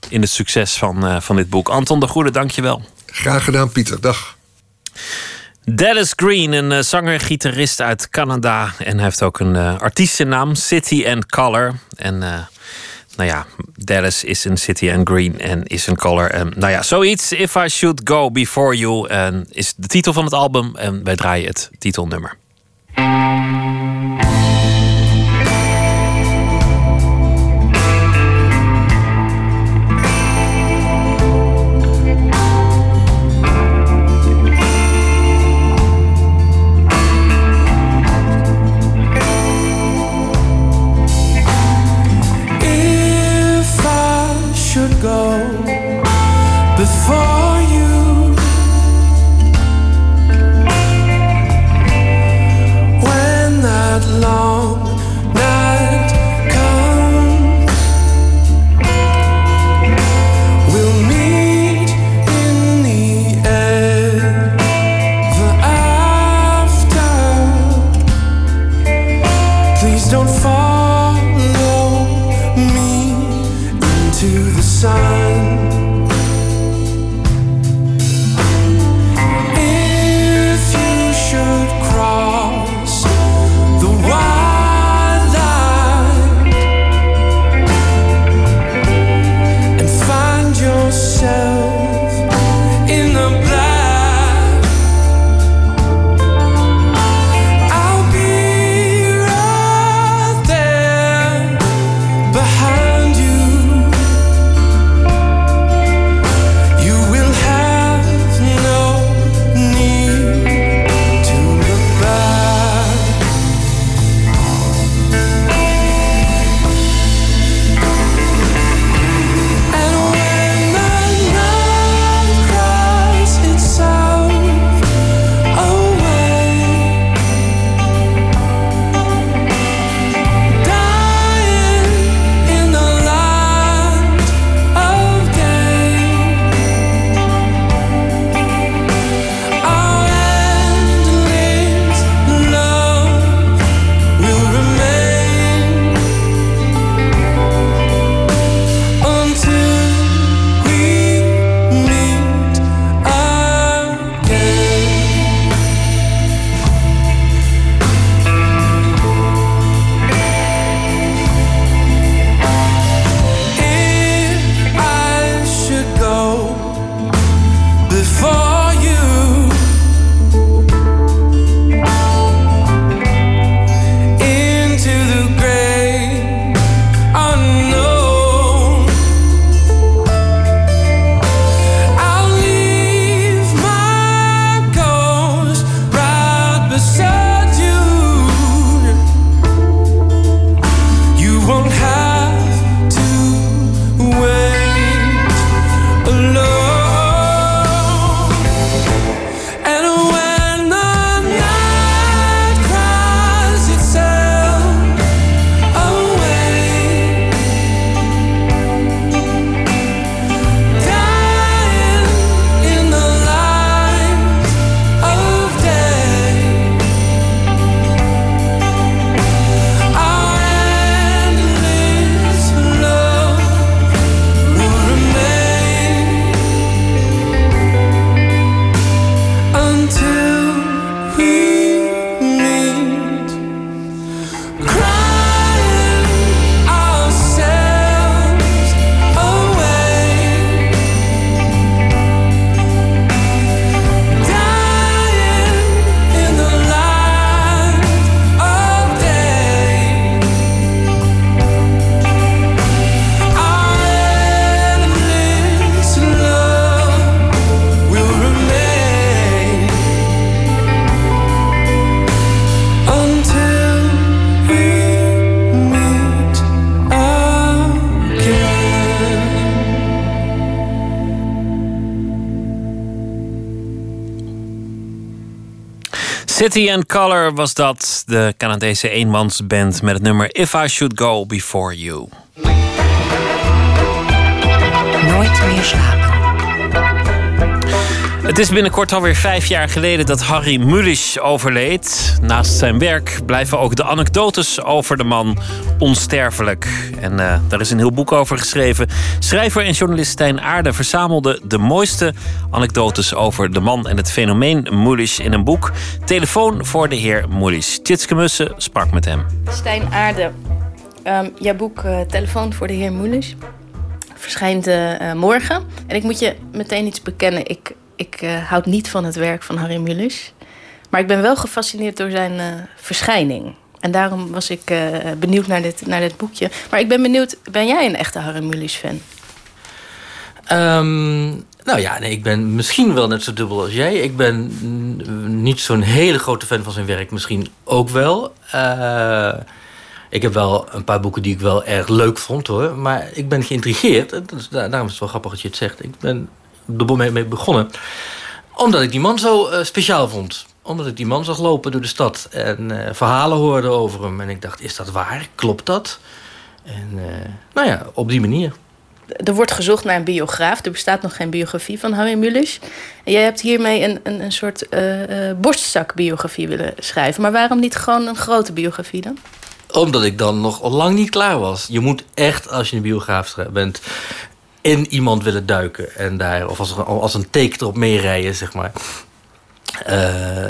in het succes van, van dit boek. Anton de Goede, dankjewel. Graag gedaan, Pieter. Dag. Dallas Green, een zanger-gitarist uit Canada. En hij heeft ook een artiestennaam, City and Color. En nou ja, Dallas is een city and green en is een color. En nou ja, zoiets. If I Should Go Before You en is de titel van het album. En wij draaien het titelnummer. City and Color was dat, de Canadese eenmansband met het nummer If I Should Go Before You. Nooit meer slapen. Het is binnenkort alweer vijf jaar geleden dat Harry Mulisch overleed. Naast zijn werk blijven ook de anekdotes over de man onsterfelijk. En eh, daar is een heel boek over geschreven. Schrijver en journalist Stijn Aarde verzamelde de mooiste anekdotes over de man en het fenomeen Mulisch in een boek. Telefoon voor de heer Mulisch. Tjitske Mussen sprak met hem. Stijn Aarde, ehm, jouw boek eh, Telefoon voor de heer Moelis verschijnt eh, morgen. En ik moet je meteen iets bekennen. Ik, ik eh, houd niet van het werk van Harry Mulisch. Maar ik ben wel gefascineerd door zijn eh, verschijning. En daarom was ik eh, benieuwd naar dit, naar dit boekje. Maar ik ben benieuwd, ben jij een echte Harry Mulisch fan? Ehm, nou ja, nee, ik ben misschien wel net zo dubbel als jij. Ik ben niet zo'n hele grote fan van zijn werk, misschien ook wel. Ik heb wel een paar boeken die ik wel erg leuk vond hoor. Maar ik ben geïntrigeerd. daarom is het wel grappig dat je het zegt. Ik ben er mee, mee begonnen. Omdat ik die man zo eh, speciaal vond. Omdat ik die man zag lopen door de stad. En eh, verhalen hoorde over hem. En ik dacht, is dat waar? Klopt dat? En eh, nou ja, op die manier. Er wordt gezocht naar een biograaf. Er bestaat nog geen biografie van Harry Mulisch. En jij hebt hiermee een, een, een soort borstzakbiografie willen schrijven. Maar waarom niet gewoon een grote biografie dan? Omdat ik dan nog lang niet klaar was. Je moet echt, als je een biograaf bent, in iemand willen duiken. En daar, of als, als een teken erop meerijden, zeg maar. Eh,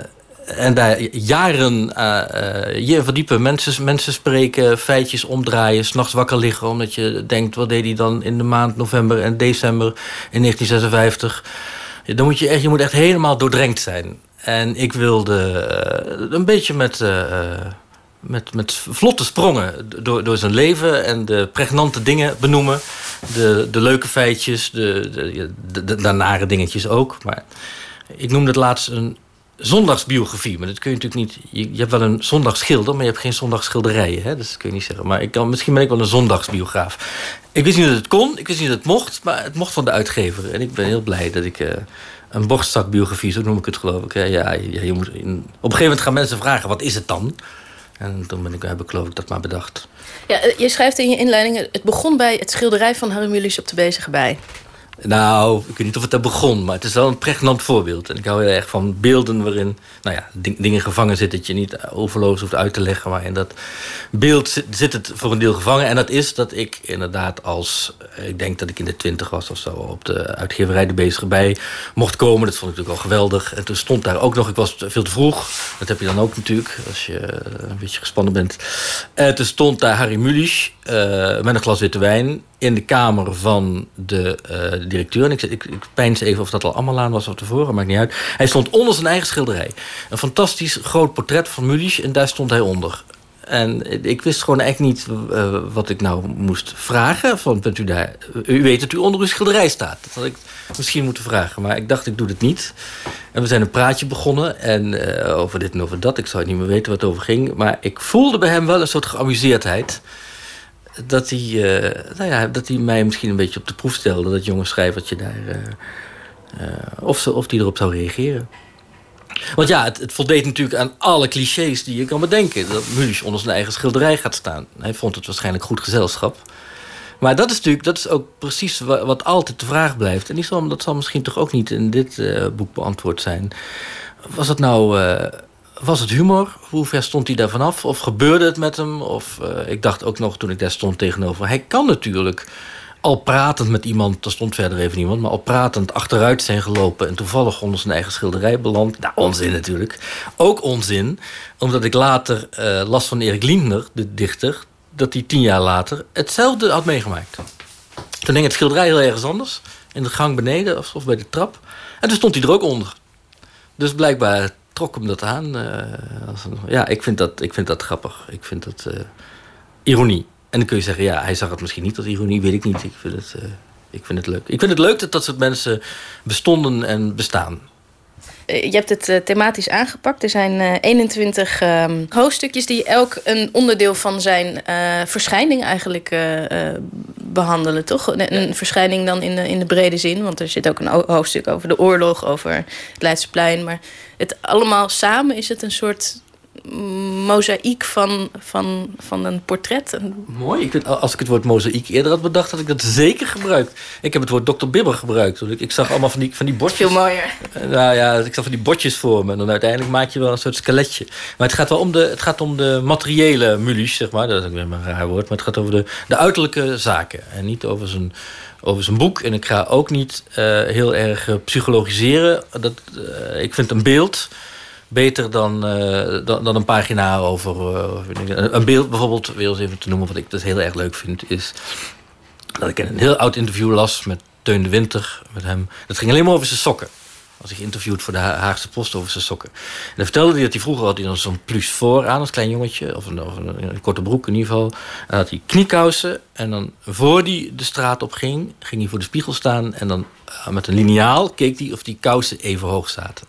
en daar jaren eh, eh, je verdiepen. Mensen, mensen spreken, feitjes omdraaien, s'nachts wakker liggen. Omdat je denkt, wat deed hij dan in de maand november en december in 1956. Dan moet je, echt, je moet echt helemaal doordrenkt zijn. En ik wilde een beetje met... met, met vlotte sprongen door, door zijn leven en de pregnante dingen benoemen. De, de leuke feitjes, de, de, de, nare dingetjes ook. Maar ik noemde het laatst een zondagsbiografie. Maar dat kun je natuurlijk niet. Je, hebt wel een zondagsschilder, maar je hebt geen zondagsschilderijen. Hè? Dus dat kun je niet zeggen. Maar ik kan, misschien ben ik wel een zondagsbiograaf. Ik wist niet dat het kon, ik wist niet dat het mocht, maar het mocht van de uitgever. En ik ben heel blij dat ik. eh, een borstzakbiografie, zo noem ik het geloof ik. Ja, ja, je moet op een gegeven moment gaan mensen vragen: wat is het dan? En toen ben ik, heb ik geloof ik dat maar bedacht. Ja, eh, je schrijft in je inleiding... het begon bij het schilderij van Harry op de Bezige Bij. Nou, ik weet niet of het daar begon, maar het is wel een pregnant voorbeeld. En ik hou heel erg van beelden waarin nou ja, ding- dingen gevangen zitten... dat je niet overloos hoeft uit te leggen. Maar in dat beeld zit, het voor een deel gevangen. En dat is dat ik inderdaad als... eh, ik denk dat ik in de twintig was of zo... op de uitgeverij De Bezige Bij mocht komen. Dat vond ik natuurlijk al geweldig. En toen stond daar ook nog... Ik was veel te vroeg. Dat heb je dan ook natuurlijk, als je eh, een beetje gespannen bent. En toen stond daar Harry Mulisch eh, met een glas witte wijn in de kamer van de, eh, directeur. En ik, ik, ik even of dat al allemaal aan was of tevoren, maakt niet uit. Hij stond onder zijn eigen schilderij. Een fantastisch groot portret van Mulisch en daar stond hij onder. En ik wist gewoon echt niet eh, wat ik nou moest vragen. Van, bent u, daar, u weet dat u onder uw schilderij staat. Dat had ik misschien moeten vragen. Maar ik dacht, ik doe het niet. En we zijn een praatje begonnen. En eh, over dit en over dat. Ik zou niet meer weten wat het over ging. Maar ik voelde bij hem wel een soort geamuseerdheid dat hij, eh, nou ja, dat hij mij misschien een beetje op de proef stelde. Dat jonge schrijvertje daar. eh, eh, of, ze, of die erop zou reageren. Want ja, het, het voldeed natuurlijk aan alle clichés die je kan bedenken. Dat Mulisch onder zijn eigen schilderij gaat staan. Hij vond het waarschijnlijk goed gezelschap. Maar dat is natuurlijk dat is ook precies wa- wat altijd de vraag blijft. En die zal, dat zal misschien toch ook niet in dit boek beantwoord zijn. Was het nou... was het humor? Hoe ver stond hij daar vanaf? Of gebeurde het met hem? Of eh, ik dacht ook nog toen ik daar stond tegenover... hij kan natuurlijk al pratend met iemand... er stond verder even niemand... maar al pratend achteruit zijn gelopen... en toevallig onder zijn eigen schilderij beland. Nou, onzin natuurlijk. Ook onzin, omdat ik later eh, las van Erik Lindner, de dichter... dat hij tien jaar later hetzelfde had meegemaakt. Toen hing het schilderij heel ergens anders. In de gang beneden of, of bij de trap. En toen stond hij er ook onder. Dus blijkbaar trok hem dat aan. eh, een- ja, ik vind, dat, ik vind dat grappig. Ik vind dat eh, ironie. En dan kun je zeggen, ja, hij zag het misschien niet als ironie, weet ik niet. Ik vind het, eh, ik vind het leuk. Ik vind het leuk dat dat soort mensen bestonden en bestaan. Eh, Je hebt het eh, thematisch aangepakt. Er zijn eh, 21 ehm, hoofdstukjes die elk een onderdeel van zijn eh, verschijning eigenlijk eh, eh, behandelen, toch? Een, verschijning dan in de, in de brede zin, want er zit ook een ho- hoofdstuk over de oorlog, over het Leidseplein. Maar het allemaal samen is het een soort mozaïek van, van, van een portret. Mooi. Ik vind, als ik het woord mozaïek eerder had bedacht, had ik dat zeker gebruikt. Ik heb het woord Dr. Bibber gebruikt. Ik, ik zag allemaal van die, van die bordjes. Veel mooier. Eh, Nou ja, ik zag van die bordjes voor me. En dan uiteindelijk maak je wel een soort skeletje. Maar het gaat wel om de, het gaat om de materiële mulies, zeg maar. Dat is ook weer een raar woord. Maar het gaat over de, de uiterlijke zaken. En niet over zijn, over zijn boek. En ik ga ook niet eh, heel erg eh, psychologiseren. Dat, ik vind een beeld beter dan, eh, dan, dan een pagina over... eh, een beeld bijvoorbeeld, weer eens even te noemen... wat ik dus heel erg leuk vind, is dat ik een heel oud interview las met Teun de Winter. Met hem. Dat ging alleen maar over zijn sokken. Was hij geïnterviewd voor de Ha- Haagse Post over zijn sokken. En dan vertelde hij dat hij vroeger had hij dan zo'n plus voor aan als klein jongetje. Of een, of een korte broek in ieder geval. En dan had hij kniekousen. En dan voor hij de straat op ging, ging hij voor de spiegel staan. En dan eh, met een liniaal keek hij of die kousen even hoog zaten.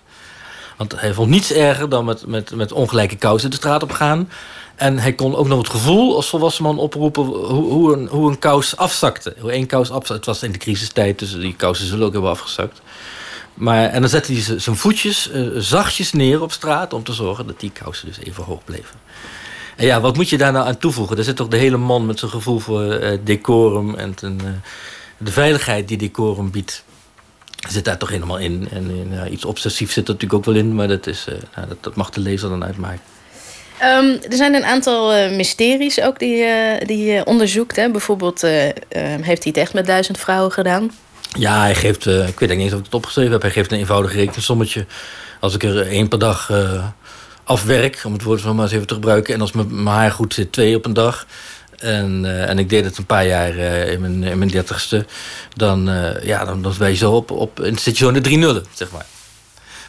Want hij vond niets erger dan met, met, met ongelijke kousen de straat op gaan. En hij kon ook nog het gevoel als volwassen man oproepen hoe, hoe, een, hoe een kous afzakte. Hoe één kous afzakte. Het was in de crisistijd, dus die kousen zullen ook hebben afgezakt. Maar, en dan zette hij zijn voetjes eh, zachtjes neer op straat om te zorgen dat die kousen dus even hoog bleven. En ja, wat moet je daar nou aan toevoegen? Er zit toch de hele man met zijn gevoel voor eh, decorum en ten, eh, de veiligheid die decorum biedt zit daar toch helemaal in. En eh, ja, iets obsessiefs zit er natuurlijk ook wel in, maar dat, is, eh, nou, dat, dat mag de lezer dan uitmaken. Ehm, er zijn een aantal eh, mysteries ook die, eh, die je onderzoekt. Hè? Bijvoorbeeld eh, eh, heeft hij het echt met duizend vrouwen gedaan? Ja, hij geeft, ik weet niet eens of ik het opgeschreven heb, hij geeft een eenvoudig rekensommetje. Als ik er één per dag afwerk, om het woord zo maar eens even te gebruiken, en als mijn haar goed zit, twee op een dag. En, eh, en ik deed het een paar jaar eh, in, mijn, in mijn dertigste. Dan, eh, ja, dan, dan ben je zo op, op. En zit in de drie nullen, zeg maar.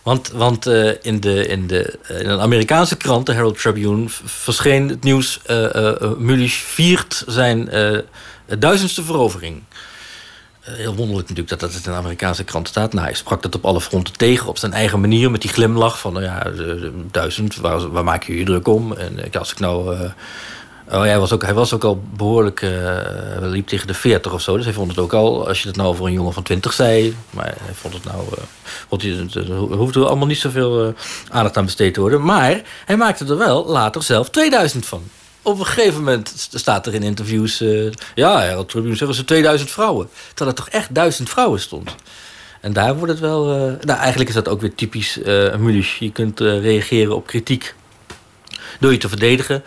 Want, want in, de, in, de, in een Amerikaanse krant, de Herald Tribune, verscheen het nieuws: Mulisch viert zijn duizendste verovering. Heel wonderlijk natuurlijk dat dat in een Amerikaanse krant staat. Nou, hij sprak dat op alle fronten tegen, op zijn eigen manier, met die glimlach van: nou ja, duizend, waar, waar maak je je druk om? En als ik nou. Oh, hij was ook, hij was ook al behoorlijk. eh, hij liep tegen de 40 of zo. Dus hij vond het ook al. Als je het nou voor een jongen van 20 zei. Maar hij vond het nou. eh, hij, er hoefde er allemaal niet zoveel eh, aandacht aan besteed te worden. Maar hij maakte er wel later zelf 2000 van. Op een gegeven moment st- staat er in interviews. ja, Herald Tribune zeggen ze 2000 vrouwen. Terwijl er toch echt 1000 vrouwen stond. En daar wordt het wel. nou, eigenlijk is dat ook weer typisch uh. Je kunt reageren op kritiek door je te verdedigen.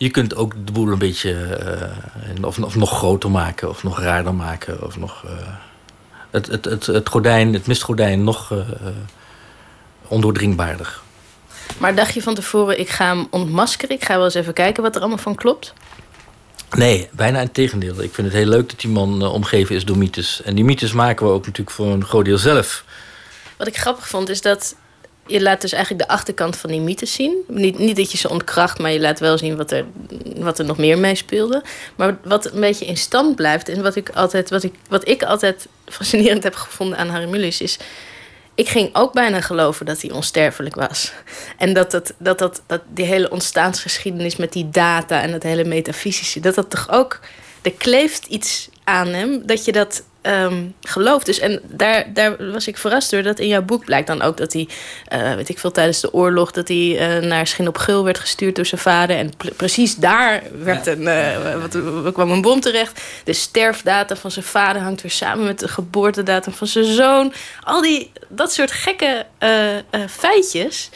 Je kunt ook de boel een beetje eh, of, of nog groter maken, of nog raarder maken, of nog eh, het, het, het, het gordijn, het mistgordijn nog eh, ondoordringbaarder. Maar dacht je van tevoren, ik ga hem ontmaskeren. Ik ga wel eens even kijken wat er allemaal van klopt. Nee, bijna in tegendeel. Ik vind het heel leuk dat die man omgeven is door mythes. En die mythes maken we ook natuurlijk voor een groot deel zelf. Wat ik grappig vond, is dat je laat dus eigenlijk de achterkant van die mythes zien. Niet, niet dat je ze ontkracht, maar je laat wel zien wat er, wat er nog meer mee speelde. Maar wat een beetje in stand blijft en wat ik altijd, wat ik, wat ik altijd (laughs) fascinerend heb gevonden aan Harry Mulisch is. Ik ging ook bijna geloven dat hij onsterfelijk was. En dat, dat, dat, dat, dat die hele ontstaansgeschiedenis met die data en dat hele metafysische, dat dat toch ook. Er kleeft iets aan hem dat je dat ehm, gelooft. Dus en daar, daar was ik verrast door dat in jouw boek blijkt dan ook dat hij, eh, weet ik veel, tijdens de oorlog, dat hij eh, naar Schin op Gul werd gestuurd door zijn vader. En pre- precies daar werd een, eh, wat, wat kwam een bom terecht. De sterfdatum van zijn vader hangt weer samen met de geboortedatum van zijn zoon. Al die, dat soort gekke feitjes.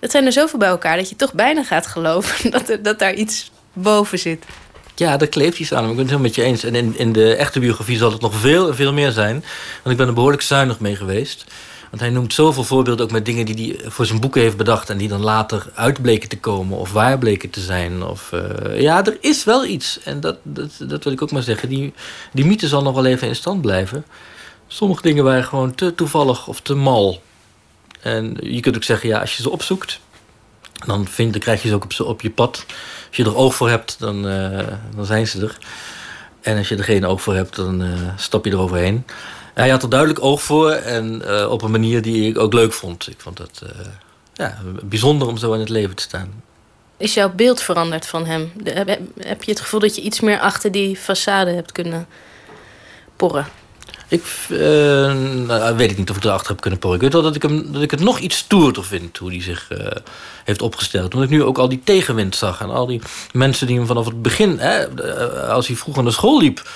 Dat zijn er zoveel bij elkaar dat je toch bijna gaat geloven (laughs) dat, er, dat daar iets boven zit. Ja, daar kleeft iets aan. Ik ben het helemaal met je eens. En in, in de echte biografie zal het nog veel veel meer zijn. Want ik ben er behoorlijk zuinig mee geweest. Want hij noemt zoveel voorbeelden ook met dingen die hij voor zijn boeken heeft bedacht. En die dan later uitbleken te komen of waar bleken te zijn. Of, eh, ja, er is wel iets. En dat, dat, dat wil ik ook maar zeggen. Die, die mythe zal nog wel even in stand blijven. Sommige dingen waren gewoon te toevallig of te mal. En je kunt ook zeggen, ja, als je ze opzoekt, dan, vind, dan krijg je ze ook op, op je pad. Als je er oog voor hebt, dan, eh, dan zijn ze er. En als je er geen oog voor hebt, dan eh, stap je eroverheen. Hij had er duidelijk oog voor en eh, op een manier die ik ook leuk vond. Ik vond het ja, bijzonder om zo in het leven te staan. Is jouw beeld veranderd van hem? Heb je het gevoel dat je iets meer achter die façade hebt kunnen porren? Ik eh, nou, weet ik niet of ik erachter heb kunnen porren. Ik weet wel dat ik, hem, dat ik het nog iets stoerder vind hoe hij zich eh, heeft opgesteld. Omdat ik nu ook al die tegenwind zag. En al die mensen die hem vanaf het begin, hè, eh, als hij vroeger naar school liep,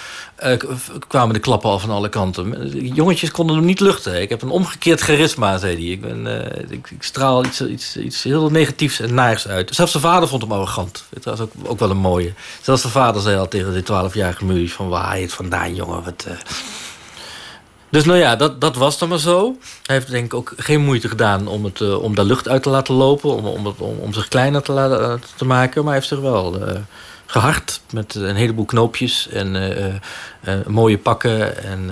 kwamen de klappen al van alle kanten. Jongetjes konden hem niet luchten. Ik heb een omgekeerd charisma, zei hij. Ik, ben, ik, straal iets, iets, iets heel negatiefs en naars uit. Zelfs zijn vader vond hem arrogant. Dat was ook, ook wel een mooie. Zelfs zijn vader zei al tegen die 12-jarige Mulisch van... waar je het vandaan, jongen? Wat, dus nou ja, dat, dat was dan maar zo. Hij heeft denk ik ook geen moeite gedaan om, het, eh, om daar lucht uit te laten lopen. Om, om, het, om, om zich kleiner te, laten, eh, te maken. Maar hij heeft zich wel eh, gehard met een heleboel knoopjes. En mooie pakken en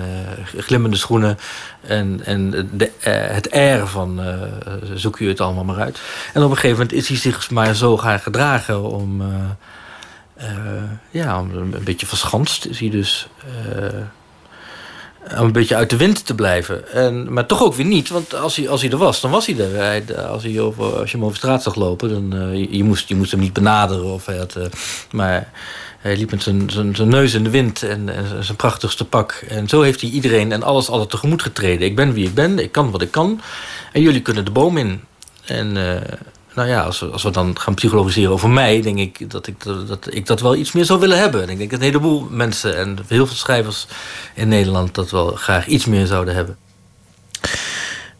glimmende schoenen. En, en de, het air van zoek je het allemaal maar uit. En op een gegeven moment is hij zich maar zo gaan gedragen om... ja, een beetje verschanst is hij dus... om een beetje uit de wind te blijven. En, maar toch ook weer niet, want als hij, als hij er was, dan was hij er. Als, hij over, als je hem over straat zag lopen, dan eh, je, moest, je moest hem niet benaderen. Of hij eh, maar hij liep met zijn, zijn, zijn neus in de wind en, en zijn prachtigste pak. En zo heeft hij iedereen en alles altijd tegemoet getreden. Ik ben wie ik ben, ik kan wat ik kan. En jullie kunnen de boom in. En eh, nou ja, als we, als we dan gaan psychologiseren over mij, denk ik dat ik dat, ik dat wel iets meer zou willen hebben. En ik denk dat een heleboel mensen en heel veel schrijvers in Nederland dat wel graag iets meer zouden hebben.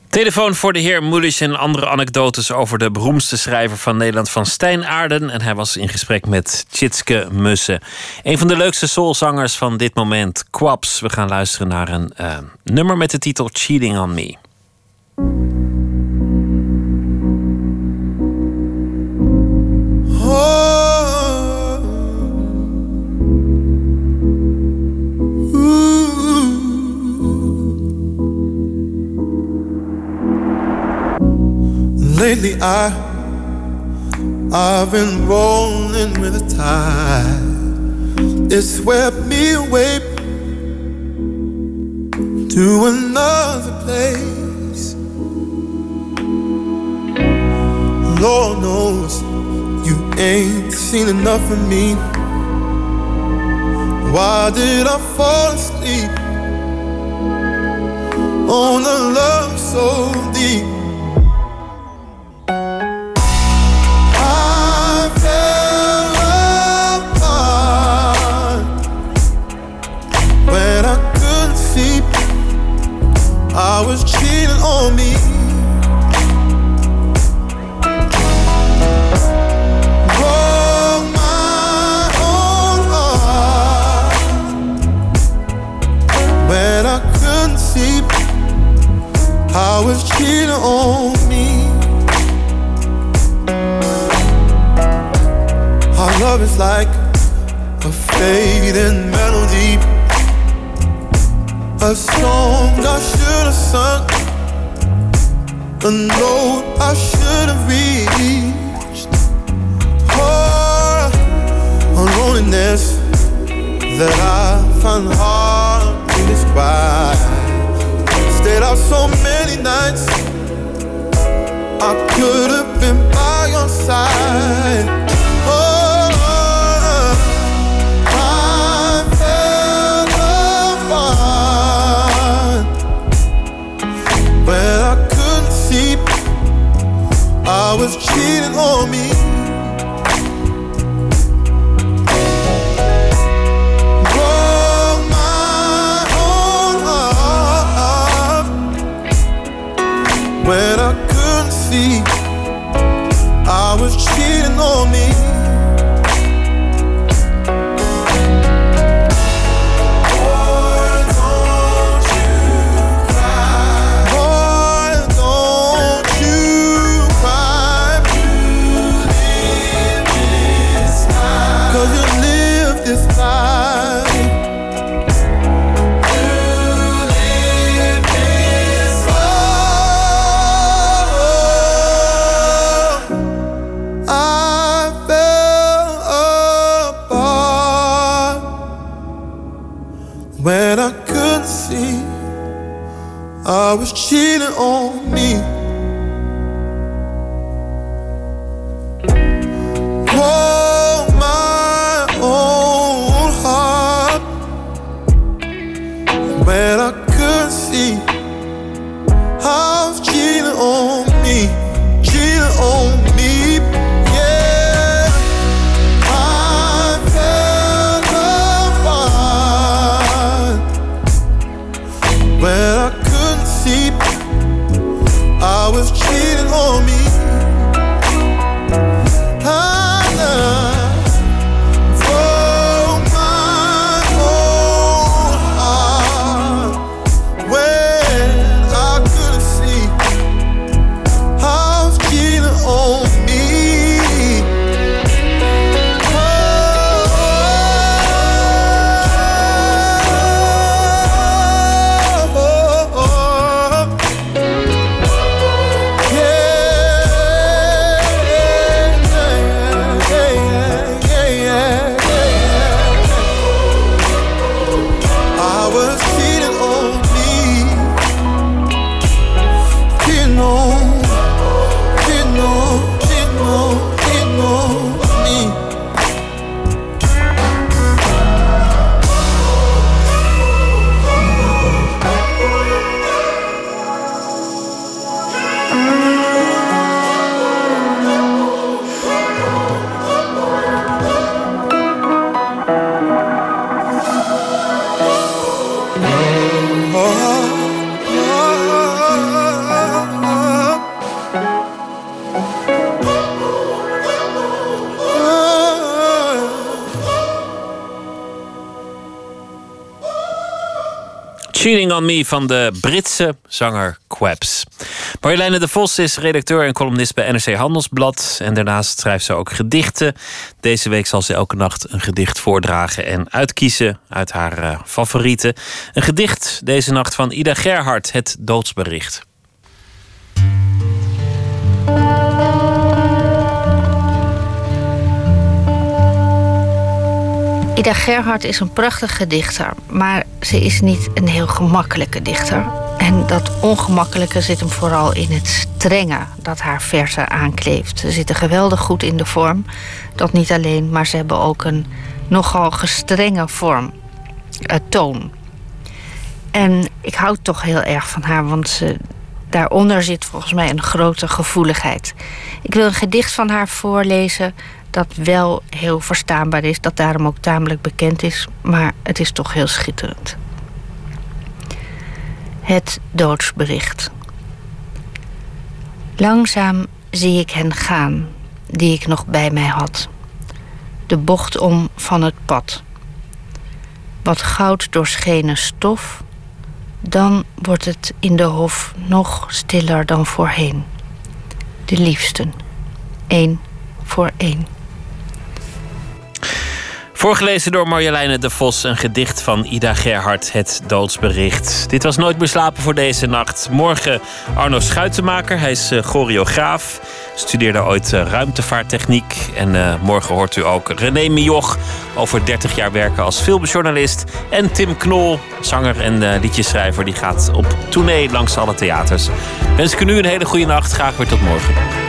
Telefoon voor de heer Mulisch en andere anekdotes over de beroemdste schrijver van Nederland, van Stijn Aarden. En hij was in gesprek met Tjitske Mussen. Een van de leukste soulzangers van dit moment, Quaps. We gaan luisteren naar een eh, nummer met de titel Cheating on Me. I I've been rolling with the tide. It swept me away to another place. Lord knows you ain't seen enough of me. Why did I fall asleep on a love so deep? I was cheating on me. Broke my own heart when I couldn't see I was cheating on me. Our love is like a fading melody, a song I should have sung, a note I should have reached. Oh, a loneliness that I find hard to describe. Stayed out so many nights, I could have been by your side. When I couldn't see I was cheating on me. When I couldn't see I was cheating on me. I was cheating on Cheating on Me van de Britse zanger Quabs. Marjoleine de Vos is redacteur en columnist bij NRC Handelsblad. En daarnaast schrijft ze ook gedichten. Deze week zal ze elke nacht een gedicht voordragen en uitkiezen uit haar eh, favorieten. Een gedicht deze nacht van Ida Gerhard, Het Doodsbericht. Ida Gerhard is een prachtige dichter, maar ze is niet een heel gemakkelijke dichter. En dat ongemakkelijke zit hem vooral in het strenge dat haar verzen aankleeft. Ze zitten geweldig goed in de vorm. Dat niet alleen, maar ze hebben ook een nogal gestrenge vorm, eh, toon. En ik hou toch heel erg van haar, want daaronder zit volgens mij een grote gevoeligheid. Ik wil een gedicht van haar voorlezen dat wel heel verstaanbaar is, dat daarom ook tamelijk bekend is, maar het is toch heel schitterend. Het doodsbericht. Langzaam zie ik hen gaan, die ik nog bij mij had. De bocht om van het pad. Wat goud doorschenen stof, dan wordt het in de hof nog stiller dan voorheen. De liefsten, één voor één. Voorgelezen door Marjoleine de Vos, een gedicht van Ida Gerhard, Het Doodsbericht. Dit was Nooit meer slapen voor deze nacht. Morgen Arno Schuitenmaker, hij is uh, choreograaf. Studeerde ooit uh, ruimtevaarttechniek. En uh, morgen hoort u ook René Mioch over 30 jaar werken als filmjournalist. En Tim Knol, zanger en liedjeschrijver, die gaat op tournee langs alle theaters. Wens ik u nu een hele goede nacht. Graag weer tot morgen.